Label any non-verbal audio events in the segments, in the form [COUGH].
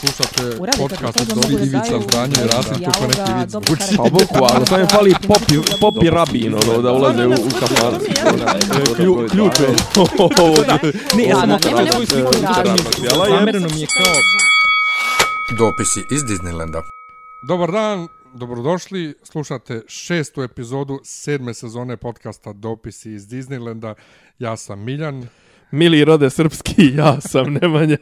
Slušate podcast od da Ivica Zdanje i Rasim kako neki vic karakter. Pa bukvalno, samo je fali popi, popi rabin, ono, da ulaze u, u kafan. Klju- Ključ [LAUGHS] je. Ne, ja sam svoju sliku. Zamereno mi je kao... Dopisi iz Disneylanda. Dobar dan, dobrodošli. Slušate šestu epizodu sedme sezone podcasta Dopisi iz Disneylanda. Ja sam Miljan. Mili rode srpski, [LAUGHS] ja sam Nemanja.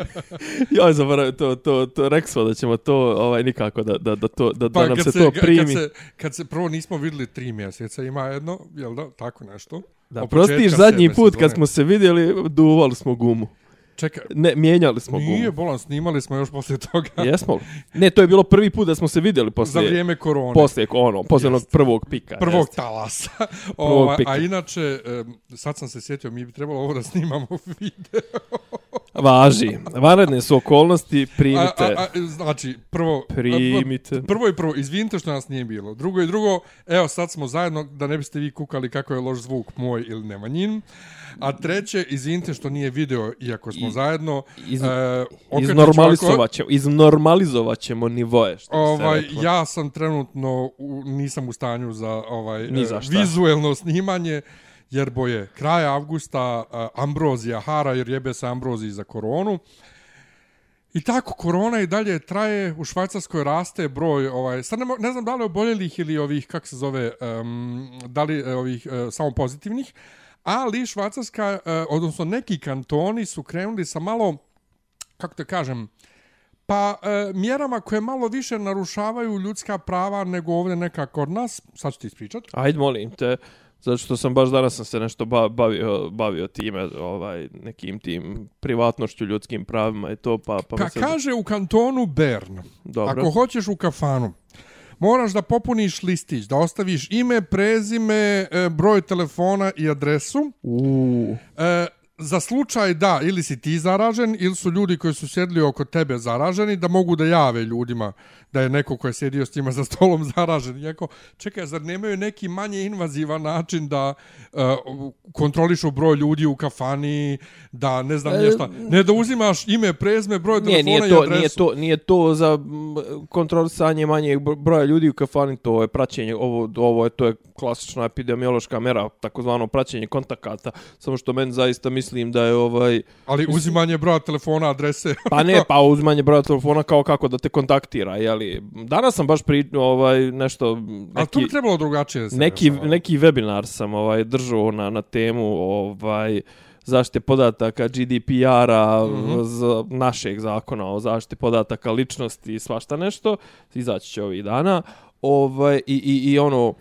[LAUGHS] ja zaboravim to, to, to, rekli smo da ćemo to ovaj, nikako da, da, da, to, da, da nam se, to ka- primi. Pa Kad se, kad se prvo nismo vidjeli tri mjeseca, ima jedno, jel da, tako nešto? Da, prostiš zadnji put kad smo se vidjeli, duvali smo gumu. Čekaj, Ne, mijenjali smo nije gumu. bolan, snimali smo još poslije toga. [LAUGHS] Jesmo li? Ne, to je bilo prvi put da smo se vidjeli Za poslije, vrijeme korone. poslije ono, poslije onog Jest. prvog pika. prvog jeste. talasa. [LAUGHS] Prvog Ova, pika. a inače, sad sam se sjetio, mi bi trebalo ovo da snimamo [LAUGHS] video. Važi. Vanredne su okolnosti, A, primite. a, a, znači, prvo... Primite. Prvo i prvo, izvinite što nas nije bilo. Drugo i drugo, evo sad smo zajedno, da ne biste vi kukali kako je loš zvuk moj ili Nemanjin. A treće, izvinite što nije video, iako smo I- zajedno. iz- e, okreću ovako- Iznormalizovat ćemo, iznormalizovat ćemo nivoje, što Ovaj, ja sam trenutno u, nisam u stanju za ovaj Ni e, za šta. vizuelno snimanje jer boje kraj avgusta uh, Ambrozija hara jer jebe se Ambroziji za koronu. I tako korona i dalje traje, u Švajcarskoj raste broj ovaj sad ne, ne znam da li oboljelih ili ovih kako se zove um, da li e, ovih e, samo pozitivnih, ali Švajcarska e, odnosno neki kantoni su krenuli sa malo kako te kažem Pa e, mjerama koje malo više narušavaju ljudska prava nego ovdje neka kod nas, sad ću ti ispričat. Ajde, molim te, zato što sam baš danas sam se nešto ba- bavio, bavio time, ovaj, nekim tim privatnošću, ljudskim pravima i to, pa... pa Ka kaže u kantonu Bern, Dobro. ako hoćeš u kafanu, moraš da popuniš listić, da ostaviš ime, prezime, e, broj telefona i adresu. Uuu, E, za slučaj da ili si ti zaražen ili su ljudi koji su sjedli oko tebe zaraženi da mogu da jave ljudima da je neko ko je sjedio s njima za stolom [LAUGHS] zaražen. Iako, čekaj, zar nemaju neki manje invazivan način da uh, kontrolišu broj ljudi u kafani, da ne znam E, nešto, ne da uzimaš ime, prezme, broj nije, telefona nije i to, adresu. nije to, nije to za kontrolisanje manjeg bro- broja ljudi u kafani, to je praćenje, ovo, ovo je, to je klasična epidemiološka mera, takozvano praćenje kontakata, samo što meni zaista mislim da je ovaj, Ali uzimanje broja telefona, adrese. [LAUGHS] Pa ne, pa uzimanje broja telefona kao kako da te kontaktira, jeli. Danas sam baš pri, ovaj, nešto, Ali to bi neki, trebalo drugačije. se neki, rešava. neki webinar sam ovaj, držao na, na temu ovaj, zaštite podataka GDPR-a, mm. -hmm. našeg zakona o zaštiti podataka ličnosti i svašta nešto, izaći će ovih dana. Ovaj, i, i, I ono,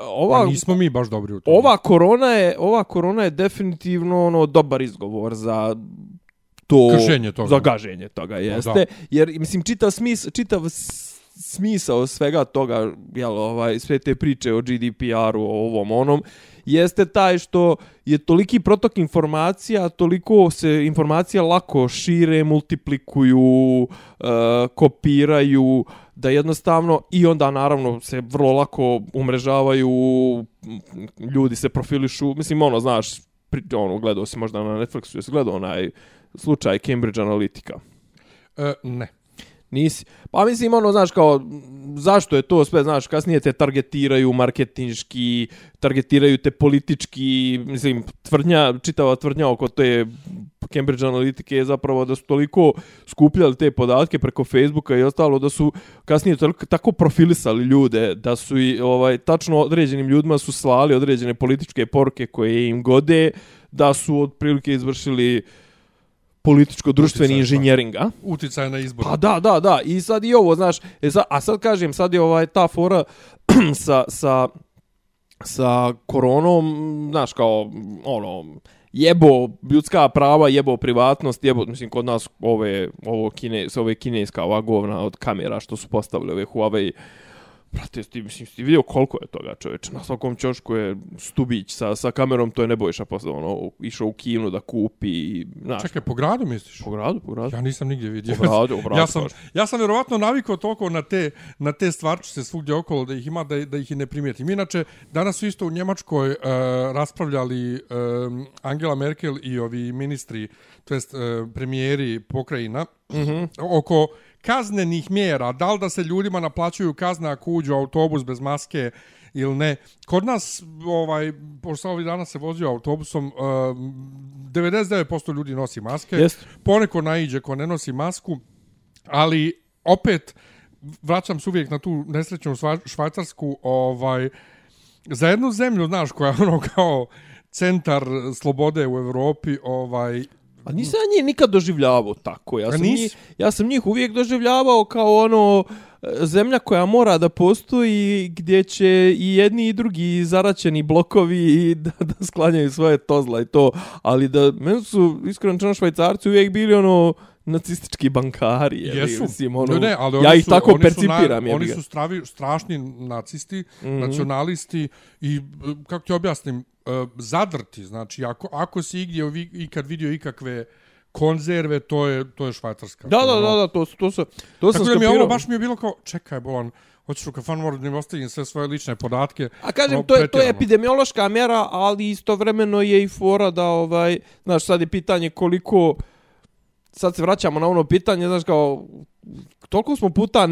ova, Pa nismo mi baš dobri u tome. ova korona je ova korona je definitivno ono dobar izgovor za to Kršenje toga. za gaženje toga jeste jer mislim čitav smis čitav smisao svega toga jel ovaj sve te priče o GDPR-u o ovom onom jeste taj što je toliki protok informacija, toliko se informacija lako šire, multiplikuju, e, kopiraju, da jednostavno i onda naravno se vrlo lako umrežavaju, ljudi se profilišu, mislim ono, znaš, pri, ono, gledao si možda na Netflixu, jesi gledao onaj slučaj Cambridge Analytica? E, ne. Nisi. Pa mislim, ono, znaš, kao, zašto je to sve, znaš, kasnije te targetiraju marketinški, targetiraju te politički, mislim, tvrdnja, čitava tvrdnja oko te Cambridge Analytica je zapravo da su toliko skupljali te podatke preko Facebooka i ostalo, da su kasnije toliko, tako profilisali ljude, da su i, ovaj, tačno određenim ljudima su slali određene političke poruke koje im gode, da su otprilike izvršili političko-društveni pa. inženjering, a? Uticaj na izbor. Pa da, da, da. I sad i ovo, znaš, e, za, a sad kažem, sad je ovaj ta fora [CLEARS THROAT] sa, sa, sa koronom, znaš, kao, ono, jebo ljudska prava, jebo privatnost, jebo, mislim, kod nas ove, ovo kine, ove kineska ova govna od kamera što su postavili ove Huawei, Brate, ti, mislim, ti vidio koliko je toga čoveče. Na svakom ćošku je stubić sa, sa kamerom, to je Nebojša posle, ono, išao u kinu da kupi, i, znaš, Čekaj, po gradu misliš? po gradu, po gradu. Ja nisam nigdje vidio. Po gradu, [LAUGHS] po gradu, ja sam, ja sam vjerovatno navikao toliko na te, na te stvarčice svugdje okolo da ih ima, da, da ih i ne primijetim. Inače, danas su isto u Njemačkoj uh, raspravljali um, Angela Merkel i ovi ministri, to jest uh, premijeri pokrajina, -hmm. oko kaznenih mjera, da li da se ljudima naplaćuju kazne ako uđu autobus bez maske ili ne. Kod nas, ovaj, pošto ovih dana se vozio autobusom, uh, 99% ljudi nosi maske, Jest. poneko naiđe ko ne nosi masku, ali opet vraćam se uvijek na tu nesrećnu Šva- švajcarsku, ovaj, za jednu zemlju, znaš, koja je ono kao centar slobode u Evropi, ovaj, A nisam ja njih nikad doživljavao tako. Ja sam, njih, ja sam njih uvijek doživljavao kao ono e, zemlja koja mora da postoji gdje će i jedni i drugi zaraćeni blokovi i [LAUGHS] da, da sklanjaju svoje tozla i to. Ali da, meni su iskreno čano švajcarci uvijek bili ono nacistički bankari. je li, Jesu. Mislim, ono, Ne, ne, ali ja ih su- tako oni su percipiram. naj- jebi Oni su stravi, strašni nacisti, mm. -hmm. nacionalisti i, e, kako ti objasnim, zadrti. Znači, ako, ako si igdje vi- ikad vidio ikakve konzerve, to je, to je švajcarska. Da, da, Ono. da, da, to, to, to, to sam Tako da mi je skapirao. ovo baš mi je bilo kao, čekaj, bolan, hoćeš u kafan, moram da im ostavim sve svoje lične podatke. A kažem, Ono, to je, to je epidemiološka mjera, ali istovremeno je i fora da, ovaj, znaš, sad je pitanje koliko, sad se vraćamo na ono pitanje, znaš, kao, toliko smo puta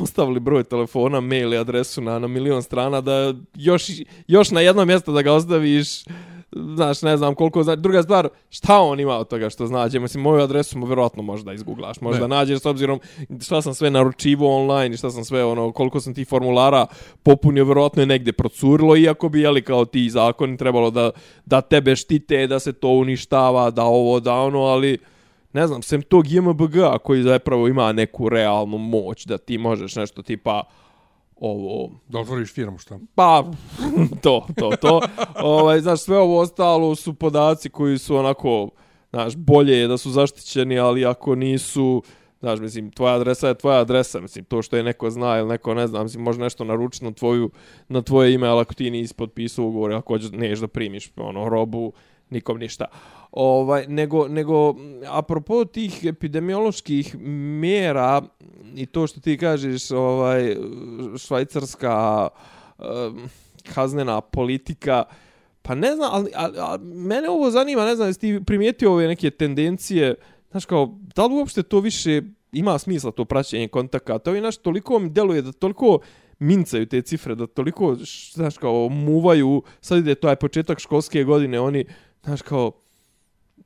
ostavili broj telefona, mail i adresu na, na milion strana, da još, još na jedno mjesto da ga ostaviš, znaš, ne znam koliko, znači, druga stvar, šta on ima od toga što znađe, mislim, moju adresu mu vjerojatno možda izgooglaš, možda Ne. nađeš s obzirom šta sam sve naručivo online i šta sam sve, ono, koliko sam ti formulara popunio, vjerojatno je negdje procurilo, iako bi, jeli, kao ti zakoni trebalo da, da tebe štite, da se to uništava, da ovo, da ono, ali ne znam, sem tog JMBG-a koji zapravo ima neku realnu moć da ti možeš nešto tipa ovo, Da otvoriš firmu, šta? pa [LAUGHS] to, to, to. ovaj, znaš, sve ovo ostalo su podaci koji su onako, znaš, bolje je da su zaštićeni, ali ako nisu, znaš, mislim, tvoja adresa je tvoja adresa, mislim, to što je neko zna ili neko ne zna, mislim, može nešto naručiti na, tvoju, na tvoje ime, ali ako ti nisi potpisao ugovor, ako hoćeš, neš da primiš ono, robu, nikom ništa. Ovaj, nego, nego, apropo tih epidemioloških mjera i to što ti kažeš, ovaj, švajcarska eh, kaznena politika, pa ne znam, ali, ali, ali mene ovo zanima, ne znam, jesi ti primijetio ove neke tendencije, znaš kao, da li uopšte to više ima smisla to praćenje kontakata, ovi naš toliko mi deluje da toliko mincaju te cifre, da toliko, znaš kao, muvaju, sad ide to je početak školske godine, oni, znaš kao,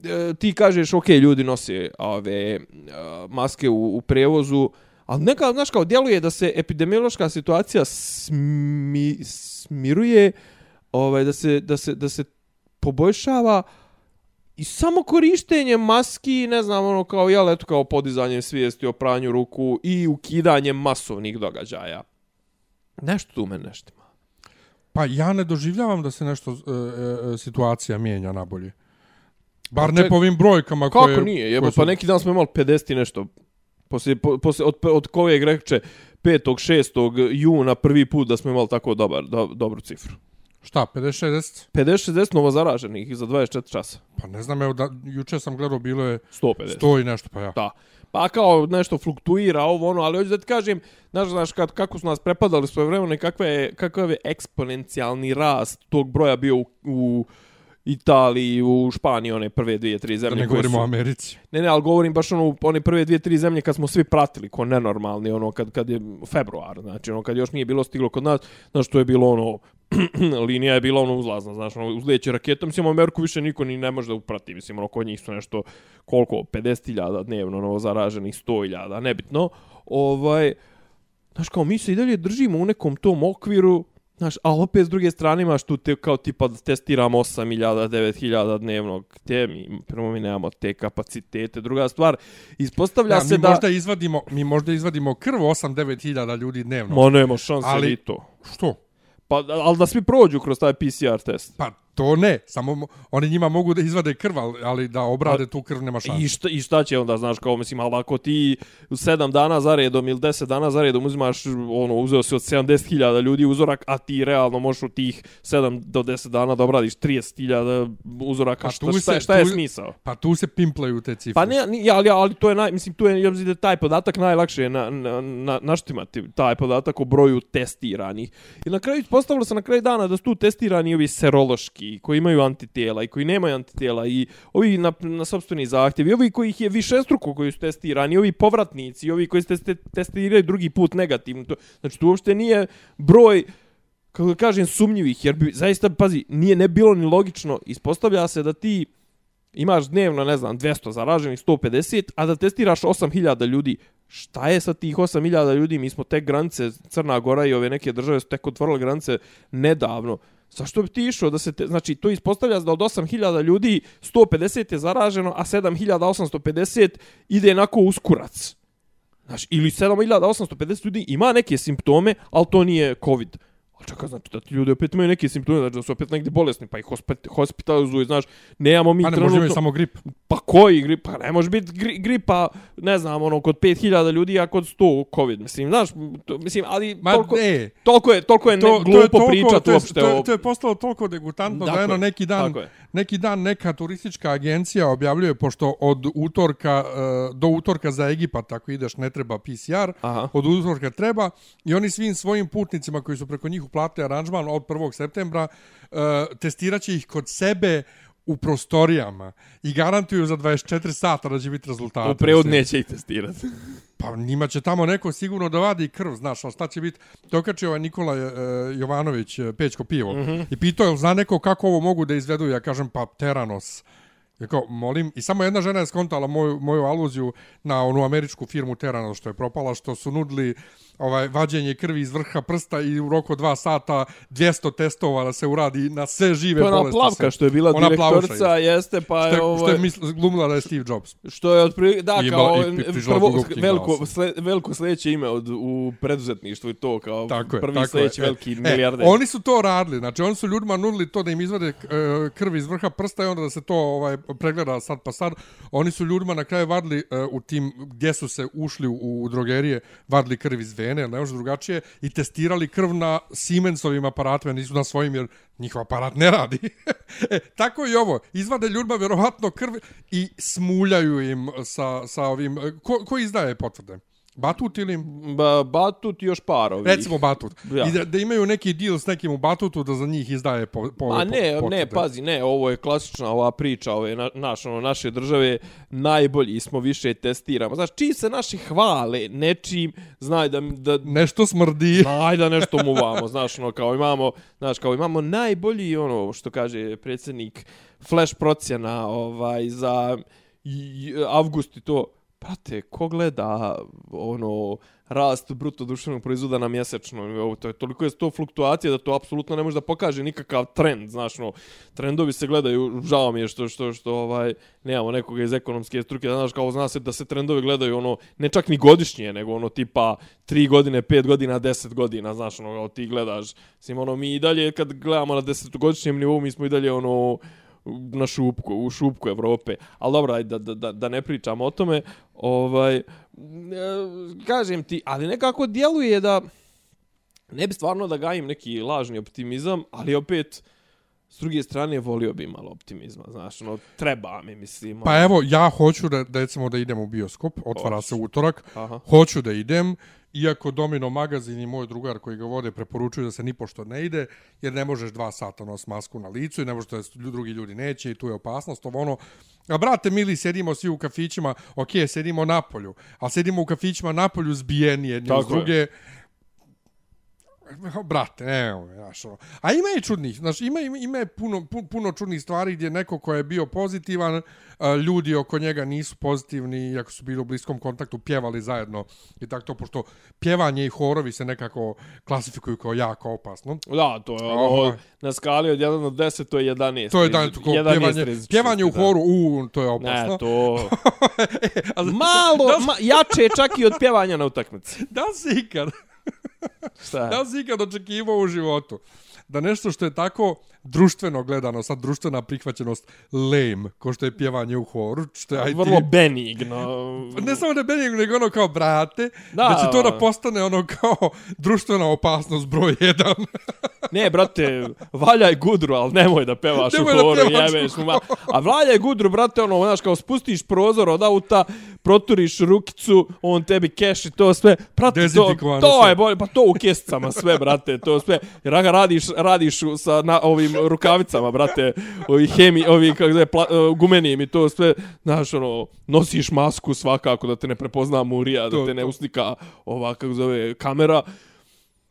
e, ti kažeš, ok, ljudi nose ove e, maske u, u prevozu, ali neka, znaš, kao djeluje da se epidemiološka situacija smi, smiruje, ovaj, da, se, da, se, da se poboljšava i samo korištenje maski, ne znam, ono kao, jel, eto, kao podizanjem svijesti o pranju ruku i ukidanjem masovnih događaja. Nešto tu me nešto. Pa ja ne doživljavam da se nešto e, e, situacija mijenja na bolje. Bar Pa ne po ovim brojkama Kako koje... nije? Jebo, koje su- pa neki dan smo imali 50 i nešto. Poslije, po, poslije, od, od kojeg reče 5. 6. juna prvi put da smo imali tako dobar, do, dobru cifru. Šta, 50-60? 50-60 novo zaraženih za 24 časa. Pa ne znam, evo, da, juče sam gledao, bilo je 150. 100 i nešto, pa ja. Da. Pa kao nešto fluktuira ovo ono, ali hoću da ti kažem, znaš, znaš kad, kako su nas prepadali svoje vremena, kakve je, kakav je eksponencijalni rast tog broja bio u, u Italiji, u Španiji, one prve dvije, tri Da zemlje. ne koje govorimo su- o Americi. Ne, ne, ali govorim baš ono, one prve dvije, tri zemlje kad smo svi pratili, ko nenormalni, ono, kad, kad je februar, znači, ono, kad još nije bilo stiglo kod nas, znaš, to je bilo, ono, [CLEARS THROAT] linija je bila, ono, uzlazna, znaš, ono, uzleće raketom, mislim, Ameriku više niko ni ne može da uprati, mislim, ono, kod njih su nešto, koliko, 50.000 dnevno, ono, zaraženih, 100.000, nebitno, ovaj, znaš, kao, mi se i dalje držimo u nekom tom okviru, Znaš, a opet s druge strane imaš tu te, kao tipa da testiramo 8.000, 9.000 dnevno, gdje mi, prvo mi nemamo te kapacitete. Druga stvar, ispostavlja Ja, se mi da... možda izvadimo, mi možda izvadimo krv 8-9 hiljada ljudi dnevno. Ma nema šanse Ali- ali... i to. Što? Pa, ali da svi prođu kroz taj PCR test. Pa to ne, samo mo- oni njima mogu da izvade krv, ali, ali da obrade tu krv nema šanse. I šta, I šta će onda, znaš, kao, mislim, ali ako ti 7 dana za redom ili 10 dana za redom uzimaš, ono, uzeo si od 70.000 ljudi uzorak, a ti realno možeš u tih 7 do 10 dana da obradiš 30.000 uzoraka, Pa šta, šta, se- šta je tu- smisao? Pa tu se pimplaju te cifre. Pa ne, ni- ali, ali to je naj, mislim, tu je, ja mislim da je taj podatak najlakše je na, na, na, naštimati, taj podatak o broju testiranih. I na kraju, postavilo se na kraju dana da su tu testirani ovi serološki i koji imaju antitijela i koji nemaju antitijela i ovi na, na sobstveni zahtjev i ovi koji ih je više struko koji su testirani, i ovi povratnici i ovi koji se teste, testiraju drugi put negativno. To, znači tu uopšte nije broj kako kažem sumnjivih jer bi zaista pazi nije ne bilo ni logično ispostavlja se da ti imaš dnevno, ne znam, 200 zaraženih, 150, a da testiraš 8000 ljudi, šta je sa tih 8000 ljudi? Mi smo te granice, Crna Gora i ove neke države su tek otvorile granice nedavno. Zašto bi ti išao da se, te, znači, to ispostavlja da od 8000 ljudi 150 je zaraženo, a 7850 ide onako uskurac. Znači, ili 7850 ljudi ima neke simptome, ali to nije COVID. A čekaj, znači da ti ljudi opet imaju neke simptome, znači da su opet negdje bolesni, pa ih hospitalizuju, znaš, nemamo mi pa ne trenutno... može samo grip. Pa koji grip? Pa ne može biti gri, gripa, ne znam, ono, kod 5000 ljudi, a kod 100 COVID, mislim, znaš, to, mislim, ali Ma toliko, ne. toliko je, toliko je To, ne, to glupo je pričati to je, uopšte to, je, to je postalo toliko degutantno Tako da eno je, neki dan, neki dan neka turistička agencija objavljuje, pošto od utorka uh, do utorka za Egipat, ako ideš, ne treba PCR, Aha. od utorka treba, i oni svim svojim putnicima koji su preko njih uplatili aranžman od 1. septembra, uh, testirat ih kod sebe u prostorijama i garantuju za 24 sata da će biti rezultati. U Mislim, neće ih testirati. [LAUGHS] Pa njima će tamo neko sigurno da vadi krv, znaš, ali šta će biti? Dokači ovaj Nikola uh, Jovanović, uh, Pećko pivo, mm -hmm. i pitao je, zna neko kako ovo mogu da izvedu? Ja kažem, pa Teranos. Ja kao, molim, i samo jedna žena je skontala moju, moju aluziju na onu američku firmu Teranos što je propala, što su nudili ovaj vađenje krvi iz vrha prsta i u roku dva sata 200 testova da se uradi na sve žive To je ona bolesti. plavka sve. što je bila Ona plavuša, direktorica, jeste, pa Što je je, ovo... što je misl, glumila da je Steve Jobs. Što je otprilike, da, I kao i prvo, veliko, sle, veliko sljedeće ime od, u preduzetništvu i to, kao Tako je, prvi tako sljedeći je. veliki E, milijarder. oni su to radili, znači oni su ljudima nudili to da im izvade e, krv iz vrha prsta i onda da se to ovaj pregleda sad pa sad. Oni su ljudima na kraju vadili e, u tim gdje su se ušli u, u drogerije, vadili krv iz vene, jer ne može drugačije, i testirali krv na Siemensovim aparatima, nisu na svojim jer njihov aparat ne radi. [LAUGHS] e, tako i ovo, izvade ljudima vjerovatno krv i smuljaju im sa, sa ovim, e, ko, ko izdaje potvrde? Batut ili... Ba, batut i još par ovih. Recimo Batut. Ja. I da, da imaju neki deal s nekim u Batutu da za njih izdaje po, po, A ne, po, ne, pazi, ne, ovo je klasična ova priča ove na, naš, ono, naše države, najbolji smo više testiramo. Znaš, čiji se naši hvale nečim, znaj da, da, Nešto smrdi. [LAUGHS] znaj da nešto muvamo, znaš, ono, kao imamo, znaš, kao imamo najbolji, ono, što kaže predsjednik, flash procjena, ovaj, za i- avgust i to, Prate, ko gleda ono rast bruto društvenog proizvoda na mjesečno? Nivou, to je toliko je to fluktuacija da to apsolutno ne može da pokaže nikakav trend, znaš, no, trendovi se gledaju, žao mi je što što što ovaj nemamo nekoga iz ekonomske struke, da znaš kao zna se da se trendovi gledaju ono ne čak ni godišnje, nego ono tipa 3 godine, 5 godina, 10 godina, znaš, ono kao ti gledaš, sim ono mi i dalje kad gledamo na 10 godišnjem nivou, mi smo i dalje ono na šupku, u šupku Evrope. Ali dobro, ajde da, da, da ne pričamo o tome. Ovaj, e, kažem ti, ali nekako djeluje da ne bi stvarno da gajim neki lažni optimizam, ali opet s druge strane volio bi malo optimizma, znaš, ono, treba mi, mislim. Pa evo, ja hoću da, recimo, da idem u bioskop, otvara Hoćeš. se utorak, Aha. hoću da idem, iako Domino magazin i moj drugar koji ga vode preporučuju da se ni pošto ne ide, jer ne možeš dva sata nos masku na licu i ne možeš da drugi ljudi neće i tu je opasnost, ovo ono. A brate, mili, sedimo svi u kafićima, ok, sedimo na polju, ali sedimo u kafićima na polju zbijeni jedni uz Tako je. Brate, evo, znaš, ono. A ima i čudnih, znaš, ima, ima, ima je puno, pu- puno čudnih stvari gdje neko ko je bio pozitivan, a, ljudi oko njega nisu pozitivni, iako su bili u bliskom kontaktu, pjevali zajedno i tako to, pošto pjevanje i horovi se nekako klasifikuju kao jako opasno. Da, to je ono, na skali od 1 do 10, to je 11. To je dan, to, 11 pjevanje, pjevanje u da. horu, u, to je opasno. Ne, to... [LAUGHS] A za- Malo, [LAUGHS] ma, jače čak i od pjevanja na utakmici. Da si ikad, Šta? da li si ikad očekivao u životu da nešto što je tako društveno gledano, sad društvena prihvaćenost lame, ko što je pjevanje u horu, što je IT, Vrlo benigno. ne samo da je benigno, nego ono kao brate, da, Da. će to da postane ono kao društvena opasnost broj jedan. [LAUGHS] Ne, brate, valjaj gudru, ali nemoj da pevaš Nemoj u horu, jebeš mu ma. A valjaj gudru, brate, ono, znaš, kao spustiš prozor od auta, proturiš rukicu, on tebi keši to sve. Brate, to, to sve. je bolje, pa to u kesicama sve, brate, to sve. Jer aga radiš, radiš sa na, ovim rukavicama, brate, ovi hemi, ovi, kako zove, pla, uh, gumenim i to sve, znaš, ono, nosiš masku svakako da te ne prepozna murija, da To, te ne to. uslika ova, kako zove, kamera.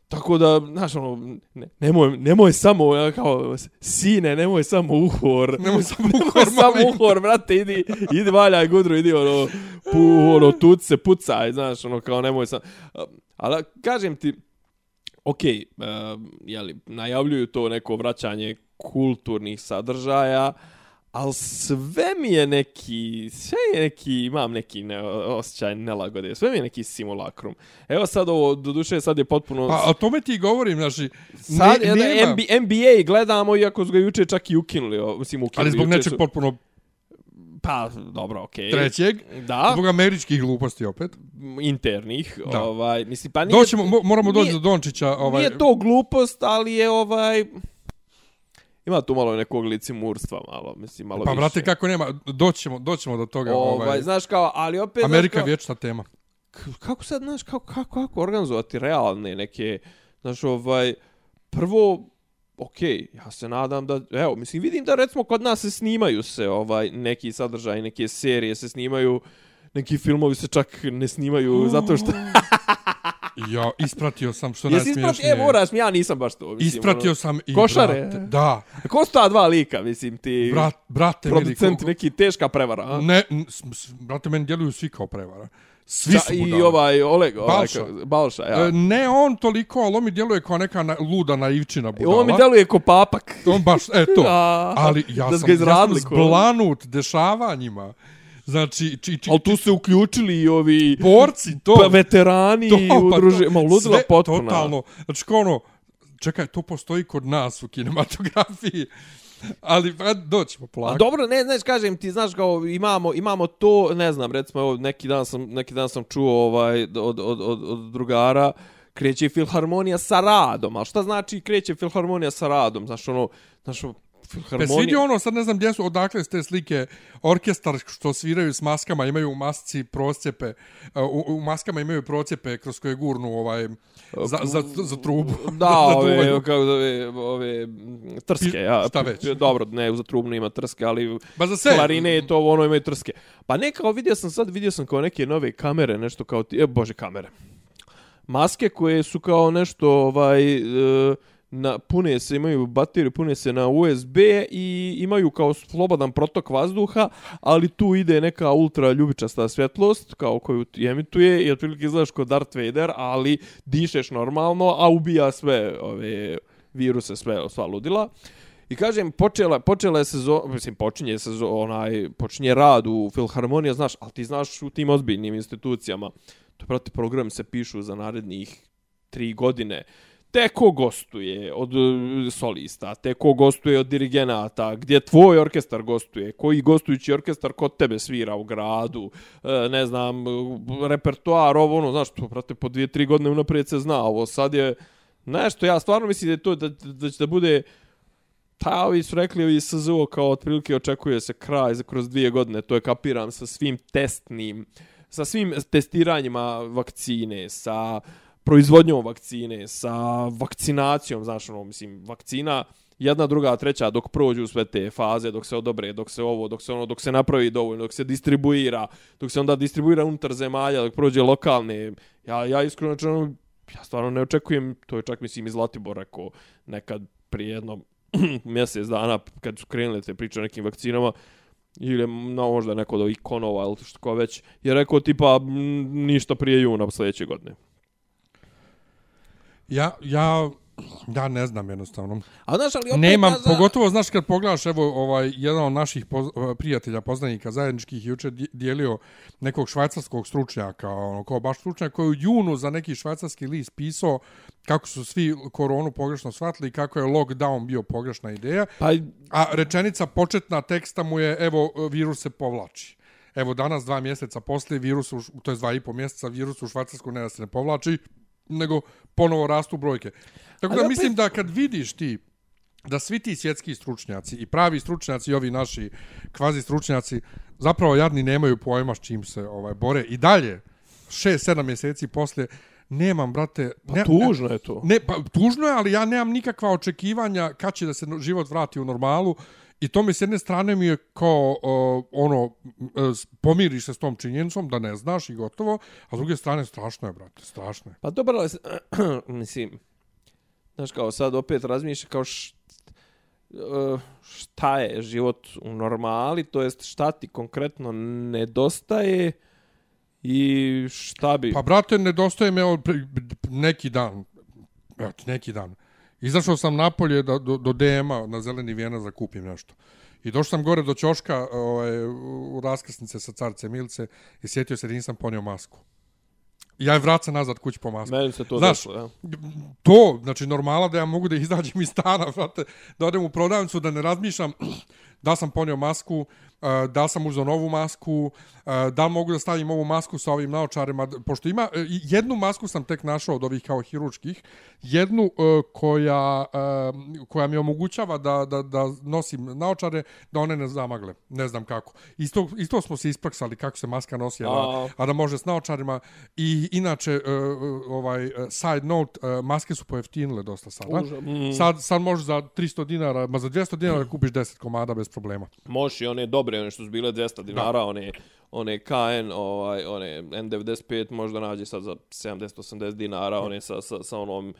Tako da, znaš, ono, ne, nemoj, nemoj samo, ja, kao, sine, nemoj samo uhor. [LAUGHS] Nemoj samo Nemoj uhor, samo mami. uhor, brate, idi, idi valjaj gudru, idi, ono, pu, ono, tuc se, pucaj, znaš, ono, kao, nemoj sam. Ali, kažem ti, okay, uh, jeli, najavljuju to neko vraćanje kulturnih sadržaja, ali sve mi je neki, sve je neki, imam neki ne, osjećaj nelagode, sve mi je neki simulakrum. Evo sad ovo, do duše sad je potpuno... Pa, a o tome ti govorim, znači, sad, ne, ne, nema, NBA, NBA gledamo, iako su ga juče čak i ukinuli, mislim ukinuli. ali zbog nečeg su- potpuno Pa, dobro, okej. trećeg, Da, zbog američkih gluposti opet. internih, Da. ovaj, mislim, pa nije... Doćemo, mo, moramo doći do Dončića. Ovaj, Nije to glupost, ali je ovaj... Ima tu malo nekog licimurstva, malo, mislim, malo Pa, više. brate, kako nema, doćemo, doćemo do toga. Ovaj, Ovaj, znaš kao, ali opet... Amerika kao, vječna tema. kako sad, znaš, kako, kako, kako organizovati realne neke, znaš, ovaj, prvo, okej, ja se nadam da, evo, mislim, vidim da recimo kod nas se snimaju se, ovaj, neki sadržaj, neke serije se snimaju, neki filmovi se čak ne snimaju zato što... [LAUGHS] Ja, ispratio sam što Jesi najsmiješnije. e, moraš ja nisam baš to. Mislim, Ispratio ono, sam i Košare? brate. Da, Ko su ta dva lika, mislim, ti brat, brate, producenti, koliko- neki teška prevara, a? Ne, brate, meni djeluju svi kao prevara. Svi su I budale. ovaj Oleg, ovaj, Balša. kako- Balša, ja. E, Ne on toliko, ali on mi djeluje kao neka na, luda naivčina budala. On mi deluje ko papak. On baš, e to. [LAUGHS] A, Ali ja da sam, ja sam ko- zblanut dešavanjima. Znači, či, či, Ali tu se uključili i ovi borci, to. pa, veterani [LAUGHS] to, i pa udruže, to. ma ludila Sve potpuna. Totalno. Znači, kao ono, čekaj, to postoji kod nas u kinematografiji. Ali, pa, doćemo polako. A dobro, ne, znaš, kažem ti, znaš, kao imamo, imamo to, ne znam, recimo, evo, neki dan sam, neki dan sam čuo ovaj, od, od, od, od drugara, kreće filharmonija sa radom, ali šta znači kreće filharmonija sa radom? Znaš, ono, znaš, ono, Pa vidio ono, sad ne znam gdje su, odakle su te slike, orkestar što sviraju s maskama, imaju u masci procjepe, u, u maskama imaju procjepe kroz koje gurnu ovaj, za, za, za trubu. Da, [LAUGHS] ove, kako ove, m, trske, ja. šta već. Dobro, ne, za trubnu ima trske, ali Ba za sve. klarine i to ono imaju trske. Pa ne kao vidio sam sad, vidio sam kao neke nove kamere, nešto kao ti, e, bože, kamere. Maske koje su kao nešto, ovaj, e, na, pune se, imaju bateriju, pune se na USB i imaju kao slobodan protok vazduha, ali tu ide neka ultra ljubičasta svjetlost, kao koju ti emituje i otprilike izgledaš kao Darth Vader, ali dišeš normalno, a ubija sve ove viruse, sve, sva ludila. I kažem, počela, počela je sezon, mislim, počinje sezon, onaj, počinje rad u Filharmonija, znaš, ali ti znaš u tim ozbiljnim institucijama, to prati program se pišu za narednih tri godine, te ko gostuje od e, solista, te ko gostuje od dirigenata, gdje tvoj orkestar gostuje, koji gostujući orkestar kod tebe svira u gradu, e, ne znam, e, repertoar, ovo ono, znaš, to prate po dvije, tri godine unaprijed se zna, ovo sad je nešto, ja stvarno mislim da je to, da, da će da bude Pa ovi su rekli ovi SZO kao otprilike očekuje se kraj za kroz dvije godine, to je kapiram sa svim testnim, sa svim testiranjima vakcine, sa proizvodnjom vakcine, sa vakcinacijom, znaš ono, mislim, vakcina jedna, druga, treća, dok prođu sve te faze, dok se odobre, dok se ovo, dok se ono, dok se napravi dovoljno, dok se distribuira, dok se onda distribuira unutar zemalja, dok prođe lokalne, ja, ja iskreno ono, ja stvarno ne očekujem, to je čak mislim iz Zlatibora ko nekad prije jednom [CLEARS THROAT] mjesec dana kad su krenule te priče o nekim vakcinama ili no, možda neko od ikonova ili što ko već je rekao tipa m, ništa prije juna sljedeće godine. Ja, ja, ja ne znam jednostavno. A znaš, ali opet Nemam, ja za- pogotovo, znaš, kad pogledaš, evo, ovaj, jedan od naših poz, prijatelja, poznanika zajedničkih juče di- dijelio nekog švajcarskog stručnjaka, ono, kao baš stručnjak koji u junu za neki švajcarski list pisao kako su svi koronu pogrešno shvatili i kako je lockdown bio pogrešna ideja. Pa, A rečenica početna teksta mu je, evo, virus se povlači. Evo, danas, dva mjeseca poslije, virus, u, to je dva i po mjeseca, virus u Švajcarsku ne da se ne povlači, nego ponovo rastu brojke. Tako da opet- mislim da kad vidiš ti da svi ti svjetski stručnjaci i pravi stručnjaci i ovi naši kvazi stručnjaci zapravo jadni nemaju pojma s čim se ovaj bore i dalje 6-7 mjeseci poslije nemam brate Pa ne, tužno je to. Ne, pa tužno je, ali ja nemam nikakva očekivanja kad će da se život vrati u normalu i to mi s jedne strane mi je kao uh, ono, s- pomiriš se s tom činjenicom da ne znaš i gotovo, a s druge strane strašno je, brate, strašno je. Pa dobro, ali, [CLEARS THROAT] mislim, znaš kao sad opet razmišlja kao š, e, šta je život u normali, to jest šta ti konkretno nedostaje i šta bi... Pa, brate, nedostaje me neki dan, evo neki dan. Izašao sam napolje da, do, do DM-a na zeleni vijena da kupim nešto. I došao sam gore do ćoška ovaj, u raskrsnice sa carce Milce i sjetio se da nisam ponio masku. I ja je vracam nazad kući po masku. Meni se to Znaš, desilo, ja. to, znači normala da ja mogu da izađem iz stana, [LAUGHS] vrate, da odem u prodavnicu, da ne razmišljam [CLEARS THROAT] da sam ponio masku, da li sam uzeo novu masku, uh, da li mogu da stavim ovu masku sa ovim naočarima, pošto ima, uh, jednu masku sam tek našao od ovih kao hiručkih, jednu koja, koja mi omogućava da, da, da nosim naočare, da one ne zamagle, ne znam kako. Isto, isto smo se ispraksali kako se maska nosi, a, A. da, a da može s naočarima. I inače, ovaj, side note, maske su pojeftinile dosta sada. Mm. Sad, sad možeš za 300 dinara, ma za 200 dinara kupiš 10 komada bez problema. Možeš i one dobre, one što su bile 200 dinara, one, one KN, ovaj, one N95 možda nađe sad za 70-80 dinara, one sa, sa, sa onom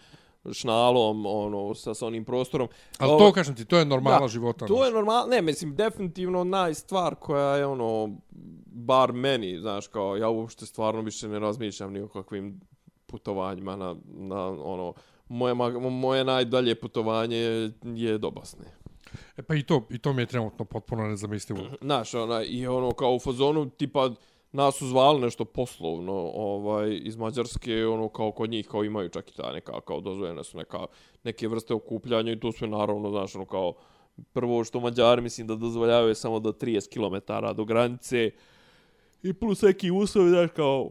šnalom, ono, sa, sa onim prostorom. Ali Ovo- to, kažem ti, to je normala života. To je normalno, ne, mislim, definitivno najstvar koja je, ono, bar meni, znaš, kao, ja uopšte stvarno više ne razmišljam ni o kakvim putovanjima na, na ono, moje, moje najdalje putovanje je, je do Bosne. E, pa i to, i to mi je trenutno potpuno nezamislivo. [CLEARS THROAT] Znaš, ona, i ono, kao u fazonu, tipa, nas su zvali nešto poslovno, ovaj, iz Mađarske, ono, kao kod njih, kao imaju čak i ta neka, kao dozvoljene su neka, neke vrste okupljanja i to sve naravno, znaš, ono, kao, prvo što Mađari, mislim, da dozvoljavaju samo do 30 km do granice, i plus neki uslovi, znaš, kao,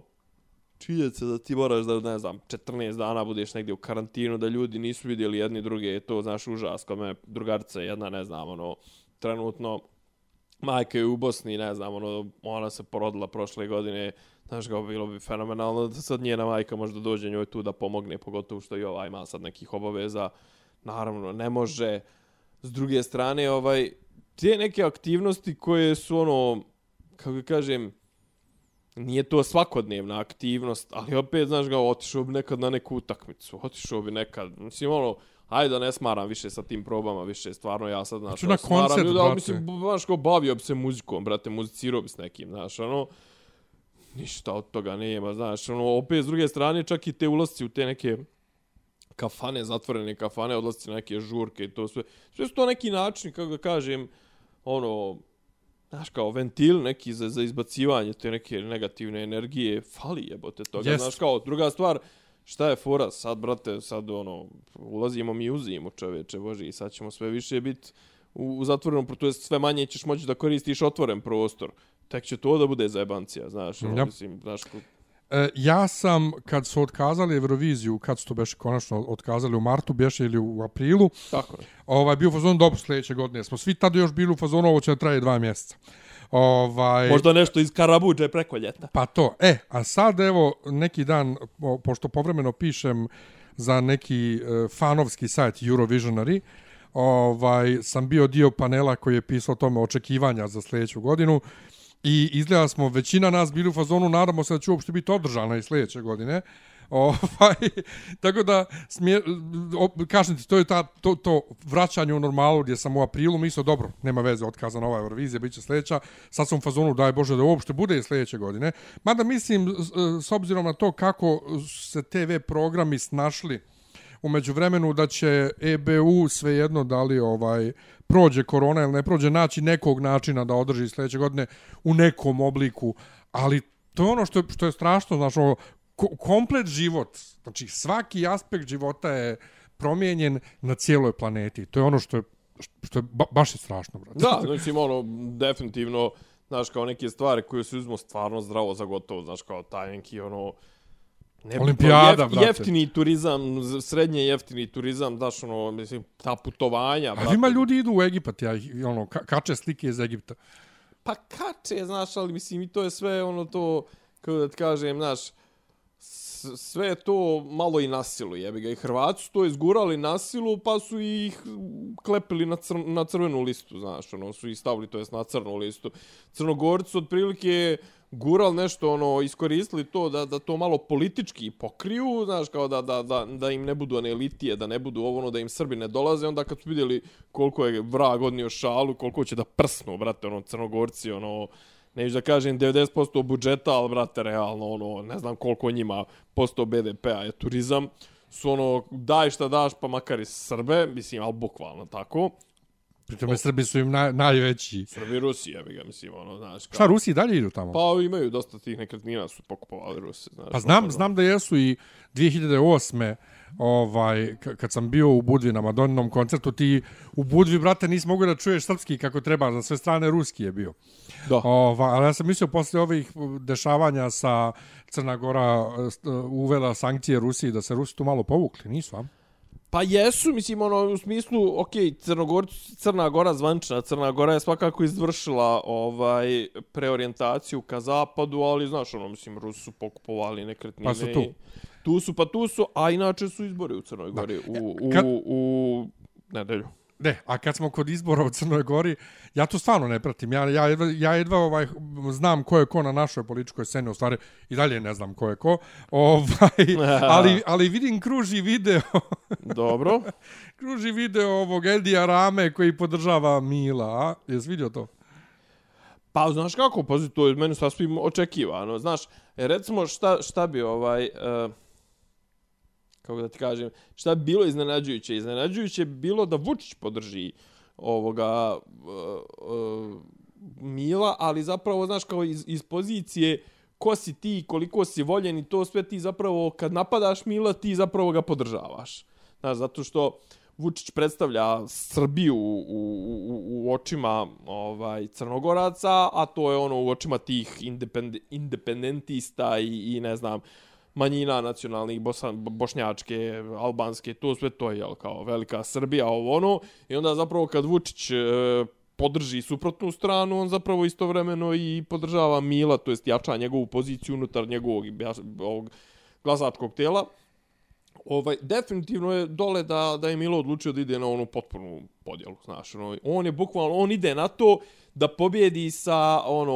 činjenica da ti moraš da, ne znam, 14 dana budeš negdje u karantinu, da ljudi nisu vidjeli jedni druge, je to, znaš, užas. Kod mene drugarica jedna, ne znam, ono, trenutno, majka je u Bosni, ne znam, ono, ona se porodila prošle godine, znaš, kao bilo bi fenomenalno da sad njena majka možda dođe njoj tu da pomogne, pogotovo što i ova ima sad nekih obaveza. Naravno, ne može. S druge strane, ovaj, te neke aktivnosti koje su, ono, kako kažem, nije to svakodnevna aktivnost, ali opet, znaš ga, otišao bi nekad na neku utakmicu, otišao bi nekad, mislim, ono, ajde da ne smaram više sa tim probama, više stvarno ja sad, znaš, Hoću na ono, smaram koncert, ali brate. mislim, znaš, kao bavio bi se muzikom, brate, muzicirao bi s nekim, znaš, ono, ništa od toga nema, znaš, ono, opet s druge strane, čak i te ulasci u te neke kafane, zatvorene kafane, odlasci na neke žurke i to sve, sve su to neki način, kako da kažem, ono, znaš, kao ventil neki za, za izbacivanje te neke negativne energije, fali jebote toga, Jest. znaš, kao, druga stvar, šta je fora, sad, brate, sad, ono, ulazimo mi u zimu, čoveče, boži, i sad ćemo sve više biti u, u zatvorenom, to jest sve manje ćeš moći da koristiš otvoren prostor, tek će to da bude zajebancija, znaš, ono, Ja. mislim, znaš, E, ja sam, kad su otkazali Euroviziju, kad su to beše konačno otkazali u martu, beše ili u aprilu, tako je. ovaj, bio u fazonu dobro sljedeće godine. Smo svi tada još bili u fazonu, ovo će da traje dva mjeseca. Ovaj, Možda nešto iz Karabuđe preko ljeta. Pa to. E, a sad evo neki dan, po- pošto povremeno pišem za neki e, fanovski sajt Eurovisionary, ovaj, sam bio dio panela koji je pisao tome očekivanja za sljedeću godinu i izgleda smo, većina nas bili u fazonu, nadamo se da će uopšte biti održana i sljedeće godine. [LAUGHS] Ovaj, tako da, smje, o, kažem ti, to je ta, to, to vraćanje u normalu gdje sam u aprilu mislio, dobro, nema veze, otkazana ova Eurovizija, bit će sljedeća. Sad sam u fazonu, daj Bože, da uopšte bude i sljedeće godine. Mada mislim, s, obzirom na to kako se TV programi snašli umeđu vremenu da će EBU svejedno da li ovaj prođe korona ili ne prođe naći nekog načina da održi sljedeće godine u nekom obliku, ali to je ono što je, što je strašno, znači ovo, komplet život, znači svaki aspekt života je promijenjen na cijeloj planeti. To je ono što je što je ba, baš je strašno, brate. Da, mislim, ono, definitivno, znaš, kao neke stvari koje se uzmo stvarno zdravo za gotovo, znaš, kao taj neki, ono, Ne, Olimpijada, jef- brate. Jeftini turizam, z- srednje jeftini turizam, daš ono, mislim, ta putovanja, A brate. ima ljudi idu u Egipat, ja, ono, ka, kače slike iz Egipta. Pa kače, znaš, ali mislim i to je sve ono to, kako da ti kažem, znaš, sve to malo i nasilu, jebi ga. I Hrvati su to izgurali nasilu, pa su ih klepili na, cr na crvenu listu, znaš, ono, su ih stavili, to jest na crnu listu. Crnogorci su otprilike gural nešto, ono, iskoristili to da, da to malo politički pokriju, znaš, kao da, da, da, da im ne budu one elitije, da ne budu ovo, ono, da im Srbi ne dolaze, onda kad su vidjeli koliko je vrag odnio šalu, koliko će da prsnu, brate, ono, Crnogorci, ono, neću da kažem 90% budžeta, ali, brate, realno, ono, ne znam koliko njima posto BDP-a je turizam, su ono, daj šta daš, pa makar i Srbe, mislim, ali bukvalno tako. Pri tome Srbi su im naj, najveći. Srbi Rusi, jebi ga, mislim, ono, znaš, kao... Šta, Rusi dalje idu tamo? Pa imaju dosta tih nekretnina su pokupovali Rusi, znaš. Pa znam, ono. znam da jesu i 2008. ovaj kad sam bio u Budvi na Madoninom koncertu ti u Budvi brate nisi mogao da čuješ srpski kako treba za sve strane ruski je bio. Da. Ova, ali ja sam mislio posle ovih dešavanja sa Crna Gora uvela sankcije Rusiji da se Rusi tu malo povukli, nisu, a? Pa jesu, mislim, ono, u smislu, ok, Crnogor, Crna Gora zvančna, Crna Gora je svakako izvršila ovaj preorijentaciju ka zapadu, ali, znaš, ono, mislim, Rusi su pokupovali nekretnine. Pa su tu. i- Tu su, pa tu su, a inače su izbori u Crnoj Gori, u, u, Kad- u, u nedelju. Ne, a kad smo kod izbora u Crnoj Gori, ja to stvarno ne pratim. Ja, ja, jedva, ja jedva ovaj, znam ko je ko na našoj političkoj sceni, u stvari i dalje ne znam ko je ko. Ovaj, [LAUGHS] ali, ali vidim kruži video, [LAUGHS] Dobro. kruži video ovog Eldija Rame koji podržava Mila, a? Jesi vidio to? Pa, znaš kako, pazi, to je meni sasvim očekivano. Znaš, recimo, šta, šta bi ovaj... Uh, kako da ti kažem, šta bi bilo iznenađujuće? Iznenađujuće bi bilo da Vučić podrži ovoga uh, uh, Mila, ali zapravo, znaš, kao iz, iz pozicije ko si ti, koliko si voljen i to sve ti zapravo, kad napadaš Mila, ti zapravo ga podržavaš. Znaš, zato što Vučić predstavlja Srbiju u, u, u, očima ovaj Crnogoraca, a to je ono u očima tih independ, independentista i, i ne znam, manjina nacionalnih, bosan, bošnjačke, albanske, to sve to je jel, kao velika Srbija, ovo ono. I onda zapravo kad Vučić e, podrži suprotnu stranu, on zapravo istovremeno i podržava Mila, to jest jača njegovu poziciju unutar njegovog ovog glasačkog tela. Ovaj, definitivno je dole da, da je Milo odlučio da ide na onu potpunu podjelu, znaš, ono, on je bukvalno, on ide na to da pobjedi sa ono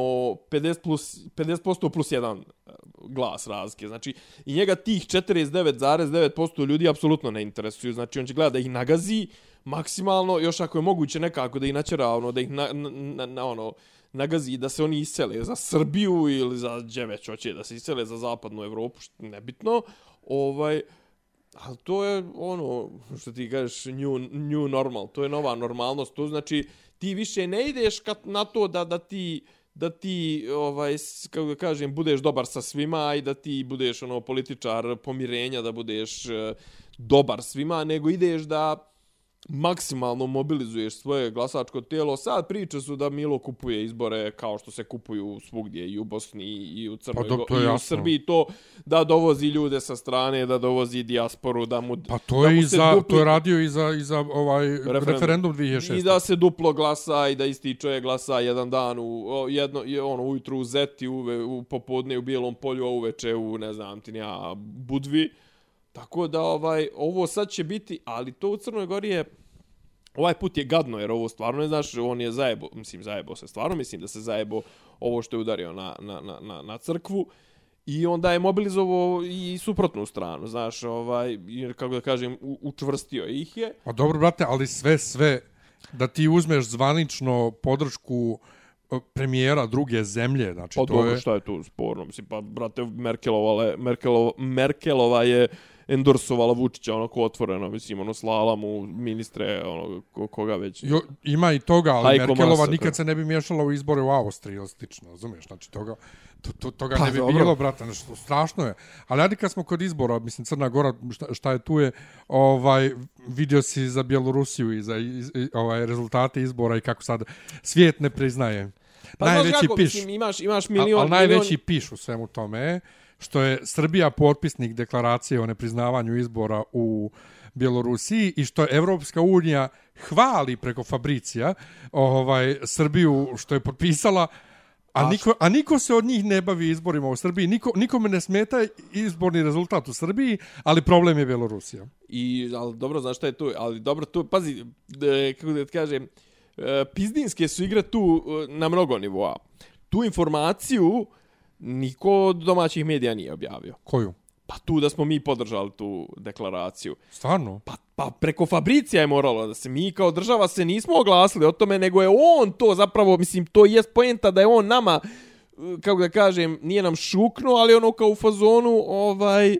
50 plus 50% plus 1 e, glas razlike. Znači i njega tih 49,9% ljudi apsolutno ne interesuju. Znači on će gledati da ih nagazi maksimalno, još ako je moguće nekako da ih načera, ono da ih na, na, na, na ono nagazi da se oni isele za Srbiju ili za gdje već hoće da se isele za zapadnu Evropu, što nebitno. Ovaj Ali to je ono, što ti kažeš, new, new normal, to je nova normalnost, to znači ti više ne ideš kad, na to da, da ti da ti ovaj kako da kažem budeš dobar sa svima i da ti budeš ono političar pomirenja da budeš eh, dobar svima nego ideš da maksimalno mobilizuješ svoje glasačko tijelo. Sad priče su da Milo kupuje izbore kao što se kupuju svugdje i u Bosni i u Crnoj Pa dok to i u. Srbiji to da dovozi ljude sa strane, da dovozi dijasporu, da mu Pa to da je, i za, dupli- to je radio i za, i za ovaj referendum, referendum 2006. I da se duplo glasa i da isti čovjek glasa jedan dan u jedno je ono ujutru u Zeti, uve, u popodne u Bijelom polju, a uveče u ne znam ti ja Budvi. Tako da ovaj ovo sad će biti, ali to u Crnoj Gori je ovaj put je gadno jer ovo stvarno ne znaš, on je zajebo, mislim zajebo se stvarno, mislim da se zajebo ovo što je udario na, na, na, na, na crkvu. I onda je mobilizovao i suprotnu stranu, znaš, ovaj, jer kako da kažem, u, učvrstio ih je. Pa dobro, brate, ali sve, sve, da ti uzmeš zvanično podršku e, premijera druge zemlje, znači Pa to dobro, je... šta je tu sporno? Mislim, pa, brate, Merkelova, Merkelova, Merkelova je endorsovala Vučića onako otvoreno, mislim, ono, slala mu ministre, ono, ko, koga već. Jo, ima i toga, ali Hajko Merkelova Masa, nikad se ne bi miješala u izbore u Austriji ili slično, razumiješ? Znači, toga, to, to, toga Pa, ne bi dobro. bilo, brate, nešto strašno je. Ali ajde kad smo kod izbora, mislim, Crna Gora, šta, šta je tu je, ovaj, vidio si za Bjelorusiju i za iz, i, ovaj, rezultate izbora i kako sad svijet ne priznaje. Pa, najveći kako, piš, Mislim, imaš, imaš milion, milion, ali najveći piš u svemu tome je što je Srbija potpisnik deklaracije o nepriznavanju izbora u Bjelorusiji i što je Evropska unija hvali preko Fabricija ovaj Srbiju što je potpisala A niko, a niko se od njih ne bavi izborima u Srbiji, niko, nikome ne smeta izborni rezultat u Srbiji, ali problem je Bjelorusija. I, ali dobro, znaš šta je tu, ali dobro, tu, pazi, e, kako da ti kažem, e, pizdinske su igre tu e, na mnogo nivoa. Tu informaciju niko od domaćih medija nije objavio. Koju? Pa tu da smo mi podržali tu deklaraciju. Stvarno? Pa, pa preko Fabricija je moralo da se mi kao država se nismo oglasili o tome, nego je on to zapravo, mislim, to je poenta da je on nama, kako da kažem, nije nam šukno, ali ono kao u fazonu, ovaj,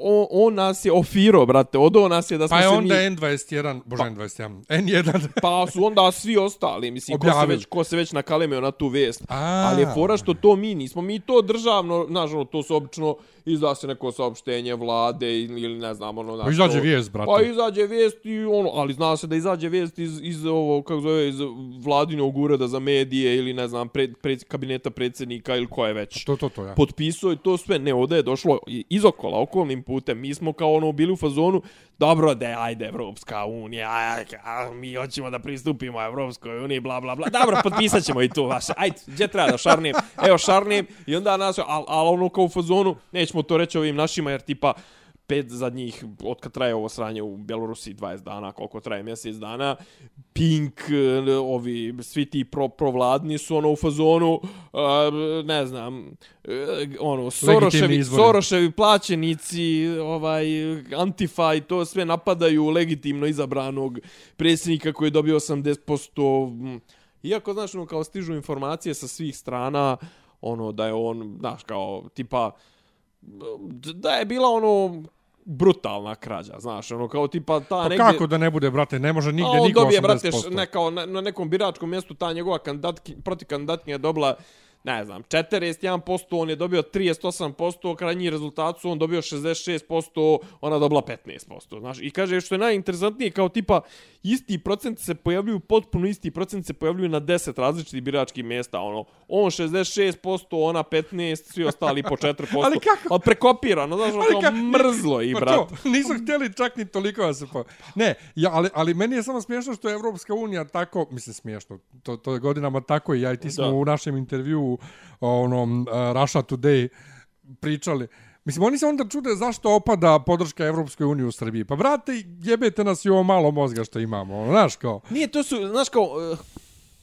on, on nas je ofiro, brate, odo nas je da smo pa se je mi... onda N21, bože Pa- N21, N1. [LAUGHS] Pa su onda svi ostali, mislim, ko se, već, ko se već nakalemio na tu vest. A. Ali je fora što to mi nismo, mi to državno, znaš, ono, to su obično, izda se neko saopštenje vlade ili, ili ne znam, ono, znaš, Pa izađe vijest, brate. Pa izađe vijest i ono, ali zna se da izađe vijest iz, iz ovo, kako zove, iz vladinog ureda za medije ili ne znam, pred, pred, kabineta predsjednika ili ko je već To, to, to, ja. potpisao i to sve. Ne, ovdje je došlo iz okola, okolnim putem. Mi smo kao ono bili u fazonu, dobro da ajde, Evropska unija, aj, aj, mi hoćemo da pristupimo Evropskoj uniji, bla, bla, bla. Dobro, potpisat ćemo i to vaše. Ajde, gdje treba da šarnim? Evo, šarnim. I onda nas, ali al ono kao u fazonu, nećemo to reći ovim našima, jer tipa, pet zadnjih, od kad traje ovo sranje u Bjelorusiji 20 dana, koliko traje mjesec dana, Pink, e, ovi, svi ti pro, provladni su ono u fazonu, a, ne znam, e, ono, Soroševi. Soroševi plaćenici, ovaj, Antifa i to sve napadaju legitimno izabranog predsjednika koji je dobio 80%. mm. Iako, znaš, ono, kao stižu informacije sa svih strana, ono, da je on, znaš, kao, tipa, da je bila ono brutalna krađa, znaš, ono kao tipa ta Pa negdje... kako da ne bude, brate, ne može A nigde on niko 80%. dobije, brate, ne, kao na, na nekom biračkom mjestu ta njegova kandidatki, proti kandidatkinja dobila ne znam, 41%, on je dobio 38%, krajnji rezultat su on dobio 66%, ona dobila 15%, znaš. I kaže, što je najinteresantnije, kao tipa, isti procent se pojavljuju, potpuno isti procent se pojavljuju na 10 različitih biračkih mjesta, ono, on 66%, ona 15%, svi ostali po 4%, [LAUGHS] Ali kako? ali prekopirano, znaš, ono, kao ka- mrzlo i, Pa brat. to, nisu htjeli čak ni toliko da se pa... Ne, ja, ali, ali meni je samo smiješno što je Evropska unija tako, mislim smiješno, to, to je godinama tako i ja i ti smo Da. u našem intervjuu o onom e, Russia Today pričali. Mislim, oni se onda čude zašto opada podrška Evropskoj uniji u Srbiji. Pa, brate, jebete nas i ovo malo mozga što imamo. ono, Znaš, kao... Nije, to su, znaš kao, uh,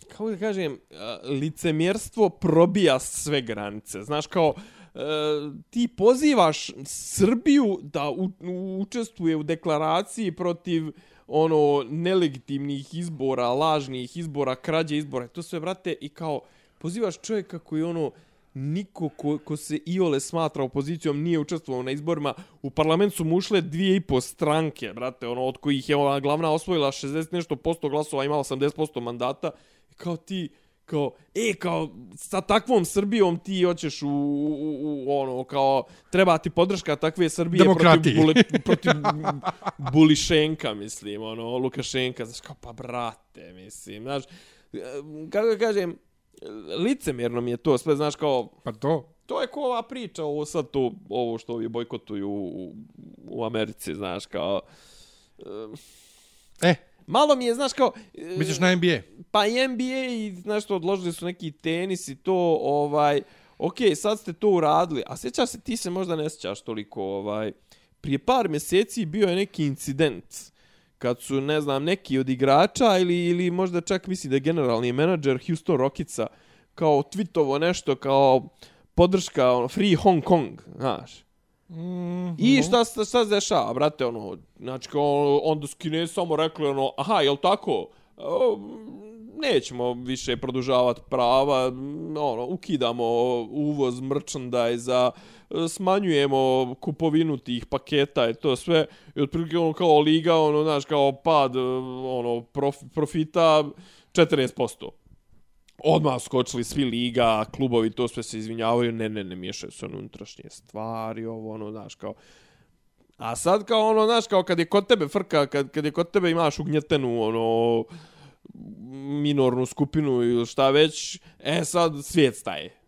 kako da kažem, uh, licemjerstvo probija sve granice. Znaš kao, uh, ti pozivaš Srbiju da u, u, učestvuje u deklaraciji protiv ono nelegitimnih izbora, lažnih izbora, krađe izbora. To sve, brate, i kao pozivaš čovjeka koji ono niko ko, ko se iole smatra opozicijom nije učestvovao na izborima. U parlament su mu ušle dvije i po stranke, brate, ono, od kojih je ona glavna osvojila 60 nešto posto glasova, imala 80% mandata. I kao ti, kao, e, kao, sa takvom Srbijom ti hoćeš u, u, u ono, kao, treba ti podrška takve Srbije Demokratiji. protiv, bule, protiv Bulišenka, mislim, ono, Lukašenka, znaš, kao, pa brate, mislim, znaš, e, kako kažem, licemjerno mi je to sve, znaš, kao, Pa to, to je ko ova priča, ovo sad to, ovo što ovi bojkotuju u, u Americi, znaš, kao, e, malo mi je, znaš, kao, e, misliš na NBA? pa i NBA i nešto odložili su neki tenis i to, ovaj, ok, sad ste to uradili, a sjećaš se, ti se možda ne sjećaš toliko, ovaj, prije par mjeseci bio je neki incident kad su, ne znam, neki od igrača ili, ili možda čak misli da je generalni menadžer Houston Rocketsa kao twitovo nešto kao podrška ono, Free Hong Kong, znaš. Mm, I šta, šta, šta se dešava, brate, ono, znači, kao, onda su kinezi samo rekli, ono, aha, jel tako? O, nećemo više produžavati prava, ono, ukidamo uvoz merchandise-a, E, smanjujemo kupovinu tih paketa i to sve, i otprilike ono kao liga, ono, znaš, kao pad, e, ono, prof, profita 40%. Odmah skočili svi liga, klubovi, to sve se izvinjavaju, ne, ne, ne, miješaju se ono unutrašnje stvari, ovo, ono, znaš, kao... A sad kao ono, znaš, kao kad je kod tebe frka, kad, kad je kod tebe imaš ugnjetenu, ono, minornu skupinu ili šta već, e sad svijet staje.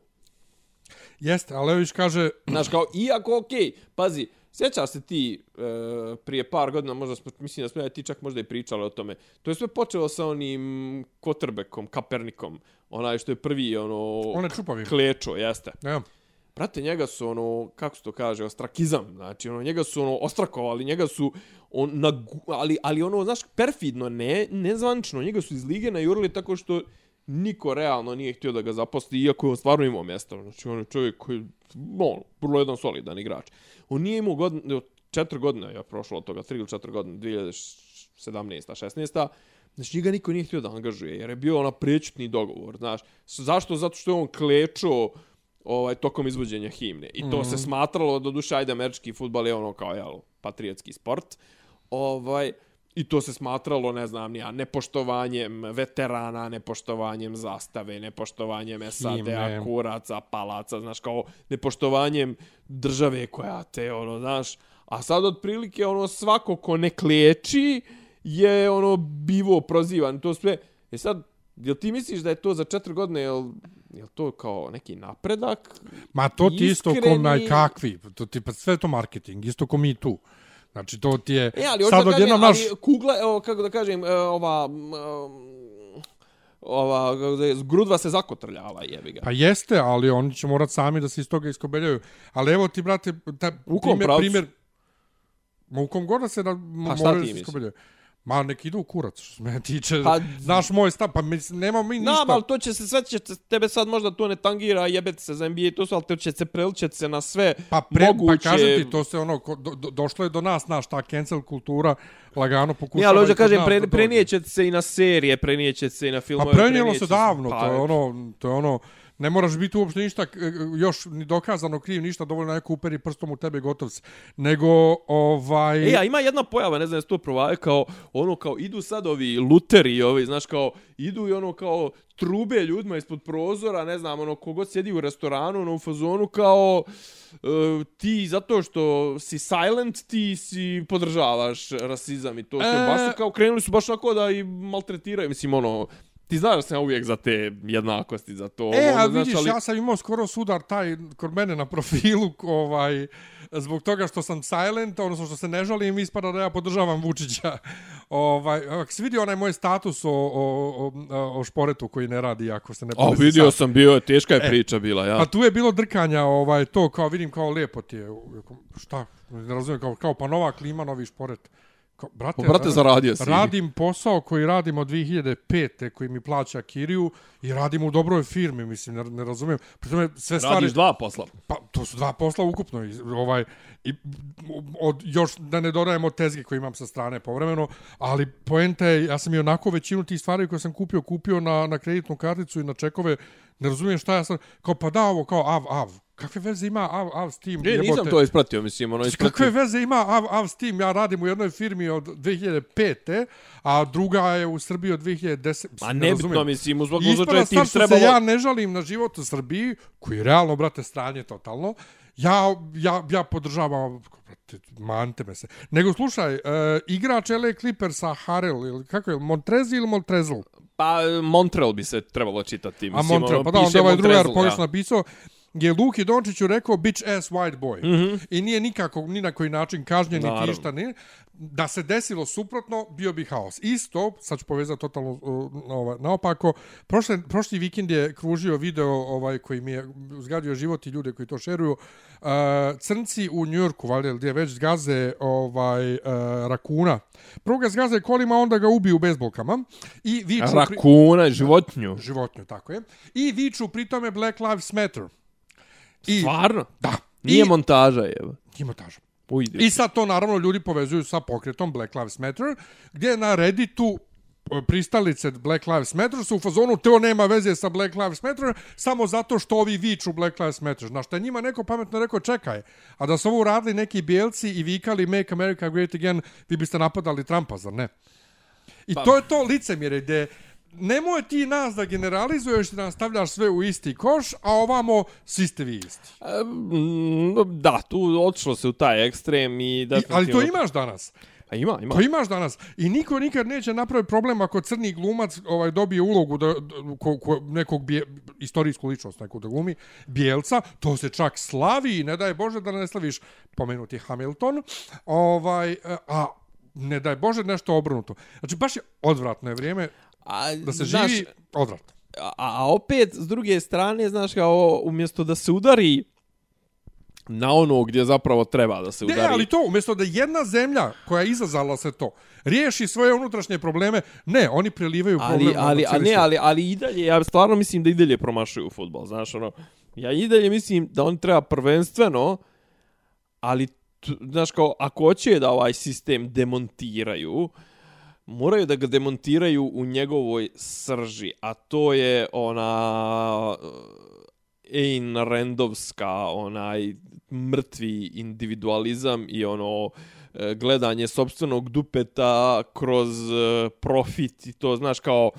Jeste, ali Lević kaže, [CLEARS THROAT] Znaš, kao, iako, okej, pazi, sjećaš se ti e, prije par godina, možda smo, mislim da smo ja ti čak možda i pričali o tome, to je sve počelo sa onim Kotrbekom, Kapernikom, onaj što je prvi, ono, on je čupavi. klečo, jeste. Ja. Brate, njega su ono, kako se to kaže, ostrakizam, znači ono, njega su ono, ostrakovali, njega su, on, na, ali, ali ono, znaš, perfidno, ne, nezvančno, njega su iz lige najurili tako što niko realno nije htio da ga zaposli, iako je on stvarno imao mjesto, znači on je čovjek koji, ono, vrlo jedan solidan igrač. On nije imao godine, četiri godine je prošlo od toga, tri ili četiri godine, 2017. 16. Znači, njega niko nije htio da angažuje, jer je bio ona prečutni dogovor, znaš. Zašto? Zato što je on klečao ovaj tokom izvođenja himne. I to mm. se smatralo do duše ajde američki fudbal je ono kao jel patriotski sport. Ovaj i to se smatralo, ne znam, nija, nepoštovanjem veterana, nepoštovanjem zastave, nepoštovanjem SAD-a, kuraca, palaca, znaš, kao nepoštovanjem države koja te, ono, znaš, a sad otprilike, ono, svako ko ne kleči je, ono, bivo prozivan, to sve, e sad, jel ti misliš da je to za četiri godine, jel, je to kao neki napredak? Ma to ti isto ko naj kakvi, to ti pa sve to marketing, isto ko mi tu. Znači to ti je e, ali sad odjednom naš... Ali kugla, evo, kako da kažem, e, ova... ova grudva se zakotrljava jebi ga. Pa jeste, ali oni će morat sami da se iz toga iskobeljaju. Ali evo ti brate, ta u kom primjer, primjer Ma u kom god da se da pa moraju se iskobeljaju. Ma nek idu u kurac, što se mene tiče. Pa, znaš moj stav, pa mislim, nema mi ništa. Znam, ali to će se, sve će tebe sad možda to ne tangira, jebeti se za NBA, to su, ali to će se preličet se na sve pa pre, pa moguće. Pa kažem ti, to se ono, do, do, došlo je do nas, znaš, ta cancel kultura, lagano pokušava. Ja, ali hoće kažem, pre, prenijeće se i na serije, prenijeće se i na filmove. Pa prenijelo se davno, pa, to je ono, to je ono, ne moraš biti uopšte ništa još ni dokazano kriv ništa dovoljno neko uperi prstom u tebe gotov si. nego ovaj E a ima jedna pojava ne znam jesi to provaje kao ono kao idu sad ovi luteri ovi znaš kao idu i ono kao trube ljudima ispod prozora ne znam ono kogod sjedi u restoranu ono u fazonu kao uh, ti zato što si silent ti si podržavaš rasizam i to e... baš su kao krenuli su baš onako da i maltretiraju mislim ono Ti znaš da sam ja uvijek za te jednakosti, za to. E, a vidiš, ali... ja sam imao skoro sudar taj kod mene na profilu, ovaj, zbog toga što sam silent, odnosno što se ne žalim, ispada da ja podržavam Vučića. [LAUGHS] Ovaj, ako si vidio onaj moj status o, o, o, o šporetu koji ne radi, ako se ne O, vidio sam, bio, teška je e, priča bila, ja. Pa tu je bilo drkanja, ovaj, to, kao vidim, kao lijepo ti je, šta, ne razumijem, kao, kao pa nova klima, novi šporet. Ko, brate, brate, zaradio si. Radim posao koji radim od 2005. koji mi plaća Kiriju i radim u dobroj firmi, mislim, ne, ne razumijem. Pri tome sve stvari... Radiš dva posla. Pa, to su dva posla ukupno. I, ovaj, i, od, još da ne dodajemo tezge koje imam sa strane povremeno, ali poenta je, ja sam i onako većinu tih stvari koje sam kupio, kupio na, na kreditnu karticu i na čekove, ne razumijem šta ja sam, kao pa da ovo, kao av, av, kakve veze ima Av, Av s tim? Ne, nisam to ispratio, mislim, ono ispratio. Kakve veze ima Av, Av s tim? Ja radim u jednoj firmi od 2005. A druga je u Srbiji od 2010. Ma ne bitno, mislim, uzbog slučaja tim trebalo... ja ne žalim na život u Srbiji, koji je realno, brate, stranje totalno. Ja, ja, ja podržavam, mante me se. Nego, slušaj, uh, igrač LA Clippersa Harrell, ili kako je, Montrezi ili Montrezl? Pa, Montreal bi se trebalo čitati. Mislim, A Montreal, ono, pa da, onda ovaj drugar pogrešno napisao je Luki Dončiću rekao bitch ass white boy. Mm -hmm. I nije nikako, ni na koji način kažnjen, niti išta ni. Da se desilo suprotno, bio bi haos. Isto, sad ću povezati totalno uh, ovaj, naopako, prošle, prošli vikend je kružio video ovaj koji mi je zgadio život i ljude koji to šeruju. Uh, crnci u Njujorku, valjda, gdje već zgaze ovaj, uh, rakuna. Prvo ga zgaze kolima, onda ga ubiju bezbolkama. I viču rakuna, pri... životnju. Životnju, tako je. I viču pri tome Black Lives Matter. I, Stvarno? Da. Nije I, montaža, je. Nije montaža. Ujde. I sad to naravno ljudi povezuju sa pokretom Black Lives Matter, gdje na Redditu e, pristalice Black Lives Matter su u fazonu to nema veze sa Black Lives Matter samo zato što ovi viču Black Lives Matter. Znaš, te njima neko pametno rekao čekaj, a da su ovo uradili neki bijelci i vikali Make America Great Again, vi biste napadali Trumpa, zar ne? I pa. to je to licemjere gdje nemoj ti nas da generalizuješ da nam stavljaš sve u isti koš, a ovamo svi ste vi isti. Da, tu odšlo se u taj ekstrem i da... Ali to imaš danas. A ima, ima. Ko imaš danas. I niko nikad neće napraviti problem ako crni glumac ovaj dobije ulogu da, da ko, ko, nekog bije, istorijsku ličnost nekog da glumi, bijelca, to se čak slavi i ne daj Bože da ne slaviš pomenuti Hamilton, ovaj, a ne daj Bože nešto obrnuto. Znači, baš je odvratno je vrijeme A, da se znaš, živi odvratno. a, a opet, s druge strane, znaš, kao, umjesto da se udari na ono gdje zapravo treba da se udari. Ne, ali to, umjesto da jedna zemlja koja je izazala se to, riješi svoje unutrašnje probleme, ne, oni prelivaju ali, problem ali, na a ne, ali, ali i dalje, ja stvarno mislim da i dalje promašuju futbol, znaš, ono, ja i dalje mislim da on treba prvenstveno, ali, znaš, kao, ako hoće da ovaj sistem demontiraju, moraju da ga demontiraju u njegovoj srži, a to je ona eh, Ayn Randovska, onaj mrtvi individualizam i ono eh, gledanje sobstvenog dupeta kroz eh, profit i to, znaš, kao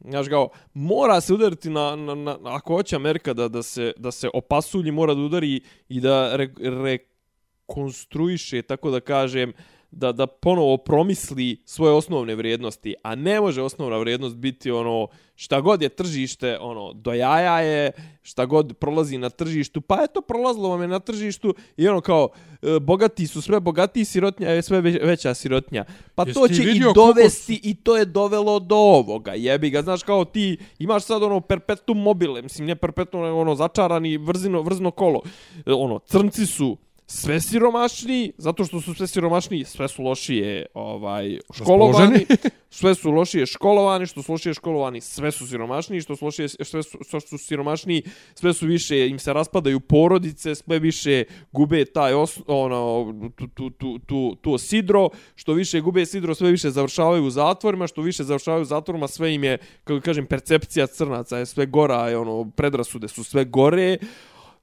znaš kao, mora se udariti na, na, na ako hoće Amerika da, da, se, da se opasulji, mora da udari i da re, rekonstruiše, tako da kažem, da, da ponovo promisli svoje osnovne vrijednosti, a ne može osnovna vrijednost biti ono šta god je tržište, ono do jaja je, šta god prolazi na tržištu, pa eto prolazilo vam je na tržištu i ono kao e, bogati su sve bogatiji, sirotnja je sve ve- veća sirotnja. Pa Jesi to će i koliko dovesti i to je dovelo do ovoga. Jebi ga, znaš kao ti imaš sad ono perpetuum mobile, mislim ne perpetuum, ono začarani vrzino, vrzno kolo. E, Ono, crnci su sve siromašniji, zato što su sve siromašniji, sve su lošije ovaj, školovani, [LAUGHS] sve su lošije školovani, što su lošije školovani, sve su siromašniji, što su lošije, sve su, što su siromašniji, sve su više, im se raspadaju porodice, sve više gube taj os, ono, tu, tu, tu, tu, tu sidro, što više gube sidro, sve više završavaju u zatvorima, što više završavaju u zatvorima, sve im je, kako kažem, percepcija crnaca je sve gora, je ono, predrasude su sve gore,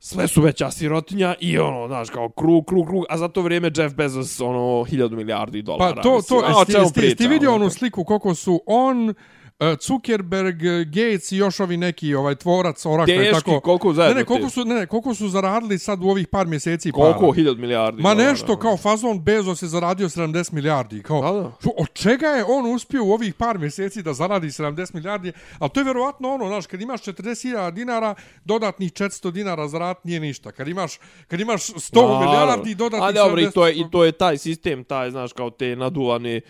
sve su veća sirotinja i ono, znaš, kao krug, krug, krug, a za to vrijeme Jeff Bezos, ono, hiljadu milijardi dolara. Pa to, mislim, to, a o jesi, čemu jesi, jesi ti pričamo, vidio ono? onu sliku koliko su on, uh, Zuckerberg, uh, Gates i još ovi neki ovaj tvorac Oracle Teški, tako. koliko zajedno Ne, ne, koliko su, ne, ne, koliko su zaradili sad u ovih par mjeseci Koliko? para. Hiljad milijardi Ma dolara, nešto ono. kao fazon Bezos je zaradio 70 milijardi. Kao, Da, da. od čega je on uspio u ovih par mjeseci da zaradi 70 milijardi? Ali to je vjerovatno ono, znaš, kad imaš 40.000 dinara, dodatnih 400 dinara zarat nije ništa. Kad imaš, kad imaš 100 Naravno. milijardi, dodatnih A dobro, 70... i to, je, i to je taj sistem, taj, znaš, kao te naduvane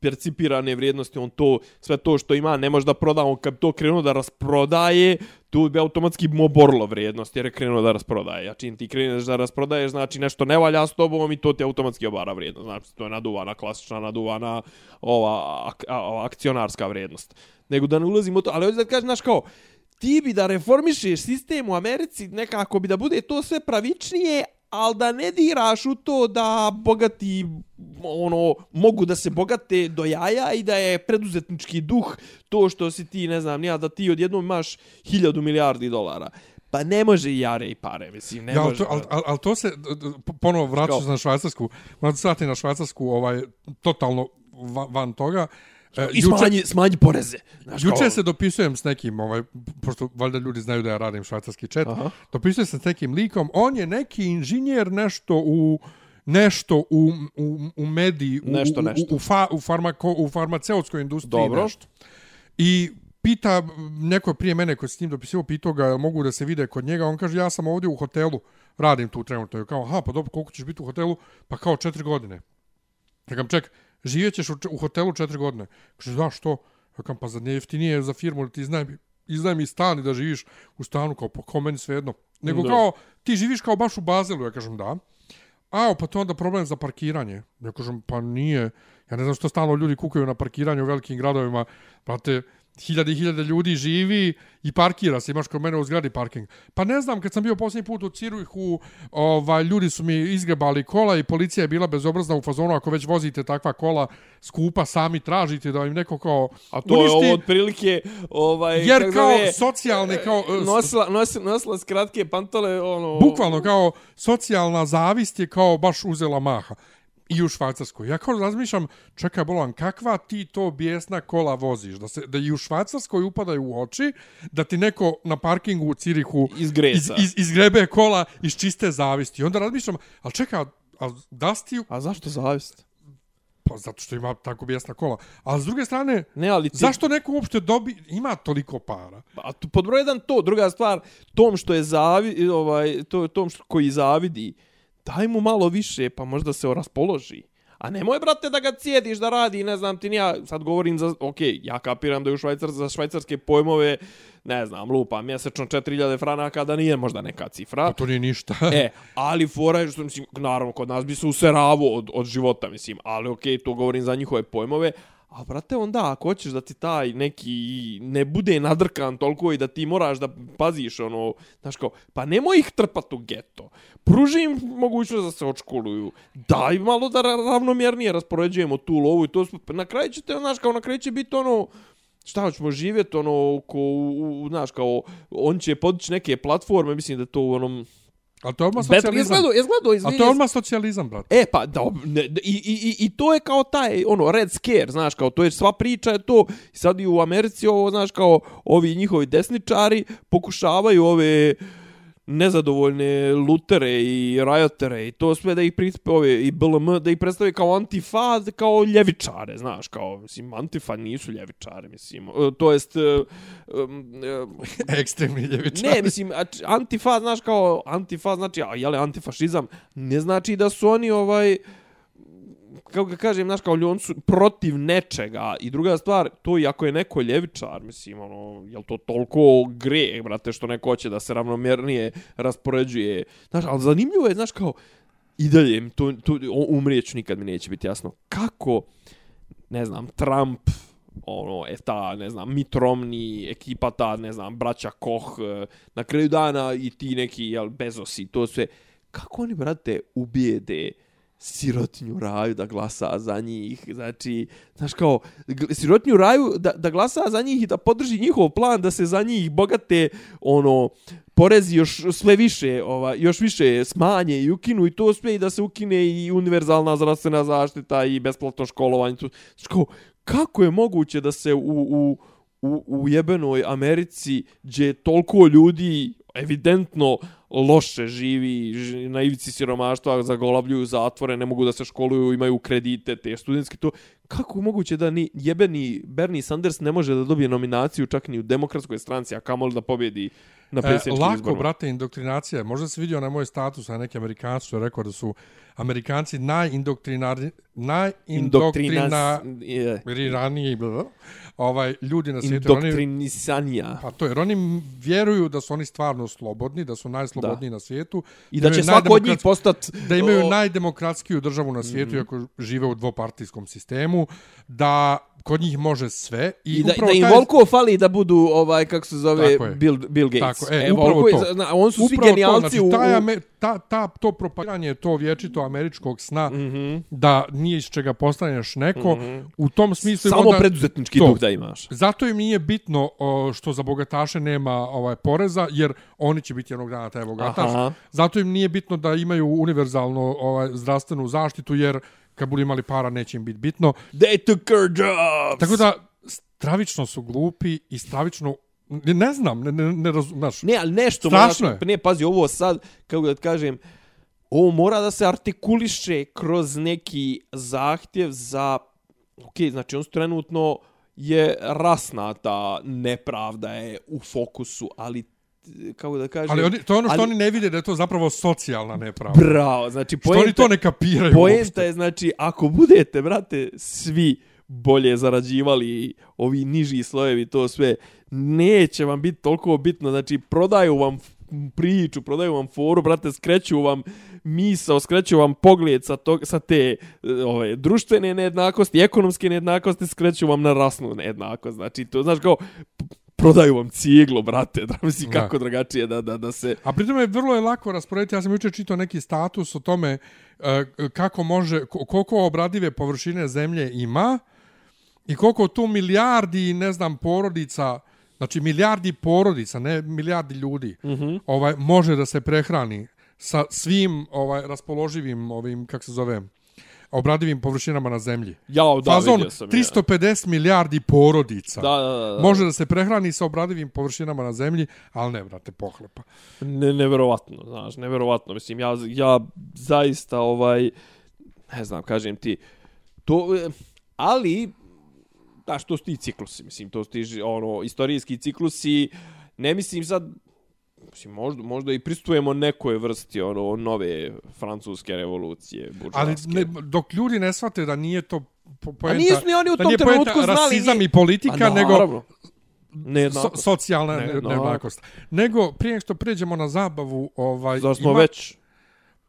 percipirane vrijednosti, on to, sve to što ima, ne može da proda, on kad to krenuo da rasprodaje, tu bi automatski moborlo vrijednost, jer je krenuo da rasprodaje. A čim ti kreneš da rasprodaješ, znači nešto ne valja s tobom i to ti automatski obara vrijednost. Znači, to je naduvana, klasična naduvana ova ak, a, ova akcionarska vrijednost. Nego da ne ulazimo u to, ali hoću da kažem, znaš kao, ti bi da reformišeš sistem u Americi, nekako bi da bude to sve pravičnije, ali da ne diraš u to da bogati ono mogu da se bogate do jaja i da je preduzetnički duh to što si ti, ne znam, nija da ti odjednom imaš hiljadu milijardi dolara. Pa ne može i jare i pare, mislim, ne Ja, može. to, al, al, al to se, ponovo vraćaš na švajcarsku, vratiti na švajcarsku, ovaj, totalno van toga. E, I smanji, smanji poreze. Znaš, Juče kao- se dopisujem s nekim, ovaj, pošto valjda ljudi znaju da ja radim švajcarski chat, Aha. dopisujem se s nekim likom, on je neki inženjer nešto u nešto u, u, u mediji, u, Nešto, u, nešto. u, u, fa, u, farmako, u farmaceutskoj industriji Dobro. nešto. I pita neko prije mene koji se s njim dopisivao, pitao ga jel mogu da se vide kod njega, on kaže ja sam ovdje u hotelu, radim tu trenutno. Kao, aha, pa dobro, koliko ćeš biti u hotelu? Pa kao četiri godine. Ja kam, ček, živjet u, hotelu četiri godine. Kaže, da, što? Ja kam, pa za nije jeftinije za firmu, ti iznajmi, iznajmi stan i da živiš u stanu, kao, pa kao meni svejedno. Nego Da. kao, ti živiš kao baš u Bazelu, ja kažem, da. A, pa to onda problem za parkiranje. Ja kažem, pa nije. Ja ne znam što stalno ljudi kukaju na parkiranju u velikim gradovima. Brate, hiljade i hiljade ljudi živi i parkira se, imaš kod mene u zgradi parking. Pa ne znam, kad sam bio posljednji put u Ciruhu, ovaj, ljudi su mi izgrebali kola i policija je bila bezobrazna u fazonu, ako već vozite takva kola skupa, sami tražite da im neko kao A to je uništi, ovo otprilike, ovaj, jer kao zove, socijalne, kao... e, nosila, nosila, nosila skratke pantole, ono... Bukvalno kao socijalna zavist je kao baš uzela maha. I u Švajcarskoj. Ja kao razmišljam, čekaj bolan, kakva ti to bijesna kola voziš? Da, se, da i u Švajcarskoj upadaju u oči, da ti neko na parkingu u Cirihu Iz iz, iz, izgrebe kola iz čiste zavisti. I onda razmišljam, ali čekaj, a Dusty, A zašto zavist? pa zato što ima tako bijesna kola. A s druge strane, Ne, ali ti... zašto neko uopšte dobi, ima toliko para? A tu- pod broj jedan to, druga stvar, tom što je zavi, ovaj, to, tom što, koji zavidi, daj mu malo više, pa možda se raspoloži. A nemoj, brate, da ga cijediš da radi, ne znam ti ni ja, sad govorim za, ok, ja kapiram da je u Švajcar, za švajcarske pojmove, ne znam, lupa, mjesečno 4000 franaka, da nije možda neka cifra. Pa to nije ništa. [LAUGHS] E, ali fora je što, mislim, naravno, kod nas bi se useravo od, od života, mislim, ali okej, to govorim za njihove pojmove, a brate, onda, ako hoćeš da ti taj neki ne bude nadrkan toliko i da ti moraš da paziš, ono, znaš kao, pa nemoj ih trpat u geto. Pruži im mogućnost da se očkoluju. Daj malo da ravnomjernije raspoređujemo tu lovu i to, na kraju će te, znaš, kao na kraju će biti ono, šta hoćemo živjeti ono ko u, u, znaš kao on će podići neke platforme mislim da to u onom Ali to je odmah socijalizam. izgledao izgledao A izvini to je odmah socijalizam, brate. E pa da ne, i, i, i, i to je kao taj ono red scare znaš kao to je sva priča je to sad i u Americi ovo znaš kao ovi njihovi desničari pokušavaju ove nezadovoljne lutere i rajotere i to sve da ih prispe ove i BLM da ih predstave kao antifa kao ljevičare znaš kao mislim antifa nisu ljevičare mislim e, to jest e, um, e, Ekstremni ljevičar. Ne, mislim, antifa, znaš kao, antifa znači, a jele, antifašizam, ne znači da su oni ovaj, kako ga kažem, znaš, kao on su protiv nečega. I druga stvar, to i ako je neko ljevičar, mislim, ono, je to toliko gre, brate, što neko hoće da se ravnomjernije raspoređuje. Znaš, ali zanimljivo je, znaš, kao, i dalje, to, to, umrijeću nikad mi neće biti jasno. Kako, ne znam, Trump, ono, e ta, ne znam, Mitt Romney, ekipa ta, ne znam, braća Koch, e, na kraju dana i ti neki, jel, Bezosi, to sve. Kako oni, brate, ubijede sirotinju raju da glasa za njih, znači, znaš kao, sirotinju raju da, da glasa za njih i da podrži njihov plan da se za njih bogate, ono, porezi još sve više, ova, još više smanje i ukinu i to sve i da se ukine i univerzalna zdravstvena zaštita i besplatno školovanje. Znači kao, kako je moguće da se u, u, u, u jebenoj Americi gdje toliko ljudi evidentno loše živi, na ivici siromaštva, zagolabljuju zatvore, ne mogu da se školuju, imaju kredite, te studentski to. Kako moguće da ni jebeni Bernie Sanders ne može da dobije nominaciju čak ni u demokratskoj stranci, a kamoli da pobjedi na E, predsjedničkim lako, izborima? brate, indoktrinacija. Možda se vidio na moj status, a neki amerikanci su rekao da su amerikanci najindoktrinari, najindoktrina, je. ranije, ovaj, ljudi na svijetu. jer Oni, Indoktrinisanija. pa to, jer oni vjeruju da su oni stvarno slobodni, da su najslobodniji na svijetu. I da će imaju svako od njih najdemokrat- postat... da imaju o, najdemokratskiju državu na svijetu, mm -hmm. iako žive u dvopartijskom sistemu, da kod njih može sve. I, I da, upravo da im taj- volko fali da budu, ovaj, kako se zove. Bill, Bill Gates. Tako, e, upravo Volko je to. na, on su svi Upravo genijalci to, znači, u... taj ta, ta, to propagiranje, to vječito američkog sna, mm. -hmm. da nije iz čega postaneš neko, mm -hmm. u tom smislu... Samo onda, preduzetnički to. duh da imaš. Zato im nije bitno o, što za bogataše nema ovaj poreza, jer oni će biti jednog dana taj bogataš. Aha. Zato im nije bitno da imaju univerzalno ovaj, zdravstvenu zaštitu, jer kad budu imali para neće im biti bitno. They took our jobs! Tako da, stravično su glupi i stravično... Ne, ne znam, ne, ne, ne razum, znaš. Ne, ali nešto Strašno moraš, je. ne, pazi, ovo sad, kako da kažem, ovo mora da se artikuliše kroz neki zahtjev za, ok, znači on su trenutno je rasna ta nepravda je u fokusu, ali kako da kažem... Ali oni, to je ono što ali- oni ne vide da je to zapravo socijalna nepravda. Bravo, znači Što oni to ne kapiraju Poenta je, znači, ako budete, brate, svi bolje zarađivali ovi niži slojevi, to sve, neće vam biti toliko bitno. Znači, prodaju vam priču, prodaju vam foru, brate, skreću vam misao, skreću vam pogled sa, to, sa te e, ove, društvene nejednakosti, ekonomske nejednakosti, skreću vam na rasnu nejednakost. Znači, to, znaš, kao, prodaju vam cijeglo, brate, da misli Da. kako drugačije da, da, da se... A pritom je vrlo je lako rasporediti. Ja sam jučer čitao neki status o tome e, kako može, ko- koliko obradive površine zemlje ima i koliko tu milijardi, ne znam, porodica, znači milijardi porodica, ne milijardi ljudi, mm -hmm. ovaj, može da se prehrani sa svim ovaj raspoloživim ovim, kako se zove, obradivim površinama na zemlji. Jao, da, Fazon vidio sam. 350 milijardi porodica. Da, da, da. da. Može da se prehrani sa obradivim površinama na zemlji, ali ne, brate, pohlepa. Ne, neverovatno, znaš, neverovatno. Mislim, ja, ja zaista, ovaj, ne znam, kažem ti, to, ali, da, što su ti ciklusi, mislim, to su ti, ono, istorijski ciklusi, ne mislim sad, mislim, možda, možda i pristujemo nekoj vrsti, ono, nove francuske revolucije, Ali buržoaske. ne, dok ljudi ne shvate da nije to po, poenta, nisu ni oni u tom trenutku znali rasizam i politika, A, nego naravno. so, Nejednakost. socijalna Ne, ne, no. nejednakost. Nego, prije što pređemo na zabavu, ovaj, Zar smo već...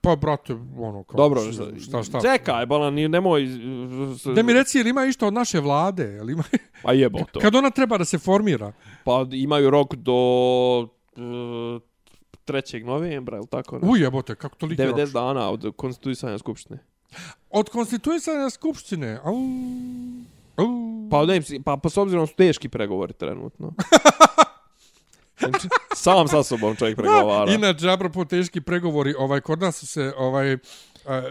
Pa, brate, ono, kao, Dobro, šta, šta, šta? Čekaj, balan, ni- nemoj... Da mi reci, jel ima išto od naše vlade? Jel ima... Pa jebo to. Kad ona treba da se formira? Pa imaju rok do 3. novembra, ili tako? Ne? Uj, jebote, kako to like 90 dana od konstituisanja skupštine. Od konstituisanja skupštine. Au, au. Pa ne, pa, pa s obzirom su teški pregovori trenutno. [LAUGHS] Znači, Sam sa sobom čovjek pregovara. Da, inače, apropo teški pregovori, ovaj, kod nas su se ovaj, e,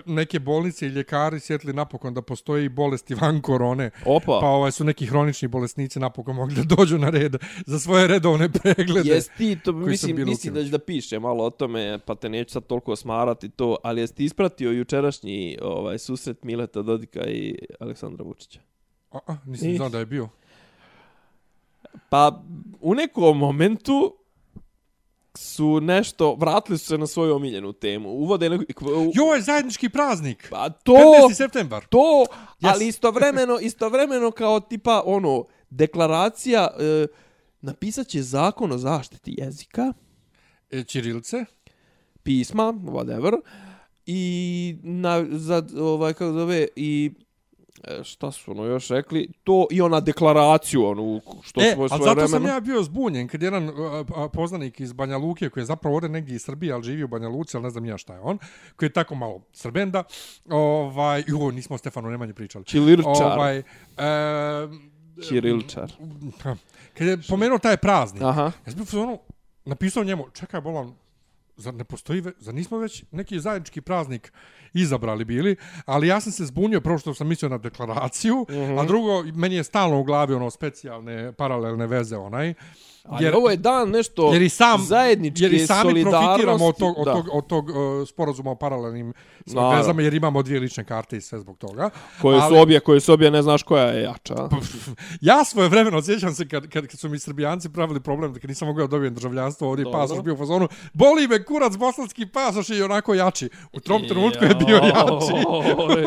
neke bolnice i ljekari sjetili napokon da postoji bolesti van korone. Opa, Pa ovaj su neki hronični bolesnici napokon mogli da dođu na red za svoje redovne preglede. jes ti to, mislim, mislim da ću da piše malo o tome, pa te neću sad toliko smarati to, ali jesi ti ispratio jučerašnji ovaj, susret Mileta Dodika i Aleksandra Vučića? A, a, nisam Nis. znao da je bio. Pa u nekom momentu su nešto, vratili su se na svoju omiljenu temu. Uvode neku... u- Jo, je zajednički praznik. Pa to... 15. septembar. to, Yes. ali istovremeno, istovremeno kao tipa ono, deklaracija, e, napisat će zakon o zaštiti jezika, E, Ćirilice. pisma, whatever, i na, za, ovaj, kako zove, i e, šta su ono još rekli, to i ona deklaraciju, onu, što E, smo ali svoje zato vremeno. sam ja bio zbunjen kad jedan a, a, poznanik iz Banja Luke koji je zapravo ovdje negdje iz Srbije, ali živi u Banja Luci, ali ne znam ja šta je on, koji je tako malo srbenda, ovaj, jo, nismo o Stefanu Nemanji pričali. Čilirčar, Ovaj, e, Ćirilčar. kad je pomenuo taj praznik, Aha. ja sam bio fazonu, napisao njemu, čekaj, bolan, zar ne postoji, ve, zar nismo već neki zajednički praznik izabrali bili, ali ja sam se zbunio prvo što sam mislio na deklaraciju, mm Mhm. -hmm. a drugo, meni je stalno u glavi ono specijalne paralelne veze onaj, Ali ovo je dan nešto jer i sam zajedničke jer i sami profitiramo od tog, od tog, od tog uh, sporazuma o paralelnim vezama, jer imamo dvije lične karte i sve zbog toga. koje su ali- obje, koje su obje ne znaš koja je jača. Ja svoje vremeno osjećam se kad, kad, kad su mi Srbijanci pravili problem, da kad nisam mogao da dobijem državljanstvo, ovdje Dobro. pasoš bio u fazonu, boli me kurac, bosanski pasoš je onako jači. U tom trenutku je bio jači.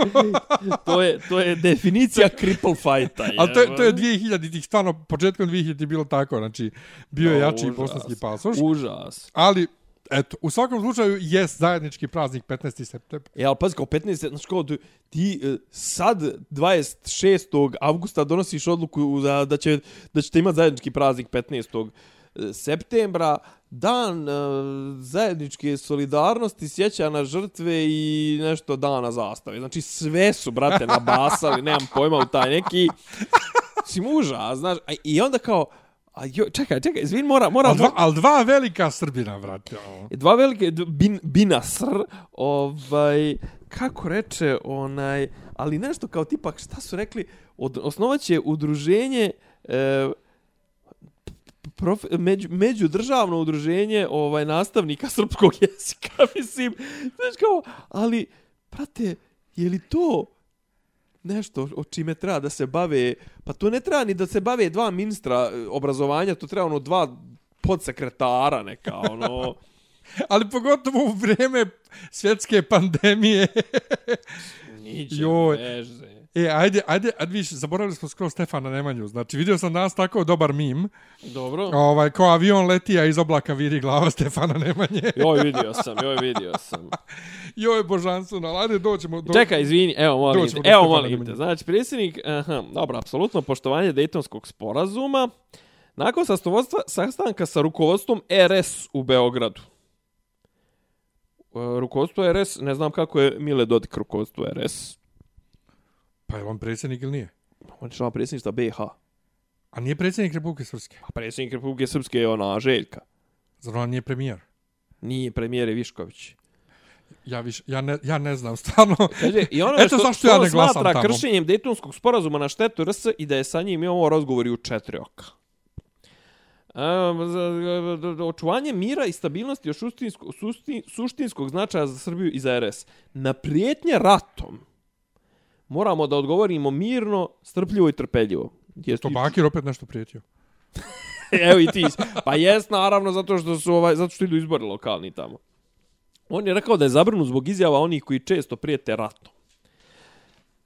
[LAUGHS] to je to je definicija cripple fighta. Ali to, je- to je 2000-ih, stvarno, početkom 2000-ih bilo tako, znači, bio je jači užas. bosanski pasoš. Užas. Ali, eto, u svakom slučaju, jest zajednički praznik 15. septembar. E, ali pazi, kao 15, znači kao ti- e, sad 26. avgusta donosiš odluku da, da, će, da ćete imati zajednički praznik 15. septembra, dan e, zajedničke solidarnosti, sjeća na žrtve i nešto dana zastave. Znači sve su, brate, nabasali, nemam pojma u taj neki... [LAUGHS] Si muža, znaš, i onda kao, a jo, čekaj, čekaj, izvin, mora, mora, Al dva, al dva velika Srbina, vrate. ono. Dva velike, bin, binasr, ovaj, kako reče, onaj, ali nešto kao tipak, šta su rekli, od, osnovaće udruženje, e, prof, među, međudržavno udruženje ovaj nastavnika srpskog [LAUGHS] jezika, mislim, znaš kao, ali, prate, je li to nešto o čime treba da se bave, pa to ne treba ni da se bave dva ministra e, obrazovanja, to treba ono dva podsekretara neka, ono... [LAUGHS] Ali pogotovo u vrijeme svjetske pandemije. Niđe Joj. E, ajde, ajde, ajde, viš, zaboravili smo skoro Stefana Nemanju. Znači, vidio sam danas tako dobar mim. Dobro. Ovaj, kao avion leti, a iz oblaka viri glava Stefana Nemanje. [LAUGHS] Joj, vidio sam, joj, vidio sam. Joj, božanstvo, na ajde, doćemo. Do... Čekaj, izvini, evo molim te, evo molim te. Znači, predsjednik, aha, dobro, apsolutno poštovanje Dejtonskog sporazuma. Nakon sastanka sa rukovodstvom RS u Beogradu. E, Rukovodstvo RS, ne znam kako je Mile Dodik rukovodstvo RS. Pa je on predsjednik ili nije? On je član predsjedništva BiH. A nije predsjednik Republike Srpske? A predsjednik Republike Srpske je ona Željka. Zar on nije premijer? Nije premijer je Višković. Ja, više, ja, ne, ja ne znam, [LAUGHS] stvarno. Kaže, i ono Eto što, zašto što ja ne glasam smatra tamo. kršenjem Dejtonskog sporazuma na štetu RS i da je sa njim imamo razgovori u četiri oka. Um, za- očuvanje mira i stabilnosti od suštinsko, suštin, suštinskog značaja za Srbiju i za RS. Na prijetnje ratom moramo da odgovorimo mirno, strpljivo i trpeljivo. Jesi To Bakir opet nešto prijetio. [LAUGHS] Evo i ti. Pa jest naravno zato što su ovaj zato što idu izbori lokalni tamo. On je rekao da je zabrinut zbog izjava onih koji često prijete ratom.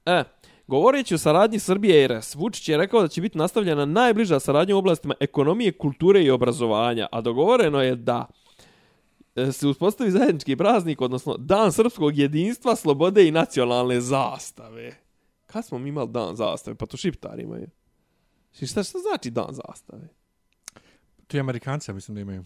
E, govoreći o saradnji Srbije i RS, Vučić je rekao da će biti nastavljena najbliža saradnja u oblastima ekonomije, kulture i obrazovanja, a dogovoreno je da se uspostavi zajednički praznik, odnosno Dan srpskog jedinstva, slobode i nacionalne zastave. Kad smo mi imali dan zastave? Pa to šiptari imaju. Šta, šta znači dan zastave? Ti Amerikanci, ja mislim da imaju.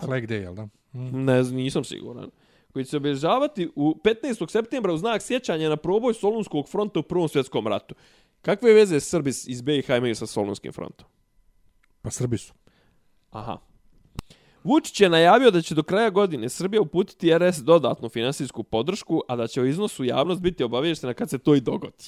Flag Day, jel da? Mm. Ne nisam siguran. Koji će se obilježavati u 15. septembra u znak sjećanja na proboj Solunskog fronta u Prvom svjetskom ratu. Kakve veze Srbi iz BiH imaju sa Solunskim frontom? Pa Srbi su. Aha. Vučić je najavio da će do kraja godine Srbija uputiti RS dodatnu finansijsku podršku, a da će o iznosu javnost biti obavještena kad se to i dogodi.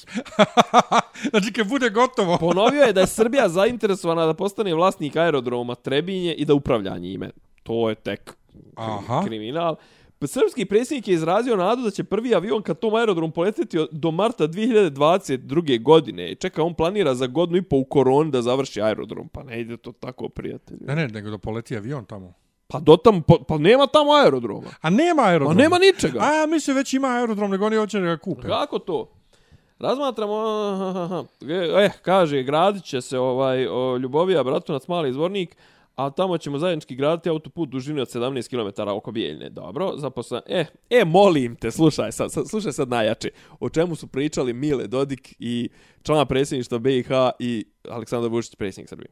[LAUGHS] znači, kad bude gotovo. [LAUGHS] Ponovio je da je Srbija zainteresovana da postane vlasnik aerodroma Trebinje i da upravlja njime. To je tek Aha. kriminal. Srpski predsjednik je izrazio nadu da će prvi avion ka tom aerodromu poleteti od- do marta 2022. godine. Čeka, on planira za godinu i po u koroni da završi aerodrom. Pa ne ide to tako, prijatelju. Ne, ne, nego da poleti avion tamo. Pa do tam, pa, pa nema tamo aerodroma. A nema Pa aerodrom. nema ničega. A ja mislim već ima aerodrom, nego oni hoće da ga kupe. Kako to? Razmatramo, eh, kaže, gradit će se ovaj, o, Ljubovija, Bratunac, Mali izvornik, a tamo ćemo zajednički graditi autoput dužine od 17 km oko Bijeljne. Dobro, zaposlen... E, e, molim te, slušaj sad, sad, slušaj sad najjače. O čemu su pričali Mile Dodik i člana predsjedništva BiH i Aleksandar Vučić, predsjednik Srbije.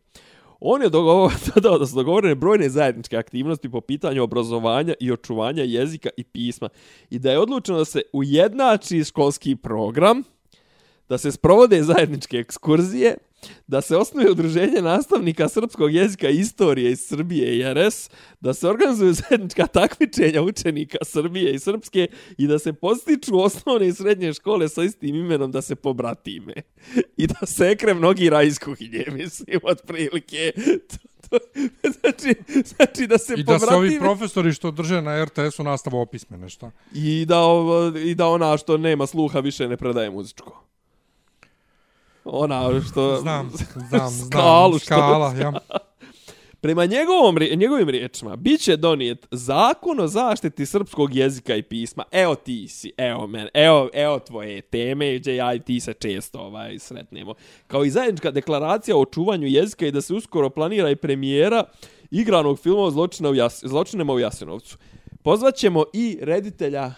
On je dogovor, [LAUGHS] dodao da su dogovorene brojne zajedničke aktivnosti po pitanju obrazovanja i očuvanja jezika i pisma. I da je odlučeno da se ujednači školski program, da se sprovode zajedničke ekskurzije, da se osnuje udruženje nastavnika srpskog jezika i istorije iz Srbije i RS, da se organizuju zajednička takmičenja učenika Srbije i Srpske i da se postiču osnovne i srednje škole sa istim imenom da se pobratime. I da se ekre mnogi raj iz kuhinje, mislim, otprilike. [LAUGHS] Znači, znači da se I da se ovi profesori što drže na RTS-u nastavu opismene, šta? i da, ovo- i da ona što nema sluha više ne predaje muzičko. Ona što... Znam, znam, [LAUGHS] znam. Skalu što- Skala, ja. Prema njegovom, njegovim riječima, bit će donijet zakon o zaštiti srpskog jezika i pisma. Evo ti si, evo men, evo, evo tvoje teme, gdje ja i ti se često ovaj, sretnemo. Kao i zajednička deklaracija o čuvanju jezika i da se uskoro planira i premijera igranog filma o zločina u Jas, zločinama u Jasenovcu. Pozvaćemo i reditelja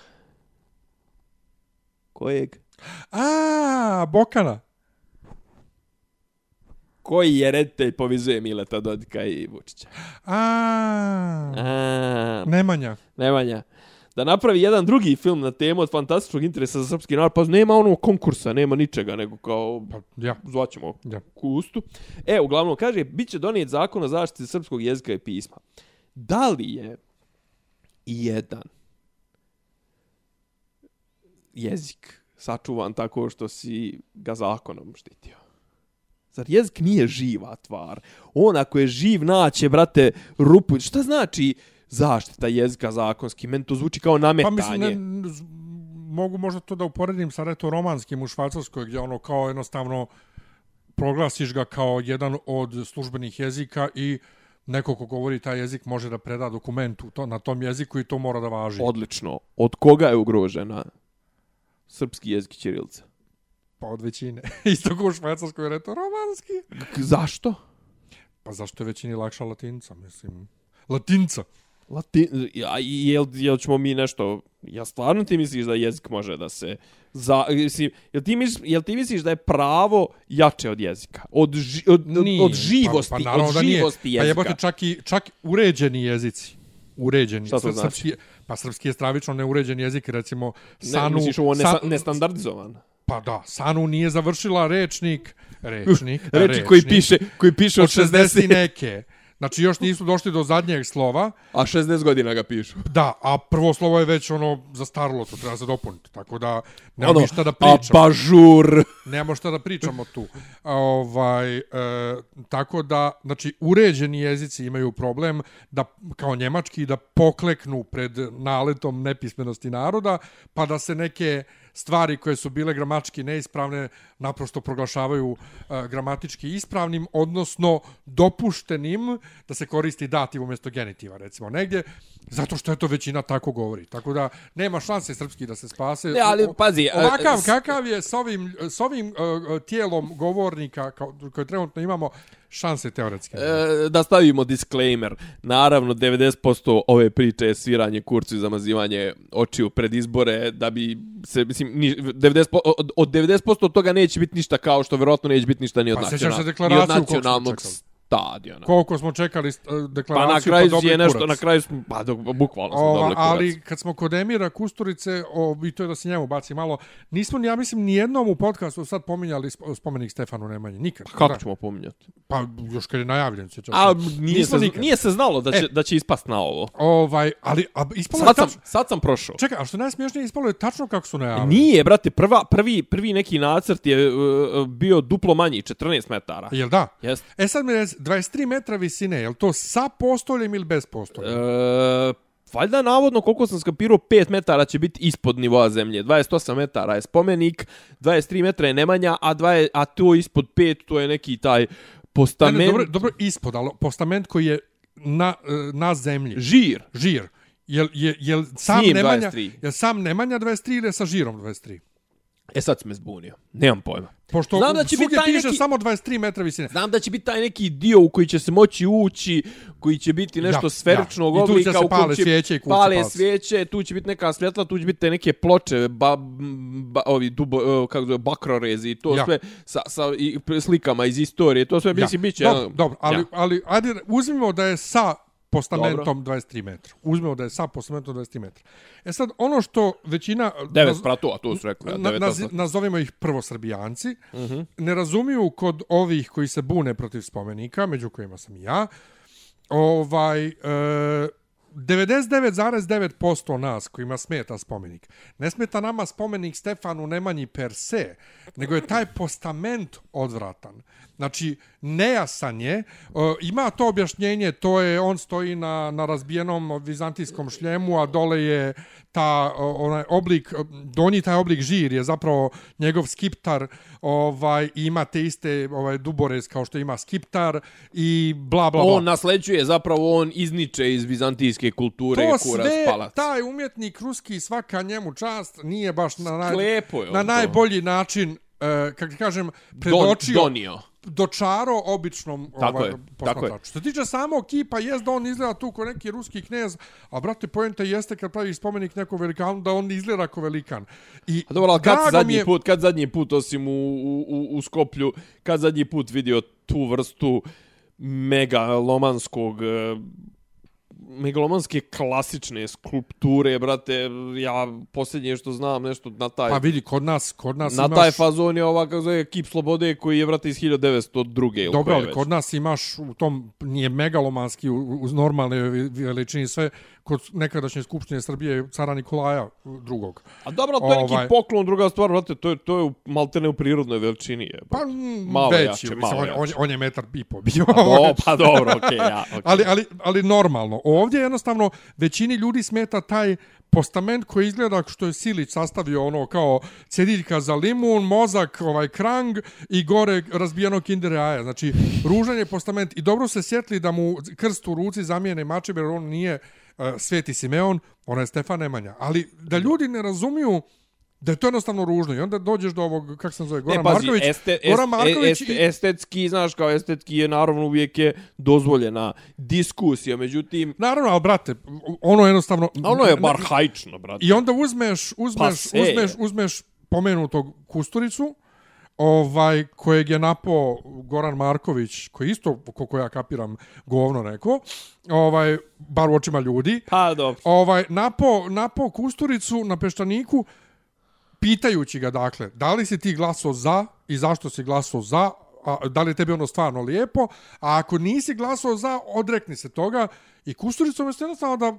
kojeg? A, Bokana. Koji je reditelj povizuje Mileta Dodika i Vučića? A, A, Nemanja. Nemanja. Da napravi jedan drugi film na temu od fantastičnog interesa za srpski narod, pa nema ono konkursa, nema ničega, nego kao Pa, ja. zvaćemo Ja. kustu. E, uglavnom, kaže, bit će donijet zakon o zaštiti srpskog jezika i pisma. Da li je jedan jezik sačuvan tako što si ga zakonom štitio? Zar jezik nije živa tvar? On ako je živ naće, brate, rupu. Šta znači zaštita jezika zakonski? Meni to zvuči kao Pa nametanje. mislim, ne, mogu možda to da uporedim sa retoromanskim u Švajcarskoj, gdje ono kao jednostavno proglasiš ga kao jedan od službenih jezika i neko ko govori taj jezik može da preda dokument u to, na tom jeziku i to mora da važi. Odlično. Od koga je ugrožena srpski jezik i ćirilica? Pa od većine. [LAUGHS] Isto kao u Švajcarskoj retoromanski. K- Zašto? Pa zašto je većini lakša latinca, mislim. Latinca. Latin, ja, jel, jel ćemo mi nešto... Ja stvarno ti misliš da jezik može da se... Za, mislim, jel, ti misliš, jel ti misliš da je pravo jače od jezika? Od, ži, od, od, od živosti, pa, pa naravno od da nije. živosti Pa jezika. jebote, čak i čak uređeni jezici. Uređeni. Šta to znači? Srpski, pa srpski je stravično neuređen jezik, recimo ne, Sanu... misliš ovo Sa- nesa, nestandardizovan? Pa da, Sanu nije završila rečnik, rečnik, [LAUGHS] Reči koji piše, koji piše od od 60 i 60. neke. Znači, još nisu došli do zadnjeg slova. A 60 godina ga pišu. Da, a prvo slovo je već ono zastarilo, to treba se dopuniti. Tako da, nema Ono, ništa da pričamo. Abažur. Nemamo šta da pričamo tu. Ovaj, e, tako da, znači, uređeni jezici imaju problem da, kao njemački, da pokleknu pred naletom nepismenosti naroda, pa da se neke stvari koje su bile gramatički neispravne naprosto proglašavaju e, gramatički ispravnim, odnosno dopuštenim da se koristi dativ umjesto genitiva, recimo, negdje, zato što je to većina tako govori. Tako da, nema šanse srpski da se spase. Ne, ali pazi, e, Ovakav kakav je s ovim, s ovim uh, tijelom govornika kao, koje trenutno imamo, šanse teoretske. E, da stavimo disclaimer. Naravno, 90% ove priče je sviranje kurcu i zamazivanje očiju pred izbore, da bi se, mislim, ni, 90, od, od 90% od toga neće biti ništa kao što verovatno neće biti ništa ni od, Pa, nacional, ni od nacionalnog? Stadiona. Koliko smo čekali uh, Pa deklaraciju, na kraju dobili je nešto, kurac. na kraju smo, pa dok, bukvalno smo Ova, dobili kurac. ali kad smo kod Emira Kusturice, o, i to je da se njemu baci malo, nismo, ni- ja mislim, nijednom u podcastu sad pominjali sp- spomenik Stefanu Nemanji. Nikad. Kako Da. ćemo pominjati? Pa još kad je najavljen, sjećam A se. nije Nismo se, nikad. nije se znalo da će, E. da će ispast na ovo. Ovaj, ali a, ispalo Sad sam, tačno... sad sam prošao. Čekaj, a što je najsmiješnije, ispalo je tačno kako su najavili. Nije, brate, prva, prvi, prvi neki nacrt je uh, bio duplo manji, 14 metara. Jel da? Jest. E sad mi reci, 23 metra visine, je li to sa postoljem ili bez postolja? E, valjda navodno, koliko sam skapirao, 5 metara će biti ispod nivoa zemlje. 28 metara je spomenik, 23 metra je Nemanja, a, 20, a to ispod 5, to je neki taj Ne, postament. ne, dobro, dobro ispod, ali postament koji je na, e, na zemlji. Žir. Žir. Jel, je, jel sam Nemanja, 23. jel sam Nemanja 23 ili je sa žirom 23? E sad si me zbunio. Nemam pojma. Pošto Znam da će biti taj piše neki- samo 23 metra visine. Znam da će biti taj neki dio u koji će se moći ući, koji će biti nešto Ja, sferičnog ja. I tu će oblika. se pale svijeće i kurci Pale palci. svijeće, tu će biti neka svjetla, tu će biti neke ploče, ba, ba, ovi dubo, eh, kako zove, bakrorezi i to Ja. sve sa, sa i, slikama iz istorije. To sve, mislim, bit će... dobro, dobro, ali, ja. ali ajde, uzmimo da je sa postamentom 23 metra. Uzmimo da je sa postamentom 23 metra. E sad, ono što većina... Devet naz- spratova, to su rekli. Ja, na, naz, nazovimo ih prvosrbijanci, uh Mhm. -huh. ne razumiju kod ovih koji se bune protiv spomenika, među kojima sam i ja, ovaj, e, 99,9% nas kojima smeta spomenik. Ne smeta nama spomenik Stefanu Nemanji per se, nego je taj postament odvratan. Znači, nejasan je. E, ima to objašnjenje, to je, on stoji na, na razbijenom vizantijskom šljemu, a dole je ta, onaj oblik, donji taj oblik žir je zapravo njegov skiptar, ovaj, ima te iste ovaj, duborez kao što ima skiptar i bla, bla, bla. On nasleđuje, zapravo on izniče iz vizantijske kulture to kurac sve, palac. taj umjetnik ruski, svaka njemu čast, nije baš na, naj, na to. najbolji način, uh, kako kažem, predočio, Don, donio. Dočaro običnom Tako ovaj, je, tako je. Što se tiče samog kipa, jest da on izgleda tu ko neki ruski knez, a brate, pojenta jeste kad pravi spomenik nekom velikanu, da on izgleda ko velikan. I A dobro, ali kad zadnji je- put, kad zadnji put, osim u, u, u, u Skoplju, kad zadnji put vidio tu vrstu megalomanskog e, megalomanske klasične skulpture, brate, ja posljednje što znam nešto na taj Pa vidi, kod nas, kod nas na imaš... taj fazon je ova kako zove kip slobode koji je brate iz 1902. ili Dobro, ali kod nas imaš u tom, nije megalomanski uz normalne veličini sve, kod nekadašnje Skupštine Srbije cara Nikolaja drugog. A dobro, to je neki ovaj- poklon, druga stvar, brate, to je, to je maltene u prirodnoj veličini. Je, Pa Malo veći, jače, mislim, malo on, on, jače. on je metar i po bio. pa, do, pa [LAUGHS] dobro, okej, okay, ja, okay. ali, ali, ali normalno. Ovdje jednostavno većini ljudi smeta taj postament koji izgleda što je Silić sastavio ono kao cediljka za limun, mozak, ovaj krang i gore razbijeno kinder jaja. Znači, ružan je postament i dobro se sjetli da mu krst u ruci zamijene mačem jer on nije uh, Sveti Simeon, ona je Stefan Nemanja. Ali da ljudi ne razumiju da je to jednostavno ružno i onda dođeš do ovog, kako se zove, Goran ne, pazi, Marković. este, Goran este, Marković este, i- estetski, znaš, kao estetski je naravno uvijek je dozvoljena diskusija, međutim, Naravno, ali brate, ono jednostavno... ono je bar hajčno, brate. I onda uzmeš, uzmeš, je. uzmeš, uzmeš pomenutog Kusturicu, ovaj, kojeg je napo Goran Marković, koji isto, koliko ja kapiram, govno neko, ovaj, bar u očima ljudi, Pa, dobro. ovaj, napo, napo Kusturicu na Peštaniku, pitajući ga, dakle, da li si ti glasao za i zašto si glasao za, a, da li je tebi ono stvarno lijepo, a ako nisi glasao za, odrekni se toga i Kusturica umjesto jednostavno da,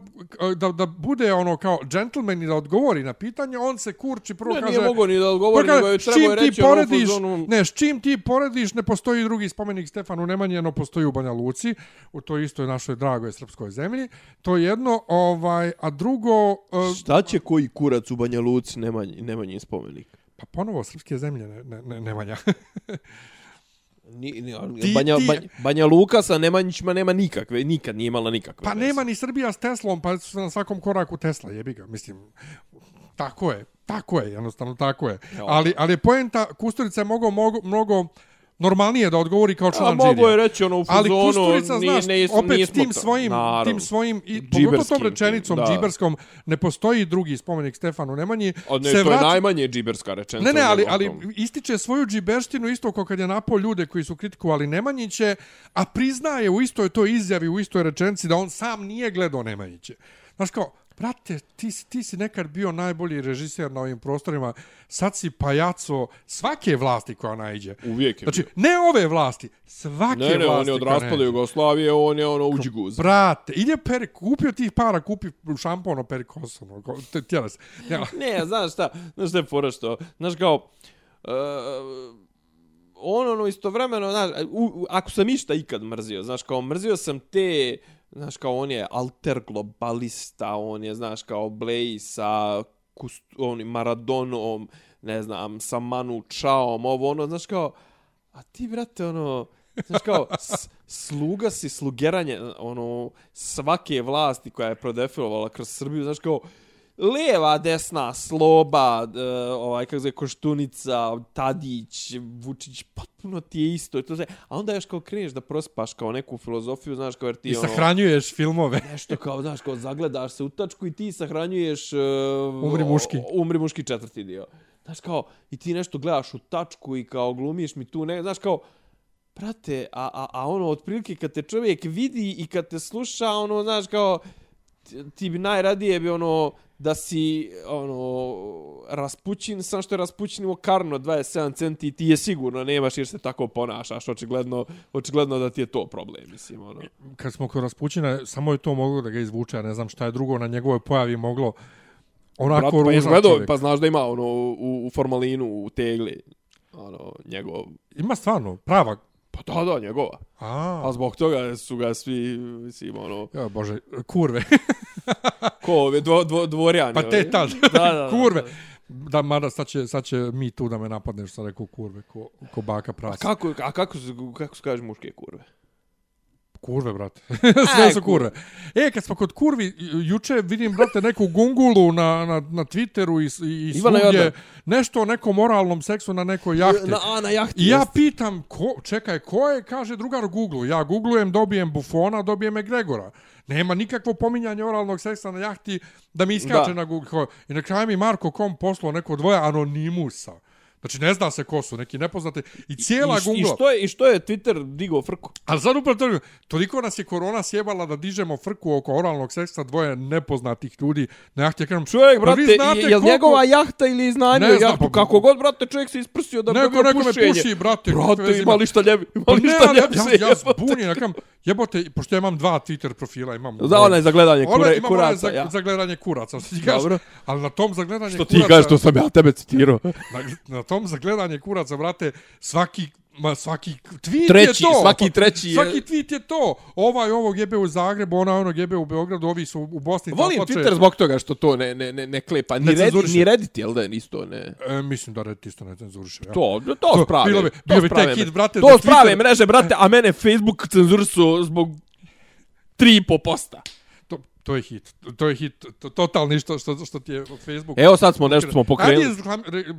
da, da bude ono kao gentleman i da odgovori na pitanje, on se kurči prvo Ne, kaže... nije mogo ni da odgovori, nego je trebao čim je ti reći ono porediš, fazonu- ne, s čim ti porediš, ne postoji drugi spomenik Stefanu Nemanji, jedno postoji u Banja Luci, u toj istoj našoj dragoj srpskoj zemlji. To je jedno, ovaj, a drugo, e, Šta će koji kurac u Banja Luci Nemanji, Nemanjin spomenik? pa ponovo srpske zemlje ne, ne, ne, Nemanja. [LAUGHS] Ni, ni, Ti- Banja, ti- Banja, Banja Luka sa Nemanjićima nema nikakve, nikad nije imala nikakve. Pa veze. nema ni Srbija s Teslom, pa su na svakom koraku Tesla, jebi ga, mislim. Tako je, tako je, jednostavno tako je. Ali, ali je poenta, Kusturica je mogao mnogo, mnogo normalnije da odgovori kao A član mogu žirija. je reći ono u Ali fazonu, Kusturica, znaš, nije, opet nije s tim svojim, Naravno. tim svojim, i pogotovo tom rečenicom, da. džiberskom, ne postoji drugi spomenik Stefanu Nemanji. A ne, se to je vraća- najmanje džiberska rečenica. Ne, ne, ali, ali ističe svoju džiberštinu isto kao kad je napao ljude koji su kritikovali Nemanjiće, a priznaje u istoj toj izjavi, u istoj rečenici da on sam nije gledao Nemanjiće. Znaš kao, brate, ti, ti si nekad bio najbolji režiser na ovim prostorima, sad si pajaco svake vlasti koja najđe. Uvijek je Znači, bio. ne ove vlasti, svake Ne, ne, on vlasti je od raspada. Jugoslavije, on je ono uđiguz. Brate, ide peri, kupio tih para, kupi šampon o perikosom. Tjela se. Ja. Ne, znaš šta, znaš šta je fora što, znaš kao, uh, on ono istovremeno, znaš, u, u, ako sam išta ikad mrzio, znaš, kao mrzio sam te, znaš, kao on je alter globalista, on je, znaš, kao Blej sa kust, onim Maradonom, ne znam, sa Manu Chaom, ovo ono, znaš, kao, a ti, brate, ono, znaš, kao, sluga si slugeranje, ono, svake vlasti koja je prodefilovala kroz Srbiju, znaš, kao, leva, desna, sloba, uh, ovaj, kako se zove, Koštunica, Tadić, Vučić, potpuno ti je isto. To sve. A onda još kao kreneš da prospaš kao neku filozofiju, znaš, kao jer ti I ono, sahranjuješ filmove. [LAUGHS] nešto kao, znaš, kao zagledaš se u tačku i ti sahranjuješ... Uh, Umri muški. o- Umri muški četvrti dio. Znaš, kao, i ti nešto gledaš u tačku i kao glumiš mi tu, ne, znaš, kao, prate, a, a, a ono, otprilike kad te čovjek vidi i kad te sluša, ono, znaš, kao, ti- bi najradije bi ono da si ono raspućin sam što je raspućinivo karno 27 centi i ti je sigurno nemaš jer se tako ponašaš očigledno očigledno da ti je to problem mislim ono kad smo kod Raspućina, samo je to moglo da ga izvuče, ja ne znam šta je drugo na njegovoj pojavi moglo onako Brat, pa izgledao, čovjek. pa znaš da ima ono u, u formalinu u tegli ono njegov Ima stvarno, prava. Pa da da njegova A, a zbog toga su ga svi mislim ono ja, bože, kurve. [LAUGHS] ko ove dvo, dvo, dvorjani pa te ovi. tad, da, da, da, kurve. da. Da, mada sad će, sad će mi tu da me napadneš, sad rekao kurve, ko, ko baka A prasa. kako, a kako se, kako se kaže muške kurve? Kurve, brate. [LAUGHS] Sve Aj, su kurve. E, kad smo kod kurvi, juče vidim, brate, neku gungulu na, na, na Twitteru i, i, i Ivana svugdje. Jordan. Nešto o nekom moralnom seksu na nekoj jahti. Na, a, na jahti. I ja jest. pitam, ko, čekaj, ko je, kaže drugar Google. Ja googlujem, dobijem Buffona, dobijem Gregora. Nema nikakvo pominjanje oralnog seksa na jahti da mi iskače Da. na Google. I na kraju mi Marko Kom poslao neko dvoje anonimusa. Znači, ne zna se ko su, neki nepoznati. I cijela I, Google... I što je, i što je Twitter digao frku? Ali sad upravo to, toliko nas je korona sjebala da dižemo frku oko oralnog seksa dvoje nepoznatih ljudi na jahti. Ja kažem, Čovjek, pa brate, vi znate je, je li koliko- njegova jahta ili iznajmio Ne znam, jahtu? pa- Kako god, brate, čovjek se isprsio da Neko nekome pušenje. puši, brate. Brate, ima li šta ljebi, ima Pa li ne, šta ali ja, ljepše, ja, ja zbunjen, ja kam, jebote, pošto ja imam dva Twitter profila, imam... Da, onaj za gledanje kure, imam onaj kuraca, za, ja. za gledanje kuraca, što ti kažeš. Dobro. Ali na tom za gledanje Što kuraca... ti kažeš, to sam ja tebe citirao. [LAUGHS] Na, na tom za gledanje kuraca, brate, svaki Ma svaki tweet Treći, je to. svaki treći je- Svaki tweet je to. Ovaj ovog jebe u Zagrebu, ona ono jebe u Beogradu, ovi su u Bosni. Volim taplače. Twitter zbog toga što to ne, ne, ne, ne klepa. Ni, Ne Reddit, cenzuriše. ni Reddit, jel da je isto ne? E, mislim da Reddit isto ne cenzuriše. Ja. To, to, To, sprave. bilo bi- to bio bi hit, mreže. brate, To za sprave Twitter. mreže, brate, a mene Facebook cenzurisu zbog tri i po posta. To, to je hit. To je hit. To, totalni što, što, što ti je od Facebook. Evo sad smo nešto smo pokrenuli. Ajde,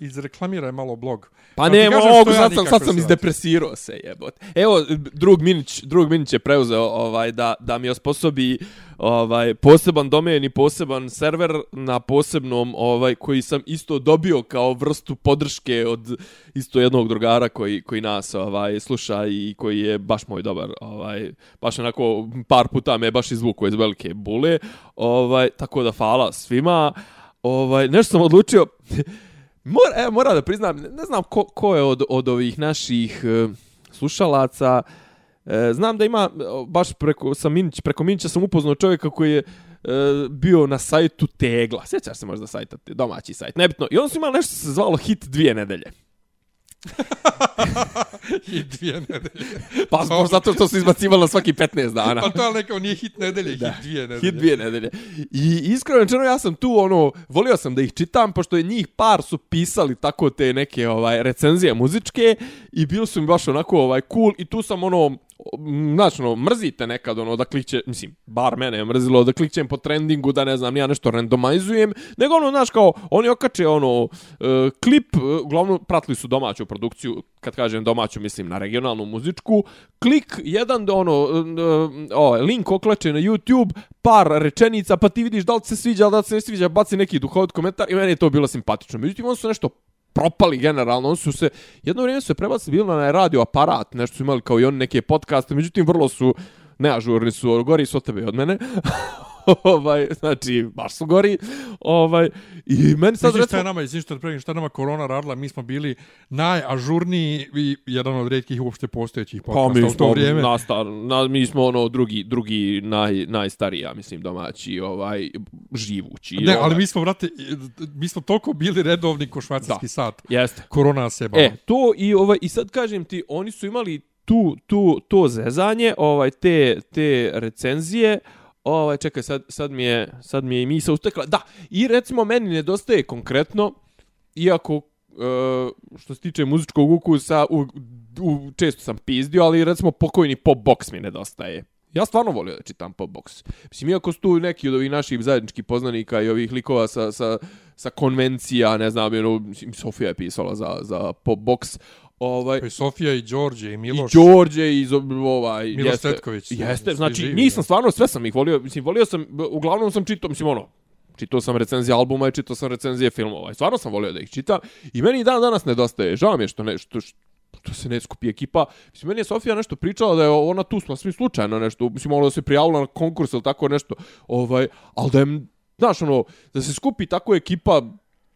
izreklamiraj malo blog. Pa ne mogu, ja sad sam, sad sam izdepresirao se, jebote. Evo, drug Minić, drug Minić je preuzeo ovaj, da, da mi osposobi ovaj, poseban domen i poseban server na posebnom ovaj koji sam isto dobio kao vrstu podrške od isto jednog drugara koji, koji nas ovaj sluša i koji je baš moj dobar ovaj baš onako par puta me baš izvukao iz velike bule ovaj tako da hvala svima ovaj nešto sam odlučio [LAUGHS] Mor, e, moram da priznam, ne, znam ko, ko je od, od ovih naših e, slušalaca. E, znam da ima, e, baš preko, sam Minić, preko Minića sam upoznao čovjeka koji je e, bio na sajtu Tegla. Sjećaš se možda sajta, domaći sajt, nebitno. I on su imali nešto se zvalo Hit dvije nedelje. I dvije nedelje. Pa možda zato što su izbacivali na svaki 15 dana. Pa to je nekao nije hit nedelje, hit dvije nedelje. Hit dvije nedelje. I iskreno rečeno ja sam tu ono, volio sam da ih čitam, pošto je njih par su pisali tako te neke ovaj recenzije muzičke i bilo su mi baš onako ovaj cool i tu sam ono, znači, ono, mrzite nekad, ono, da klikće, mislim, bar mene je mrzilo, da klikćem po trendingu, da ne znam, ja nešto randomizujem, nego ono, znaš, kao, oni okače, ono, e, klip, e, uglavnom, pratili su domaću produkciju, kad kažem domaću, mislim, na regionalnu muzičku, klik, jedan, ono, e, o, link okleče na YouTube, par rečenica, pa ti vidiš da li se sviđa, da li se ne sviđa, baci neki duhovit komentar i meni je to bilo simpatično. Međutim, oni su nešto propali generalno, oni su se, jedno vrijeme su se prebacili bili na radio aparat, nešto su imali kao i oni neke podcaste, međutim vrlo su neažurni su, gori su od tebe od mene. [LAUGHS] [LAUGHS] ovaj, znači, baš su gori. Ovaj, I meni sad recimo... Šta je nama, izvim što da pregim, šta je nama korona radila, mi smo bili najažurniji i jedan od redkih uopšte postojećih pa, podcasta pa, u to vrijeme. Nastar, na, mi smo ono drugi, drugi naj, najstariji, ja mislim, domaći, ovaj, živući. Ne, ovaj. ali mi smo, vrate, mi smo toliko bili redovni ko švajcarski sat. Jeste. Korona se E, to i, ovaj, i sad kažem ti, oni su imali tu, tu, to zezanje, ovaj, te, te recenzije, Ovaj čekaj sad sad mi je sad mi je i misa ustekla. Da, i recimo meni nedostaje konkretno iako uh, što se tiče muzičkog ukusa u, u, često sam pizdio, ali recimo pokojni pop box mi nedostaje. Ja stvarno volio da čitam pop box. Mislim, iako su tu neki od ovih naših zajedničkih poznanika i ovih likova sa, sa, sa konvencija, ne znam, ono, Sofija je pisala za, za pop box, Ovaj, pa I Sofija i Đorđe i Miloš. I Đorđe i ovaj... Miloš jeste, Tetković. Jeste, znači živi, nisam stvarno, sve sam ih volio, mislim, volio sam, uglavnom sam čitao, mislim, ono, čitao sam recenzije albuma i čitao sam recenzije filmova. I stvarno sam volio da ih čitam. I meni dan danas nedostaje. Žao mi je što, ne, što, što to se ne skupi ekipa. Mislim, meni je Sofija nešto pričala da je ona tu smo svi slučajno nešto, mislim, ono da se prijavila na konkurs ili tako nešto, ovaj, ali da je, znaš, ono, da se skupi tako ekipa,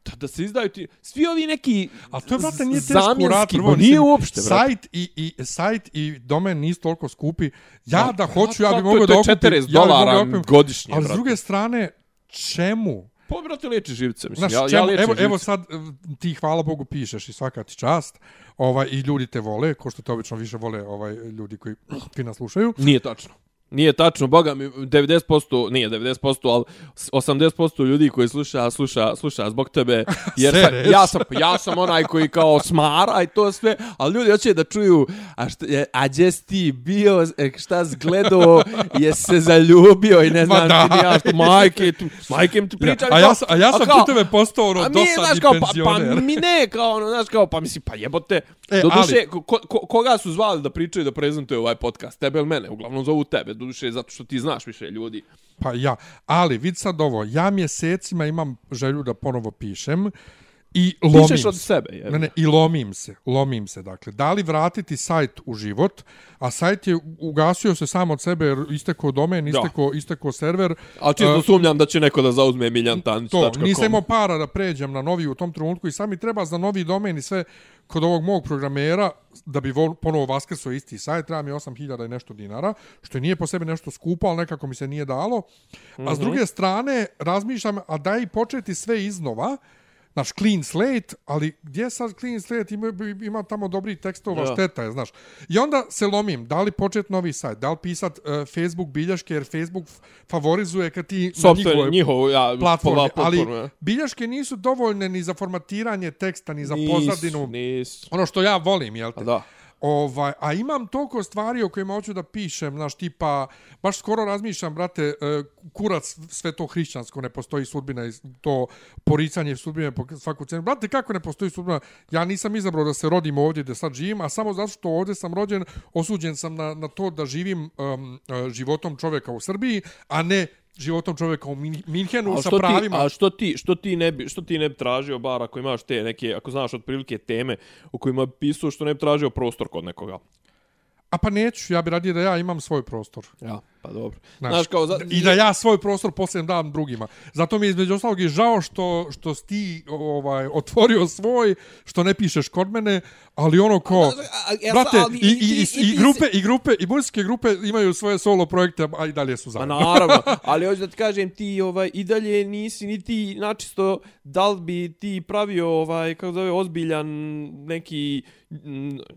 da, da se izdaju ti svi ovi neki a to je brate nije teško rad prvo nije uopšte brate. sajt i i sajt i domen nisu toliko skupi ja da hoću ja bih mogao da okupim 40 dolara ja godišnje ali s druge strane čemu Pa, brate, liječi živce, mislim. Znaš, ja, ja evo, živce. evo sad, ti, hvala Bogu, pišeš i svaka ti čast. Ovaj, I ljudi te vole, ko što te obično više vole ovaj ljudi koji, koji nas slušaju. Nije tačno. Nije tačno, boga mi, 90%, nije 90%, ali 80% ljudi koji sluša, sluša, sluša zbog tebe, [LAUGHS] jer sa, ja, sam, ja sam onaj koji kao smara i to sve, ali ljudi hoće da čuju, a, šta, a gdje ti bio, e, šta zgledao, je se zaljubio i ne znam ti nija, što majke, tu, majke mi tu pričali. Ja, a, ja sam, a ja sam kao, tebe postao ono dosadni kao, penzioner. Pa, pa mi ne, kao ono, znaš, kao, pa mislim, pa jebote, e, do duše, ali... ko, ko, koga su zvali da pričaju da prezentuje ovaj podcast, tebe ili mene, uglavnom zovu tebe, duše zato što ti znaš više ljudi. Pa ja, ali vid sad ovo, ja mjesecima imam želju da ponovo pišem i lomim Pišeš od sebe, je. Ne, ne, i lomim se, lomim se, dakle. Da li vratiti sajt u život, a sajt je ugasio se sam od sebe, jer isteko domen, isteko, isteko server. A čisto uh, sumnjam da će neko da zauzme Miljan Tanić. To, nisam imao para da pređem na novi u tom trenutku i sami treba za novi domen i sve kod ovog mog programera, da bi vol, ponovo vaskrso isti sajt, treba mi 8000 i nešto dinara, što nije po sebi nešto skupo, ali nekako mi se nije dalo. A mm -hmm. s mhm. druge strane, razmišljam, a da i početi sve iznova, naš clean slate, ali gdje sad clean slate ima, ima tamo dobri tekstova, ja. šteta je, znaš. I onda se lomim, da li počet novi sajt, da li pisat uh, Facebook bilješke, jer Facebook favorizuje kad ti Software, na njihov, ja, platformi, platform, ali ja. bilješke nisu dovoljne ni za formatiranje teksta, ni za nis, pozadinu. Nis. Ono što ja volim, jel te? A da. Ovaj, a imam toliko stvari o kojima hoću da pišem, znaš, tipa, baš skoro razmišljam, brate, e, kurac sve to hrišćansko, ne postoji sudbina i to poricanje sudbine po svaku cenu. Brate, kako ne postoji sudbina? Ja nisam izabrao da se rodim ovdje da sad živim, a samo zato što ovdje sam rođen, osuđen sam na, na to da živim um, životom čovjeka u Srbiji, a ne životom čovjeka u Minhenu sa pravima. Ti, a što ti, što ti ne bi, što ti ne bi tražio bar ako imaš te neke, ako znaš otprilike teme u kojima pisao što ne bi tražio prostor kod nekoga? A pa neću, ja bih radio da ja imam svoj prostor. Ja. Pa dobro. Znaš, Znaš, kao... Za, I da ja svoj prostor posljedno dam drugima. Zato mi je između ostalog i žao što, što si ti ovaj, otvorio svoj, što ne pišeš kod mene, ali ono ko... Brate, ali i, i, i, i, grupe, i grupe, i muzičke grupe imaju svoje solo projekte, a i dalje su Pa zajedno. naravno, ali hoću da ti kažem, ti ovaj, i dalje nisi ni ti načisto da li bi ti pravio ovaj, kako zove, ozbiljan neki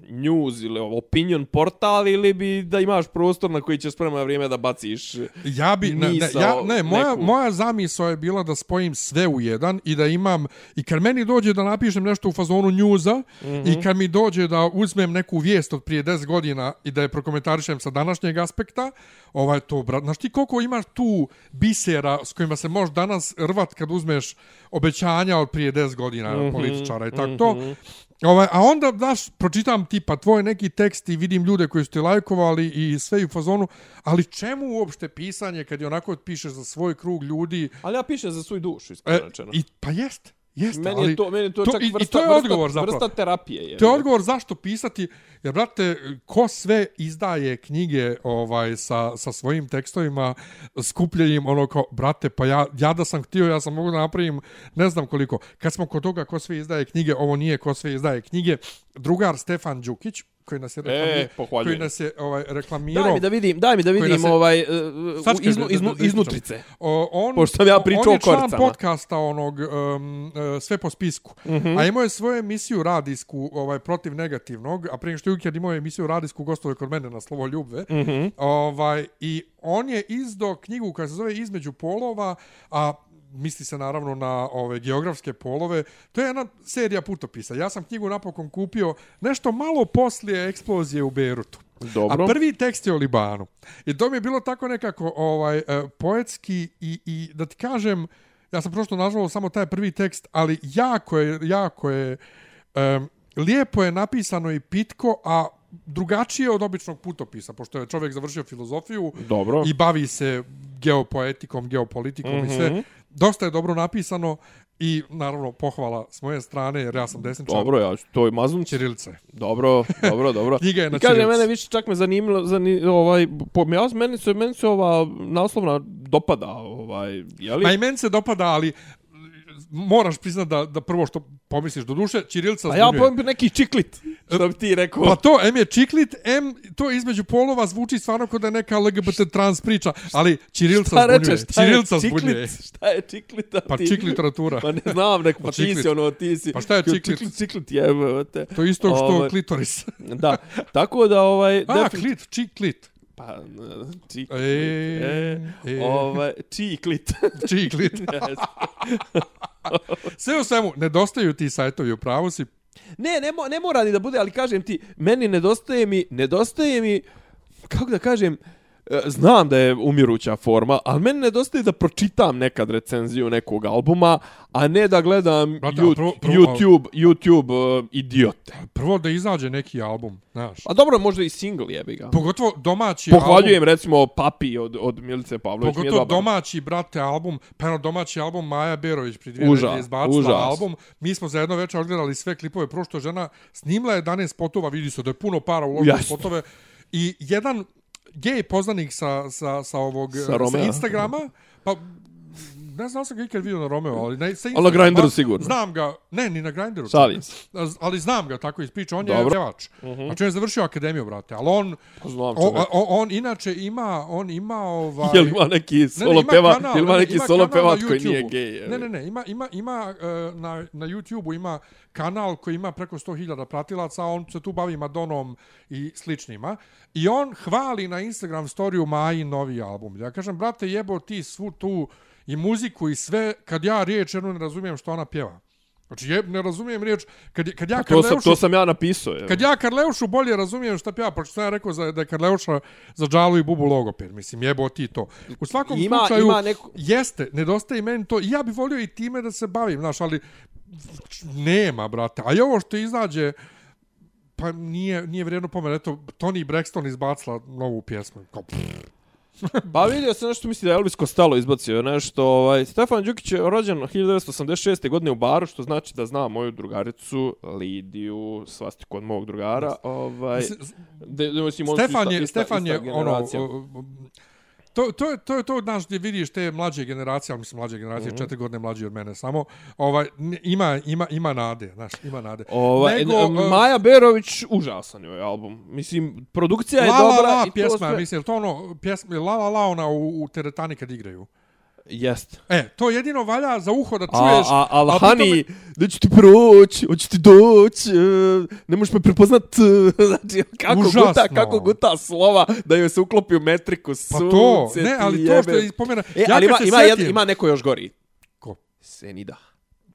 news ili opinion portal ili bi da imaš prostor na koji će spremno vrijeme da baciš Ja bi, ne, ne, ja, ne moja, neku. moja zamisao je bila da spojim sve u jedan i da imam, i kad meni dođe da napišem nešto u fazonu njuza mm Mhm. -hmm. i kad mi dođe da uzmem neku vijest od prije 10 godina i da je prokomentarišem sa današnjeg aspekta, ovaj to, brat, znaš ti koliko imaš tu bisera s kojima se možeš danas rvat kad uzmeš obećanja od prije 10 godina mm -hmm. političara i tako to, Ovaj, a onda, daš, pročitam tipa tvoj neki tekst i vidim ljude koji su ti lajkovali i sve u fazonu, ali čemu uopšte pisanje kad je onako pišeš za svoj krug ljudi? Ali ja pišem za svoju dušu, E, iskreno rečeno. i, pa jest, jest, Meni ali je to, meni je to, to- čak i- i vrsta, to je vrsta, odgovor zapravo. vrsta terapije. Je. To je odgovor zašto pisati, jer, brate, ko sve izdaje knjige ovaj sa, sa svojim tekstovima, skupljenim ono kao, brate, pa ja, ja da sam htio, ja sam mogu da napravim, ne znam koliko. Kad smo kod toga ko sve izdaje knjige, ovo nije ko sve izdaje knjige, drugar Stefan Đukić, koji nas je, reklami, E, pohvaljujem. koji nas je ovaj, reklamirao. Daj mi da vidim, daj mi da vidim je- ovaj uh, iznu, iznu, ispričam. iznutrice. O, on, Pošto sam ja pričao on je o član podcasta onog um, uh, Sve po spisku. Uh Mhm. -huh. A imao je svoju emisiju radijsku ovaj, protiv negativnog, a prije što je imao je emisiju radijsku gostove kod mene na Slovo Ljubve. Uh Mhm. -huh. ovaj, I on je izdao knjigu koja se zove Između polova, a misli se naravno na ove geografske polove. To je jedna serija putopisa. Ja sam knjigu napokon kupio nešto malo poslije eksplozije u Beirutu. Dobro. A prvi tekst je o Libanu. I to mi je bilo tako nekako ovaj e, poetski i, i da ti kažem, ja sam prosto nažalost samo taj prvi tekst, ali jako je, jako je, um, lijepo je napisano i pitko, a drugačije od običnog putopisa, pošto je čovjek završio filozofiju Dobro. i bavi se geopoetikom, geopolitikom mm -hmm. i sve. Dosta je dobro napisano i naravno pohvala s moje strane, jer ja sam desničar. Dobro, ja to i maznut. Ćirilice. Dobro, dobro, dobro. [LAUGHS] Knjiga je na I kaže, mene više čak me zanimalo, zani, ovaj, po, ja, meni, se, meni se ova naslovna dopada, ovaj, je li? Ma i meni se dopada, ali moraš priznat da, da prvo što pomisliš do duše, Ćirilica A ja zbunjuje. pojim neki čiklit, što bi ti rekao. Pa to, M je čiklit, M to između polova zvuči stvarno kao da je neka LGBT trans priča, ali Ćirilica šta zbunjuje. šta je Ćirilica zbunjuje. čiklit? Šta je čiklit? Pa ti- čik literatura. Pa ne znam, neko, pa ti čiklit. si ono, ti si... Pa šta je čiklit? Čiklit, čiklit je, te. To je isto što Ovaj, klitoris. Da, tako da, ovaj... [LAUGHS] A, klit, čiklit. Pa, [LAUGHS] e, čik, E, e, e. ovaj, čiklit. [LAUGHS] Čiklit. [LAUGHS] Sve u svemu, nedostaju ti sajtovi u pravu si. Ne, ne, mo, ne mora ni da bude, ali kažem ti, meni nedostaje mi, nedostaje mi, kako da kažem, e, znam da je umiruća forma, ali meni nedostaje da pročitam nekad recenziju nekog albuma, a ne da gledam Brate, Ju- prvo- prvo- YouTube, YouTube uh, idiote. Prvo da izađe neki album, znaš. A dobro, možda i single jebi ga. Pogotovo domaći Pohvaljujem album. recimo Papi od, od Milice Pavlović. je Pogotovo domaći, brate, album, pa ono domaći album Maja Berović pri dvije Užas, nedelje izbacila užas. album. Mi smo za jedno večer odgledali sve klipove, prvo što je žena snimla 11 spotova, vidi se da je puno para uložila spotove. I jedan gej poznanik sa, sa, sa ovog Sa sa. Instagrama, pa ne znam sam ga ikad vidio na Romeo, ali na, sa na Grindru sigurno. Znam ga, ne, ni na Grindru. Se. Ali znam ga tako iz priče, on je Dobro. pjevač. Znači on je završio akademiju, brate, ali on, Pa znam o, o, on inače ima, on ima ovaj... Jel ima neki solo ima peva, kanal, jel ima ne, neki ima solo kanal pevač koji nije gej? je Ne, li? ne, ne, ima, ima, ima e, na, na YouTube-u ima kanal koji ima preko 100.000 pratilaca, on se tu bavi Madonom i sličnima. I on hvali na Instagram storiju Maji novi album. Ja kažem, brate, jebo ti svu tu i muziku i sve, kad ja riječ jednu ne razumijem što ona pjeva. Znači, je, ne razumijem riječ, kad, kad ja Pa To sam, Karleušu- to sam ja napisao. Je. Kad ja Karleušu bolje razumijem šta pjeva, pošto sam ja rekao za, da je Karleuša za Džalu i Bubu logoped, mislim, jebo ti to. U svakom Ima- slučaju, ima neku- jeste, nedostaje meni to, i ja bih volio i time da se bavim, znaš, ali nema, brate. A i ovo što izađe, pa nije, nije vrijedno pomena. Eto, Tony Braxton izbacila novu pjesmu. Kao, pff, [LAUGHS] Pa vidio sam nešto misli da je Elvis Costello izbacio nešto. Ovaj, Stefan Đukić je rođen 1986. godine u Baru, što znači da zna moju drugaricu Lidiju, svastiku od mog drugara. Ovaj, s- de, de, mislim, oni su Stefan ista- je, ista- Stefan ista je ono, o, o, to, to, je, to je to, znaš, gdje vidiš te mlađe generacije, ali mislim mlađe generacije, mm -hmm. četiri godine mlađi od mene samo, ovaj, ima, ima, ima nade, znaš, ima nade. Ova, Nego, Nego, e, Maja Berović, užasan joj album. Mislim, produkcija je La La dobra. La i to pjesma, sve- mislim, je li to ono, pjesma, La La La ona u, u teretani kad igraju. Jest. E, to jedino valja za uho da A, čuješ. a, ali pri tome- Hani, da ću ti proć, hoću ti doć, e, ne možeš me prepoznat, e, [LAUGHS] znači kako Užasno. guta, kako guta slova, da joj se uklopi u metriku, Pa to, sunce ne, ali to što je spomena... E, ja ali ima, ima, jed, ima neko još gori. Ko? Senida.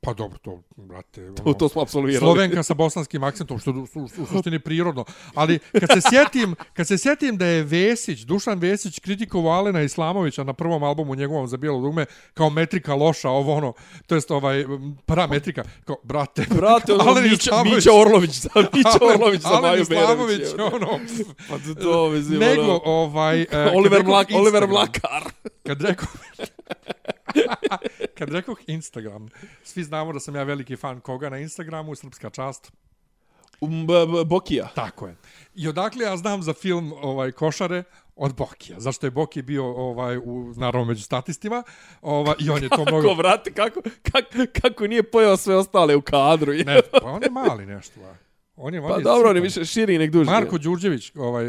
Pa dobro, to, brate... Ono, To, to smo apsolvirali. Slovenka sa bosanskim akcentom, što u, u, u suštini prirodno. Ali kad se sjetim, kad se sjetim da je Vesić, Dušan Vesić kritikovao Alena Islamovića na prvom albumu njegovom za bijelo dugme kao metrika loša, ovo ono, to jest ovaj parametrika, kao brate, Brate, ono, Alen Mića, Islamović- [LAUGHS] Mića Orlović, za Mića Orlović za Maju Islamović, je. ono, Pa to, to mislim, nego ono, ovaj... e, Oliver, Mlak, Oliver Mlakar. Kad rekao... [LAUGHS] [LAUGHS] kad rekao Instagram, svi znamo da sam ja veliki fan koga na Instagramu, srpska čast. Um, Bokija. Tako je. I odakle ja znam za film ovaj Košare od Bokija. Zašto je Boki bio ovaj u naravno među statistima, ovaj i on je to [LAUGHS] Kako, mnogo vrate, kako, kako, kako nije pojao sve ostale u kadru. ne, pa on je mali nešto. a. On je on Pa je dobro, on je više širi nek duži. Marko Đurđević, ovaj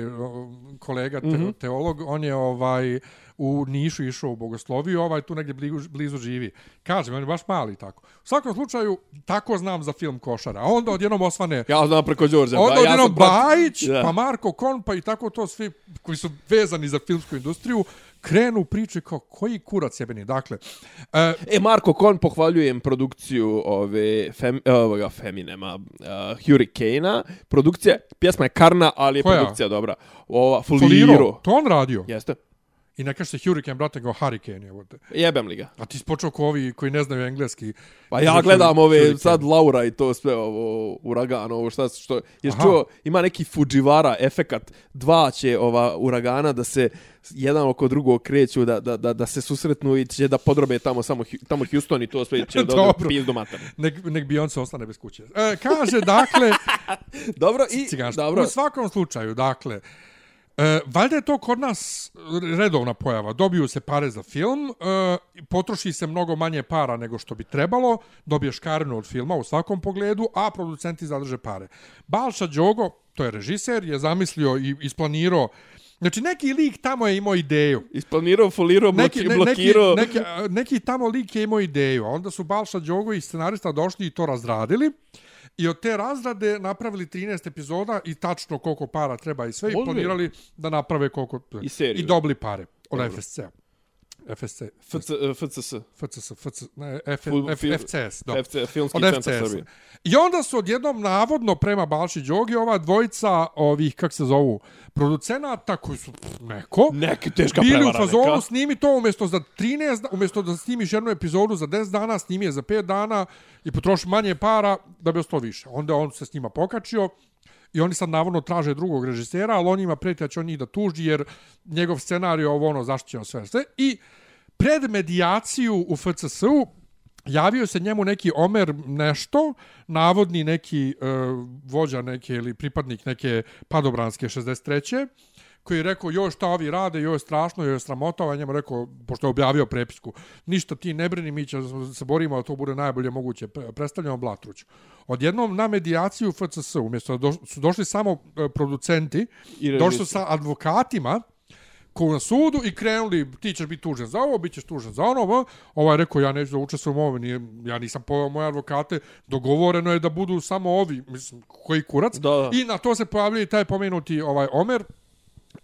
kolega te, mm. -hmm. teolog, on je ovaj u Nišu išao u Bogosloviju, ovaj tu negdje blizu, blizu živi. Kažem, on je baš mali tako. U svakom slučaju, tako znam za film Košara. A onda odjednom osvane Ja znam preko Đorđa. Onda ja odjednom brat- Bajić, Da. pa Marko Kon, pa i tako to svi koji su vezani za filmsku industriju, krenu priče kao koji kurac jebeni. Dakle, e, E, Marko Kon, pohvaljujem produkciju ove fem, ovoga Feminema, uh, Hurricane-a. Produkcija, pjesma je karna, ali je Koja? produkcija dobra. Ova, Foliro, Foliro. to on radio. Jeste. I ne kaže se Hurricane, brate, go Hurricane. Evo te. Jebem li ga. A ti si počeo ko ovi koji ne znaju engleski. Pa ja gledam ove, Hurricane. sad Laura i to sve, ovo, uragan, ovo šta, što, jesi čuo, ima neki Fujiwara efekat, dva će ova uragana da se jedan oko drugog kreću, da, da, da, da se susretnu i će da podrobe tamo samo tamo Houston i to sve će da Dobro. pizdu mater. Nek, nek Beyoncé ostane bez kuće. E, kaže, dakle, [LAUGHS] Dobro, i, dobro, U svakom slučaju, dakle, E, valjda je to kod nas redovna pojava. Dobiju se pare za film, e, potroši se mnogo manje para nego što bi trebalo, dobiješ karenu od filma u svakom pogledu, a producenti zadrže pare. Balša Đogo, to je režiser, je zamislio i isplanirao Znači, neki lik tamo je imao ideju. isplanirao, folirao, Neki, ne, blokirao. neki, neki, neki tamo lik je imao ideju, onda su Balša Đogo i scenarista došli i to razradili. I od te razrade napravili 13 epizoda i tačno koliko para treba i sve i Ozbiljno? planirali da naprave koliko... I seriju. I dobili pare od. FSC-a. FSC, FC, eh, FCS. FCS, FC, ne, F, F, fil- FCS, dobro. FC, Filmski Od centar FCS. Srbije. I onda su odjednom navodno prema Balši Đogi ova dvojica ovih, kak se zovu, producenata koji su pff, neko, Neki teška bili prevara u fazonu neka. snimi to umjesto za 13, da- umjesto da snimiš jednu epizodu za 10 dana, snimi je za 5 dana i potroši manje para da bi ostalo više. Onda on se s njima pokačio i oni sad navodno traže drugog režisera, ali on ima preti će on njih da tuži jer njegov scenarij je ovo ono zaštićeno sve sve. I pred medijaciju u FCS-u javio se njemu neki Omer nešto, navodni neki e, vođa neke ili pripadnik neke padobranske 63 koji je rekao, joj šta ovi rade, joj je strašno, joj je sramota, a njemu rekao, pošto je objavio prepisku, ništa ti ne brini, mi ćemo se borimo da to bude najbolje moguće, pre- predstavljamo Blatruć. Odjednom na medijaciju FCS, umjesto da su došli samo e, producenti, I došli sa advokatima, ko na sudu i krenuli, ti ćeš biti tužen za ovo, bit ćeš tužen za ono, ovaj rekao, ja neću da učestvujem ovo, nije, ja nisam poveo moje advokate, dogovoreno je da budu samo ovi, mislim, koji kurac. Da, da. I na to se pojavljuje taj pomenuti ovaj Omer,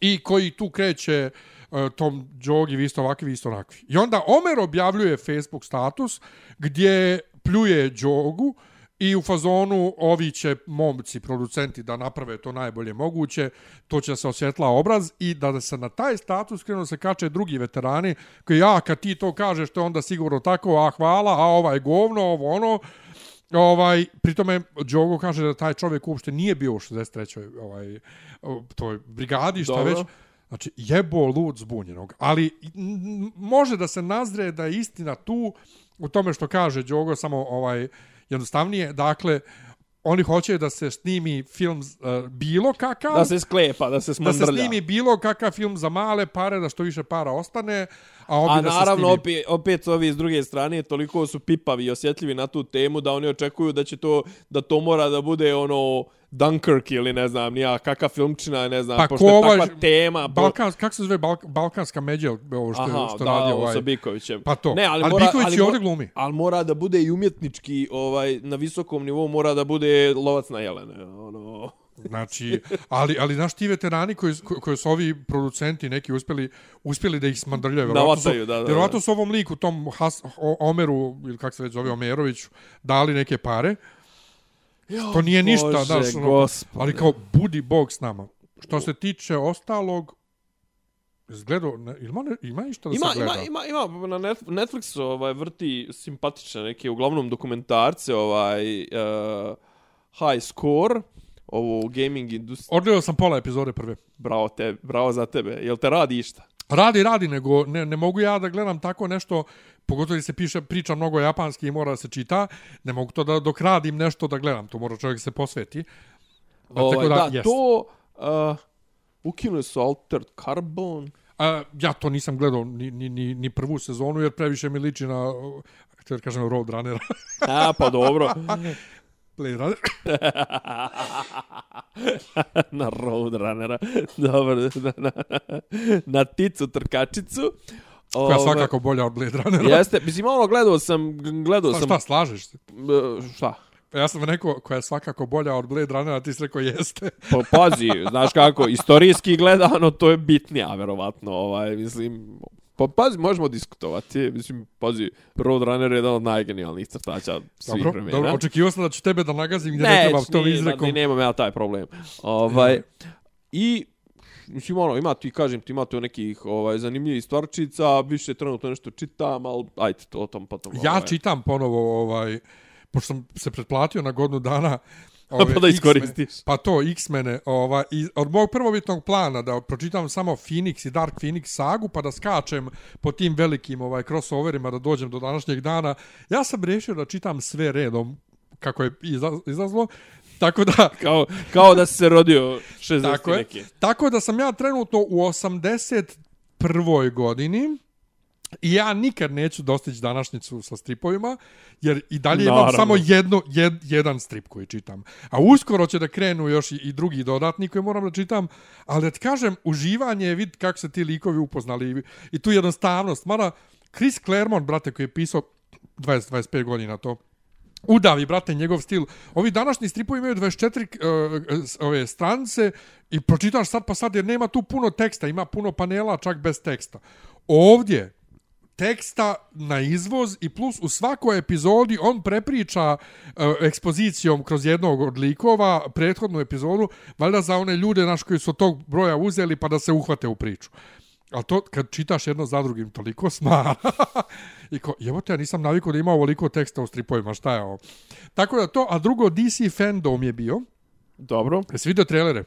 i koji tu kreće e, tom Đogi, vi ste ovakvi, vi ste onakvi. I onda Omer objavljuje Facebook status gdje pljuje džogu i u fazonu ovi će momci, producenti da naprave to najbolje moguće, to će se osjetla obraz i da se na taj status krenu se kače drugi veterani koji ja kad ti to kažeš to je onda sigurno tako, a hvala, a ovaj govno, ovo ono, Ovaj, pritome, Djogo kaže da taj čovjek uopšte nije bio u 63. Ovaj, toj brigadi, šta Dobro. već. Znači, jebo lud zbunjenog. Ali može da se nazre da je istina tu u tome što kaže Djogo, samo ovaj jednostavnije. Dakle, oni hoće da se snimi film uh, bilo kakav, Da se sklepa, da se da smandrlja. se snimi bilo kakav film za male pare, da što više para ostane, a A da naravno, snimi... opet, opet ovi s druge strane toliko su pipavi i osjetljivi na tu temu da oni očekuju da će to, da to mora da bude ono Dunkirk ili ne znam, nija kakav filmčina, ne znam, Pa pošto je takva tema. po- Balkans, kako se zove Balk, Balkanska međa, ovo što, Aha, što da, radi ovaj... sa Bikovićem. Pa to. Ne, ali, Ali mora, Biković ali ovdje mora- glumi. Ali mora da bude i umjetnički, ovaj, na visokom nivou mora da bude lovac na jelene. Ono... Znači, ali, ali znaš ti veterani koji, ko- koji su ovi producenti neki uspjeli, uspjeli da ih smandrljaju. Navataju, da, da, da. vjerovatno su ovom liku, tom Has, o, Omeru, ili kako se već zove, Omeroviću, dali neke pare. To nije ništa, Bože, znaš, ono, gospode. ali kao budi bog s nama. Što se tiče ostalog, izgledao, ne, ima, ne, ima ništa da Ima, se gleda? ima, ima, ima na Net- Netflixu ovaj, vrti simpatične neke, uglavnom dokumentarce, ovaj, uh, High Score, ovu gaming industriju. Odgledao sam pola epizode prve. Bravo, te, bravo za tebe. Jel te radi išta? Radi, radi, nego ne, ne mogu ja da gledam tako nešto, pogotovo jer se piše, priča mnogo japanski i mora da se čita, ne mogu to da dok radim nešto da gledam, to mora čovjek se posveti. A, Ovaj, da, jest. to... Uh, ukinuli su Altered Carbon. A, ja to nisam gledao ni, ni, ni, ni prvu sezonu, jer previše mi liči na, htio da kažem, Roadrunnera. A, pa dobro. [LAUGHS] Blade Runner. [LAUGHS] na Roadrunnera. Dobro, na, na, na ticu trkačicu. Koja je svakako bolja od Blade Runnera. Jeste, mislim, ono, gledao sam, gledao sam... šta, slažeš se? Šta? Ja sam rekao koja je svakako bolja od Blade Runnera, ti si rekao jeste. Pa pazi, znaš kako, istorijski gledano to je bitnija, verovatno, ovaj, mislim, pa pazi, možemo diskutovati, mislim, pazi, Roadrunner je jedan od najgenijalnijih crtača svih Dobro, vremena. dobro, očekivao sam da ću tebe da nagazim gdje ne, ne, treba tom nije, izrekom. ne, nemam ja taj problem. Ovaj, I, mislim, ono, ima ti, kažem ti, ima tu nekih ovaj, zanimljivih stvarčica, više trenutno nešto čitam, ali ajde, to o tom potom. Ja ovaj. čitam ponovo, ovaj, pošto sam se pretplatio na godinu dana, ove, Pa da iskoristiš. Pa to, X-mene, i od mog prvobitnog plana da pročitam samo Phoenix i Dark Phoenix sagu, pa da skačem po tim velikim ovaj, crossoverima da dođem do današnjeg dana, ja sam rešio da čitam sve redom kako je iza- izlazlo, tako da... [LAUGHS] Kao, kao da si se rodio 60 Tako je. neke. Tako da sam ja trenutno u 81. godini i ja nikad neću dostići današnjicu sa stripovima, jer i dalje imam Naravno. samo jedno, jed, jedan strip koji čitam. A uskoro će da krenu još i, i drugi dodatni koji moram da čitam, ali da ti kažem, uživanje je vid kako se ti likovi upoznali i, i tu jednostavnost. Mada Chris Claremont, brate, koji je pisao 20-25 godina to, udavi, brate, njegov stil. Ovi današnji stripovi imaju 24 uh, ove strance i pročitaš sad pa sad jer nema tu puno teksta, ima puno panela čak bez teksta. Ovdje teksta na izvoz i plus u svakoj epizodi on prepriča uh, ekspozicijom kroz jednog od likova prethodnu epizodu, valjda za one ljude naš koji su tog broja uzeli pa da se uhvate u priču. Ali to kad čitaš jedno za drugim toliko smara. [LAUGHS] I ko, evo te, ja nisam navikao da ima ovoliko teksta u stripovima, šta je ovo? Tako da to, a drugo DC fandom je bio. Dobro. Jesi vidio trailere?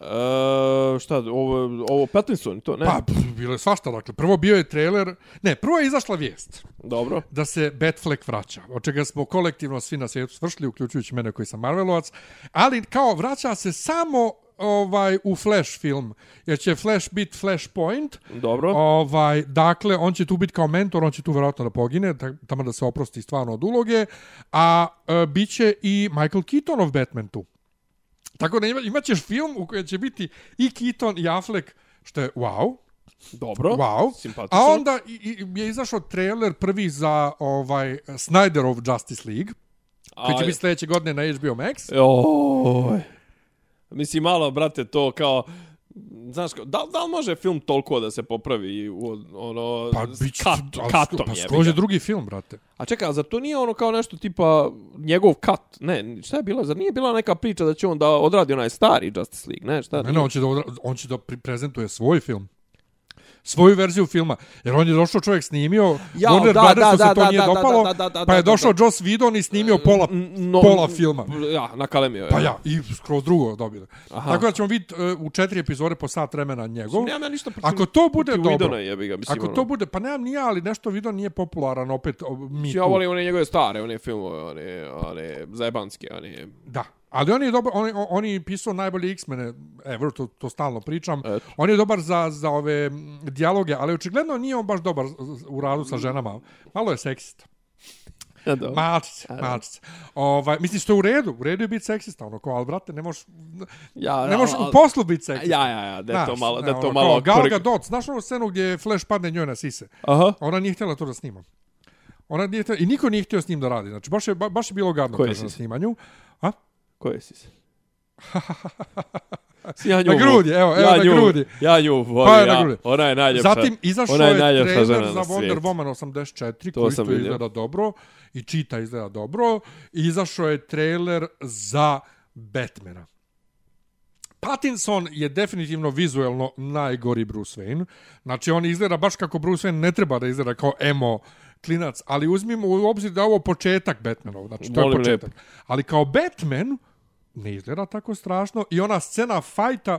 E, šta, ovo, ovo Pattinson, to ne? Pa, bilo je svašta, dakle. Prvo bio je trailer, ne, prvo je izašla vijest Dobro. da se Batfleck vraća, od čega smo kolektivno svi na svijetu svršli, uključujući mene koji sam Marvelovac, ali kao vraća se samo ovaj u Flash film, jer će Flash biti Flashpoint, Dobro. Ovaj, dakle, on će tu biti kao mentor, on će tu vjerojatno da pogine, tamo da se oprosti stvarno od uloge, a e, bit će i Michael Keatonov Batman tu. Tako da ima, imat ćeš film u kojem će biti i Keaton i Affleck, što je wow, Dobro. wow. Simpatično. A onda i, i, je izašao trailer prvi za ovaj Snyderov Justice League, koji će biti sljedeće godine na HBO Max. Oj. Mislim, malo, brate, to kao... Znaš, da, da li može film toliko da se popravi u, ono, Pa, će, kat, ali katom pa je ga. drugi film, brate. A čekaj, a zar to nije ono kao nešto tipa njegov kat? Ne, šta je bilo? Zar nije bila neka priča da će on da odradi onaj stari Justice League? Ne, šta? Ne, ne, on će da, odra- on će da prezentuje svoj film. Svoju verziju filma. Jer on je došao čovjek snimio, Ja, Warner da, Brothersu da, se to da, nije da, da, dopalo, da, da, da, pa je da, došao da. Joss Whedon i snimio pola, No, pola filma. Ja, nakalemio je. Pa ja, i skroz drugo dobili. Aha. Tako da ćemo vidjeti uh, u četiri epizode po sat vremena njegov. Nemam ja ništa protiv... Ako to bude dobro, Widona jebi ga, mislim, ako ono. to bude, pa nemam nije, ali nešto video nije popularan opet, mi Ja volim one njegove stare, one filmove, one, one zajebanske, one... Da. Ali on je dobar, on, on, je pisao najbolje X-mene, evo, to, to stalno pričam. Eto. On je dobar za, za ove dijaloge, ali očigledno nije on baš dobar u radu sa ženama. Malo je seksista. Ja. Malčice, malčice. Ovaj, misliš što je u redu? U redu je biti seksista, ono ko, ali brate, ne možeš, ja, ne možeš al- u poslu biti seksista. Ja, ja, ja, da je to Znaš, malo, da to ono, malo... Kao Gal Gadot, znaš onu scenu gdje Flash padne njoj na sise? Aha. Ona nije htjela to da snima. Ona nije htjela, I niko nije htio s njim da radi. Znači, baš je, ba- baš je bilo gadno Koje kaže, na snimanju. A? Koje si se? [LAUGHS] ja nju, Na grudi, evo, evo ja na nju, grudi. Ja nju volim, Pa ja, ona je najljepša. Zatim izašao ona je je žena za Wonder. Woman 84 To koji isto vidio. izgleda dobro i čita izgleda dobro. I izašao je trailer za Batmana. Pattinson je definitivno vizuelno najgori Bruce Wayne. Znači, on izgleda baš kako Bruce Wayne ne treba da izgleda kao emo klinac, ali uzmimo u obzir da je ovo početak Batmanov, znači to je Molim početak. Ali kao Batman ne izgleda tako strašno i ona scena fajta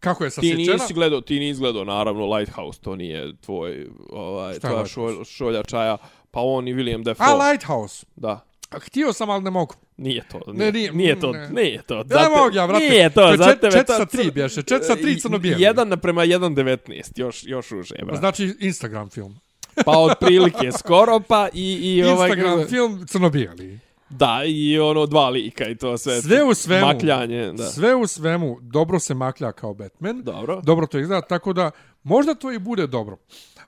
kako je Ti sasječena... nisi gledao, ti nisi gledao naravno Lighthouse, to nije tvoj ovaj Šta je tvoja šolja, čaja, pa on i William Dafoe. A, Lighthouse. Da. A, Htio sam, ali ne mogu. Nije to. Ne, Nije, nije- nije to. ne. Nije to. Ne mogu ja, vrate. Nije To je za čet- tebe čet sa tri bješe, čet sa tri crno-bijeli. Jedan naprema 1.19. Još, još uže, brate. Znači, Instagram film. Pa otprilike skoro, pa i... i ovaj, Instagram film crno-bijeli. Da, i ono dva lika i to sve. Sve u svemu. Makljanje, da. Sve u svemu dobro se maklja kao Batman. Dobro. Dobro to izgleda, tako da možda to i bude dobro.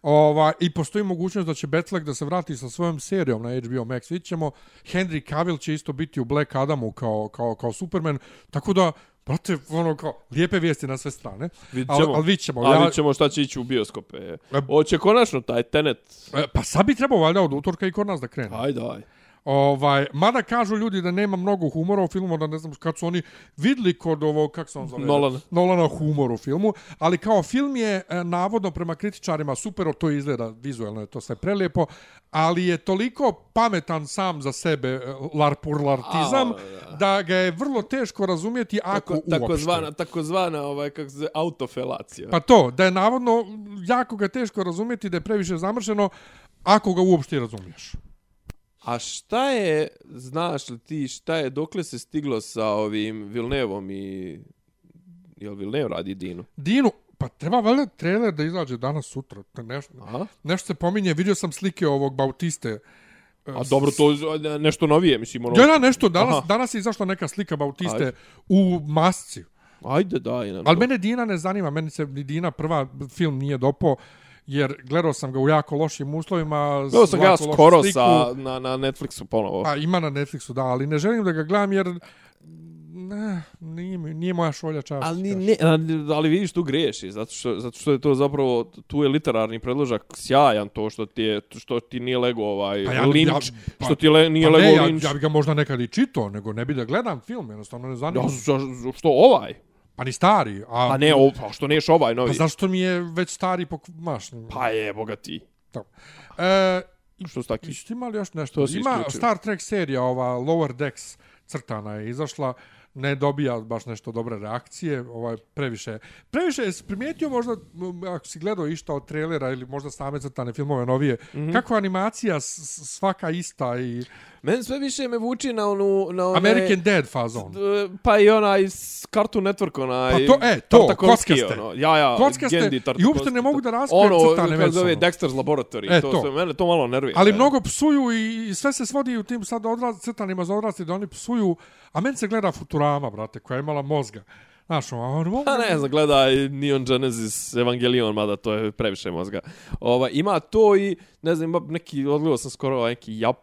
Ova, I postoji mogućnost da će Batfleck da se vrati sa svojom serijom na HBO Max. Vidjet ćemo, Henry Cavill će isto biti u Black Adamu kao, kao, kao Superman. Tako da, brate, ono kao, lijepe vijesti na sve strane. Vidjet Ali, ćemo. ali ćemo. Ja, ćemo šta će ići u bioskope. Hoće konačno taj Tenet. e, pa sad bi trebao valjda od utorka i kod nas da krene. Ajde, ajde. Ovaj, mada kažu ljudi da nema mnogo humora u filmu, da ne znam kad su oni vidli kod ovo, kako se on zove? Nolana. Nolana humor u filmu, ali kao film je e, navodno prema kritičarima super, to izgleda vizualno je to sve prelijepo, ali je toliko pametan sam za sebe e, larpurlartizam A, da ga je vrlo teško razumjeti ako Tako, uopšte. tako zvana, tako zvana, ovaj, kako se zove, autofelacija. Pa to, da je navodno jako ga teško razumjeti, da je previše zamršeno, ako ga uopšte razumiješ. A šta je, znaš li ti, šta je, dokle se stiglo sa ovim Vilnevom i... Jel Vilnev radi Dinu? Dinu, pa treba valjda trailer da izađe danas sutra. To Nešto, Aha. nešto se pominje, vidio sam slike ovog Bautiste. A dobro, to je nešto novije, mislim, ono... Ja, nešto, danas, Aha. danas je izašla neka slika Bautiste Ajde. u masci. Ajde, daj nam Ali mene Dina ne zanima, meni se ni Dina prva film nije dopo, jer gledao sam ga u jako lošim uslovima. Gledao sam ga ja skoro sliku. sa, na, na Netflixu ponovo. Pa ima na Netflixu, da, ali ne želim da ga gledam jer ne, nije, nije moja šolja čast. Ali, ni- ne, ali- vidiš tu greši, zato što, zato što je to zapravo, tu je literarni predložak sjajan to što ti, je, što ti nije lego ovaj Pa ja- ja, linč, ja- ja, pa- što ti le, nije Pa lego ne, ja, linč. ja bi ga možda nekad i čitao, nego ne bi da gledam film, jednostavno ne zanima. Ja, što ovaj? Pa ni stari. A, Pa ne, o, pa što neš ovaj novi? Pa zašto mi je već stari pok... Maš, Pa je, bogati. to. E, Što su taki? Jeste imali još nešto? Ima isključio. Star Trek serija, ova Lower Decks crtana je izašla, ne dobija baš nešto dobre reakcije, ovaj previše. Previše je primijetio možda ako si gledao išta od trailera ili možda same crtane filmove novije, mm. -hmm. kako animacija svaka ista i Meni sve više me vuči na onu... Na one, American Dad fazon. d- Pa i onaj s Cartoon Network, onaj... Pa to, e, to, kockaste. Ono, ja, ja, Kockaste Gendy i uopšte ne mogu da razkrijem ono, crtane kako zove. Dexter's Laboratory. E, to, to. Sve, mene to malo nervira. Ali e. mnogo psuju i i sve se svodi u tim sad odraz, crtanima za odrasli da oni psuju, a meni se gleda Futurama, brate, koja je imala mozga. Znaš, a on. Pa ne znam, gledaj Neon Genesis Evangelion, mada to je previše mozga. Ova, ima to i, ne znam, ima neki, odgledao sam skoro ovaj neki Jap,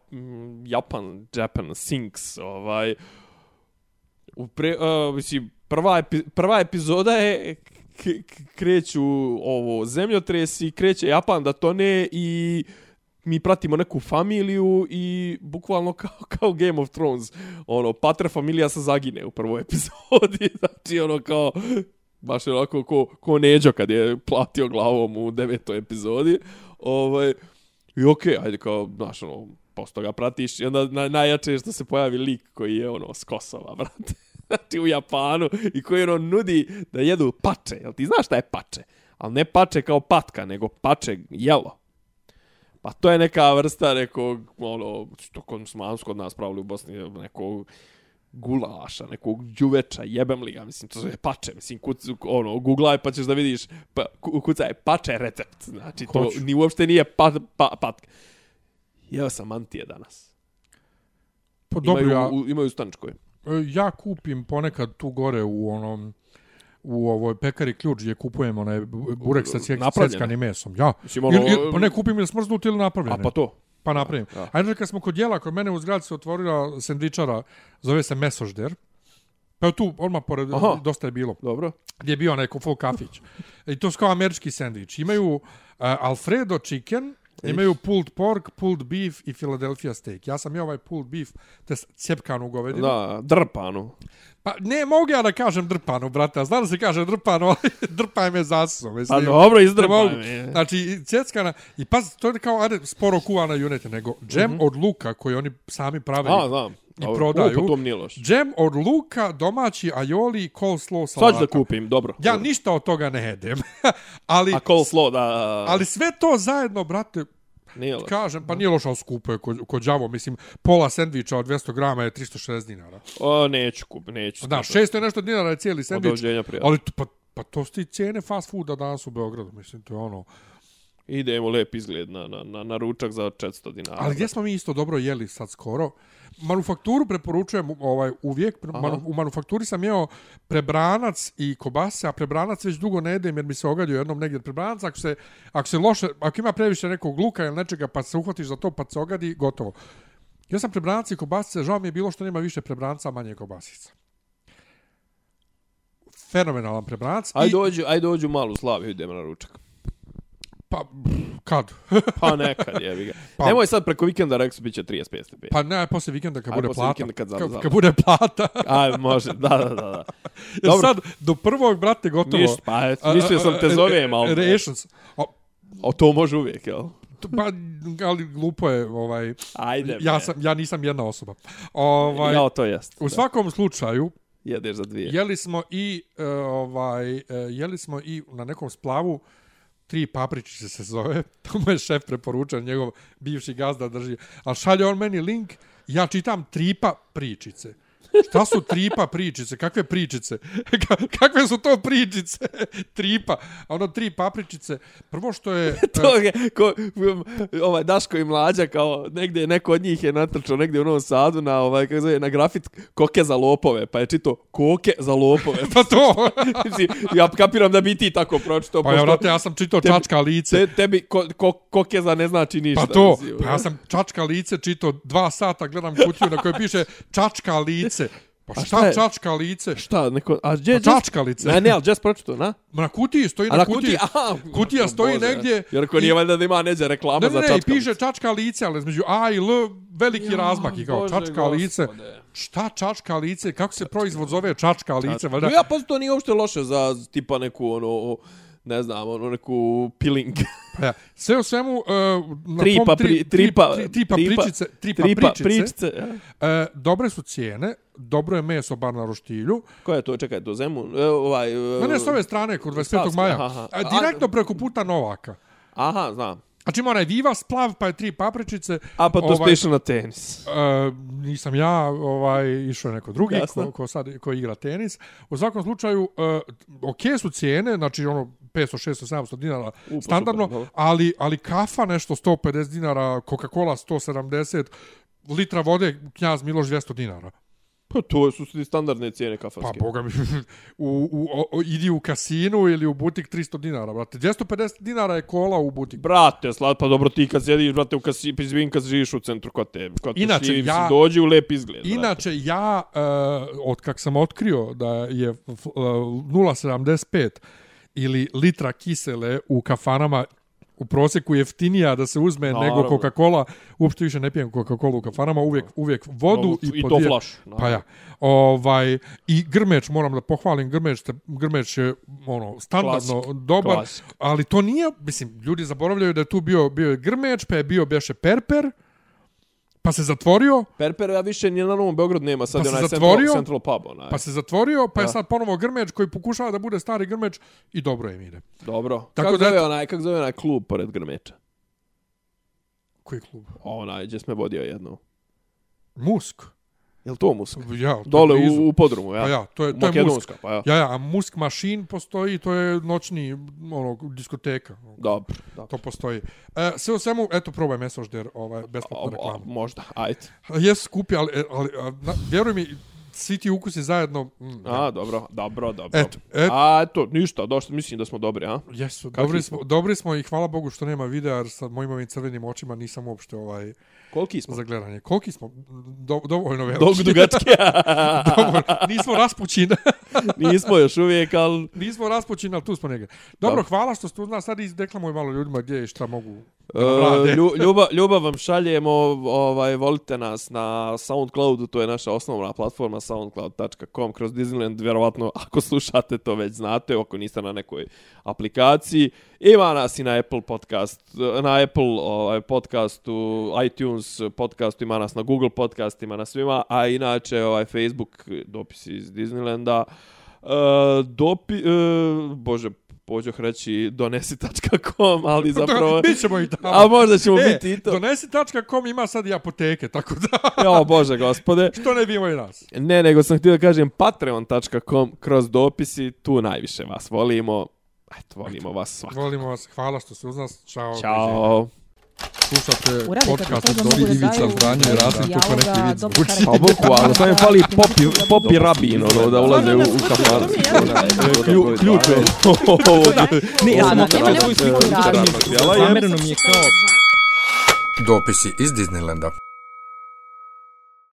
Japan, Japan, Sinks, ovaj, u pre, uh, mislim, prva, epi, prva epizoda je kreću ovo zemljotresi, kreće Japan da tone i mi pratimo neku familiju i bukvalno kao, kao Game of Thrones, ono, patre familija se zagine u prvoj epizodi, [LAUGHS] znači ono kao, baš je onako ko, ko Neđo kad je platio glavom u devetoj epizodi. Ovaj, I okej, okay, ajde kao, znaš, ono, posto ga pratiš i onda na, najjače je što se pojavi lik koji je ono s Kosova, [LAUGHS] brate. Znači u Japanu i koji ono nudi da jedu pače. Jel ti znaš šta je pače? Ali ne pače kao patka, nego pače jelo. Pa to je neka vrsta nekog, ono, što kod smo kod nas pravili u Bosni, nekog gulaša, nekog đuveča, jebem li ga, mislim, to je pače, mislim, kuc, ono, googlaj pa ćeš da vidiš, pa, kucaj, pače recept, znači, to Hoću. ni uopšte nije pat, pa, pat. Jeo sam mantije danas. Pa dobro, imaju, ja, u, imaju u Stančkoj. ja kupim ponekad tu gore u onom u ovoj pekari ključ gdje kupujemo onaj burek sa cjeckanim mesom. Ja. Mislim, ono, ili, ili, pa ne kupim ili smrznuti ili napravljene. A pa to. Pa napravim. Da. Ajde, kad smo kod jela, kod mene u zgradi se otvorila sendvičara, zove se Mesožder. Pa je tu, odmah pored, Aha. dosta je bilo. Dobro. Gdje je bio neko full kafić. I to su kao američki sendvič. Imaju uh, Alfredo chicken, imaju pulled pork, pulled beef i Philadelphia steak. Ja sam i ovaj pulled beef, te cijepkanu govedinu. Da, drpanu. Pa ne mogu ja da kažem drpanu, brate. a Znam da se kaže drpanu, ali [LAUGHS] drpaj me zasom. Pa dobro, izdrpaj me. Znači, cjeckana, i pa to je kao ajde, sporo kuvana juneta, nego džem mm -hmm. od luka koji oni sami prave. A, znam. i Dobro. prodaju. Loše. Džem od luka, domaći ajoli, coleslaw Sad salata. ću da kupim, dobro. Ja dobro. ništa od toga ne jedem. [LAUGHS] ali, A coleslaw, da... ali sve to zajedno, brate, Nije loše. kažem, pa nije ali skupo je kod, kod đavo. Mislim, pola sendviča od 200 grama je 360 dinara. O, neću kupiti, neću. Da, skupiti. 600 je nešto dinara je cijeli Od sendvič. doviđenja prijatno. Ali to- pa, pa to su ti cijene fast fooda danas u Beogradu. Mislim, to je ono... Idemo lep izgled na, na, na, na ručak za 400 dinara. Ali gdje smo mi isto dobro jeli sad skoro? Manufakturu preporučujem ovaj uvijek. Manu, u manufakturi sam jeo prebranac i kobase, a prebranac već dugo ne jedem jer mi se ogadio jednom negdje prebranac. Ako se, ako se loše, ako ima previše nekog luka ili nečega pa se uhvatiš za to pa se ogadi, gotovo. Ja sam prebranac i kobasice, žao mi je bilo što nema više prebranca, manje kobasica. Fenomenalan prebranac. Aj I- dođu, aj dođu malu Slaviju, idemo na ručak. Pa, kad? [LAUGHS] Pa nekad, jebi ga. Pa- Nemoj sad preko vikenda, rekao sam, bit će 35 stepeni. Pa ne, posle vikenda kad bude plata. [LAUGHS] kad zam- zam. kad bude plata. Aj, može, da, da, da. da. Jer Dobro. sad, do prvog, brate, gotovo. Ništa, pa mislio sam te zovem, ali... Rations. O, O, to može uvijek, jel? pa, ali glupo je, ovaj, Ajde, ja, sam, ja nisam jedna osoba. Ovaj, Ja, to jest. u svakom slučaju, Jedeš za dvije. jeli smo i, e, ovaj, e, jeli smo i na nekom splavu, tri papričice se zove, [LAUGHS] to mu je šef preporučan, njegov bivši gazda drži, ali šalje on meni link, ja čitam tripa pričice. Šta su tripa pričice? Kakve pričice? [LAUGHS] Ka- Kakve su to pričice? [LAUGHS] Tripa. A ono tri papričice. Prvo što je... [LAUGHS] to je, ko, ovaj Daško i mlađa kao negdje neko od njih je natrčao negdje u Novom Sadu na ovaj kako zove na grafit koke za lopove pa je čito koke za lopove Pa to! Ja kapiram da bi ti tako pročitao Pa ja, vrate, ja sam čitao Tebi- čačka lice. te, tebi ko, ko, kokeza ne znači ništa Pa to, mislim, pa ja sam čačka lice čitao dva sata, gledam kutiju na kojoj piše čačka lice. Pa A šta, šta je? čačka lice? šta neko a gdje Pa čačkalice. ne ne al just pročitao na Na kutiji stoji a na kutiji. aha [LAUGHS] Kutija stoji Bože. negdje jer ko nije valjda da ima neđe reklama Ne, za ne, ne, i čačkalice. piše čačka lice, ali između A i L veliki razmak i kao Bože čačka lice. gospode. Šta čačka lice? Kako se proizvod zove čačka lice? Valjda, Ja pa to nije uopšte loše za tipa neku ono ne znam, ono neku peeling. [LAUGHS] Pa ja, sve u svemu, uh, na Tripa, tom tri, pri, tripa, tri, tripa, tripa, pričice, tripa, tripa, pričice, pričice. ja. uh, dobre su cijene, dobro je meso bar na roštilju. Ko je to? Čekaj, to Zemun? E, ovaj, e, Ne, ne, s ove strane, kod 25. Savska, maja. aha, aha. A, direktno preko puta Novaka. Aha, znam. Znači ima onaj Viva splav, pa je tri papričice. A pa to Ovaj- ste na tenis. Uh, nisam ja, ovaj, išao je neko drugi Jasno. ko, ko, sad, ko igra tenis. U svakom slučaju, uh, ok su cijene, znači ono 500, 600, 700 dinara pa standardno, super, dobro. ali, ali kafa nešto 150 dinara, Coca-Cola 170, litra vode Knjaz Miloš 200 dinara. Pa to su ti standardne cijene Pa kafanske. boga mi, [LAUGHS] u, u, o, idi u kasinu ili u butik 300 dinara, brate. 250 dinara je kola u butik. Brate, slad, pa dobro ti kad sjediš, brate, u kasi, izvin kad živiš u centru kod te, kod te Inače, šljivi, ja- dođi u lep izgled. brate. Inače, ja, uh, od kak sam otkrio da je uh, 0,75 ili litra kisele u kafanama u prosjeku jeftinija da se uzme nego Naravno. Coca-Cola. Uopšte više ne pijem Coca-Cola u kafanama, uvijek, uvijek vodu i, I to podije- flash. Pa ja. Ovaj, I Grmeć, moram da pohvalim Grmeć, te- Grmeć je ono, standardno Klasik. dobar, Klasik. ali to nije, mislim, ljudi zaboravljaju da je tu bio, bio je Grmeć, pa je bio Beše Perper, pa se zatvorio, Perper ja više ni na Novom Beogradu nema, sad Pa je onaj zatvorio, Central, Central Pub. Onaj. pa se zatvorio, pa je Da. sad ponovo Grmeć koji pokušava da bude stari Grmeć i dobro im ide. Dobro. Tako kako, da- zove onaj, kako zove onaj klub pored Grmeča? Koji klub? Onaj, gdje sme vodio jedno. Musk. Jel to Musk? Ja, to je Dole blizu. u, u podrumu, ja? Pa ja, to je, to je Musk. Pa ja. Ja, ja, a Musk Machine postoji, to je noćni ono, diskoteka. Dobro, dobro. To postoji. E, sve u svemu, eto, probaj Messenger, ovaj, a, reklama. možda, ajde. Jesu skupi, ali, ali a, na, vjeruj mi, svi ti ukusi zajedno... Mm, A, dobro, dobro, dobro. Eto, eto. A, eto, ništa, došli, mislim da smo dobri, a? Jesu, dobri smo? smo, dobri smo i hvala Bogu što nema videa, jer sa mojim ovim crvenim očima nisam uopšte ovaj, Koliki smo? za gledanje. Koliki smo? Do, dovoljno veliki. Dog dugačke. [LAUGHS] Dovoljno. Nismo raspućin. [LAUGHS] Nismo još uvijek, ali... Nismo raspućin, ali tu smo negdje. Dobro, Da. hvala što ste uz nas. Sad izdeklamuj malo ljudima gdje i šta mogu da nam rade. Uh, lju, [LAUGHS] ljubav, ljubav vam šaljemo, ovaj, volite nas na Soundcloudu, to je naša osnovna platforma soundcloud.com kroz Disneyland, vjerovatno ako slušate to već znate, ako niste na nekoj aplikaciji. Ima nas i na Apple podcast, na Apple ovaj, podcastu, iTunes podcastu, ima nas na Google podcastima, na svima, a inače ovaj Facebook dopisi iz Disneylanda. Uh, dopi, uh, bože, pođoh reći donesi.com, [LAUGHS] ali zapravo... Bićemo i tamo. A možda ćemo e, biti i to. Donesi.com ima sad i apoteke, tako da... [LAUGHS] Jo, bože gospode. što ne bi imao i nas? Ne, nego sam htio da kažem patreon.com kroz dopisi, tu najviše vas volimo. Eto, volimo vas svakako. Volimo vas, hvala što ste uz nas. Ćao. Ćao. Slušate podcast od Dobri Ivica, Franjo i Rasim, kako neki vid zvuči. Pa bukvalno, samo im fali popi, popi rabin, ono, da ulaze u, u kafan. Klju, ključ je. Ne, ja sam nema nekog sliku. Zamereno mi je kao... Dopisi iz Disneylanda.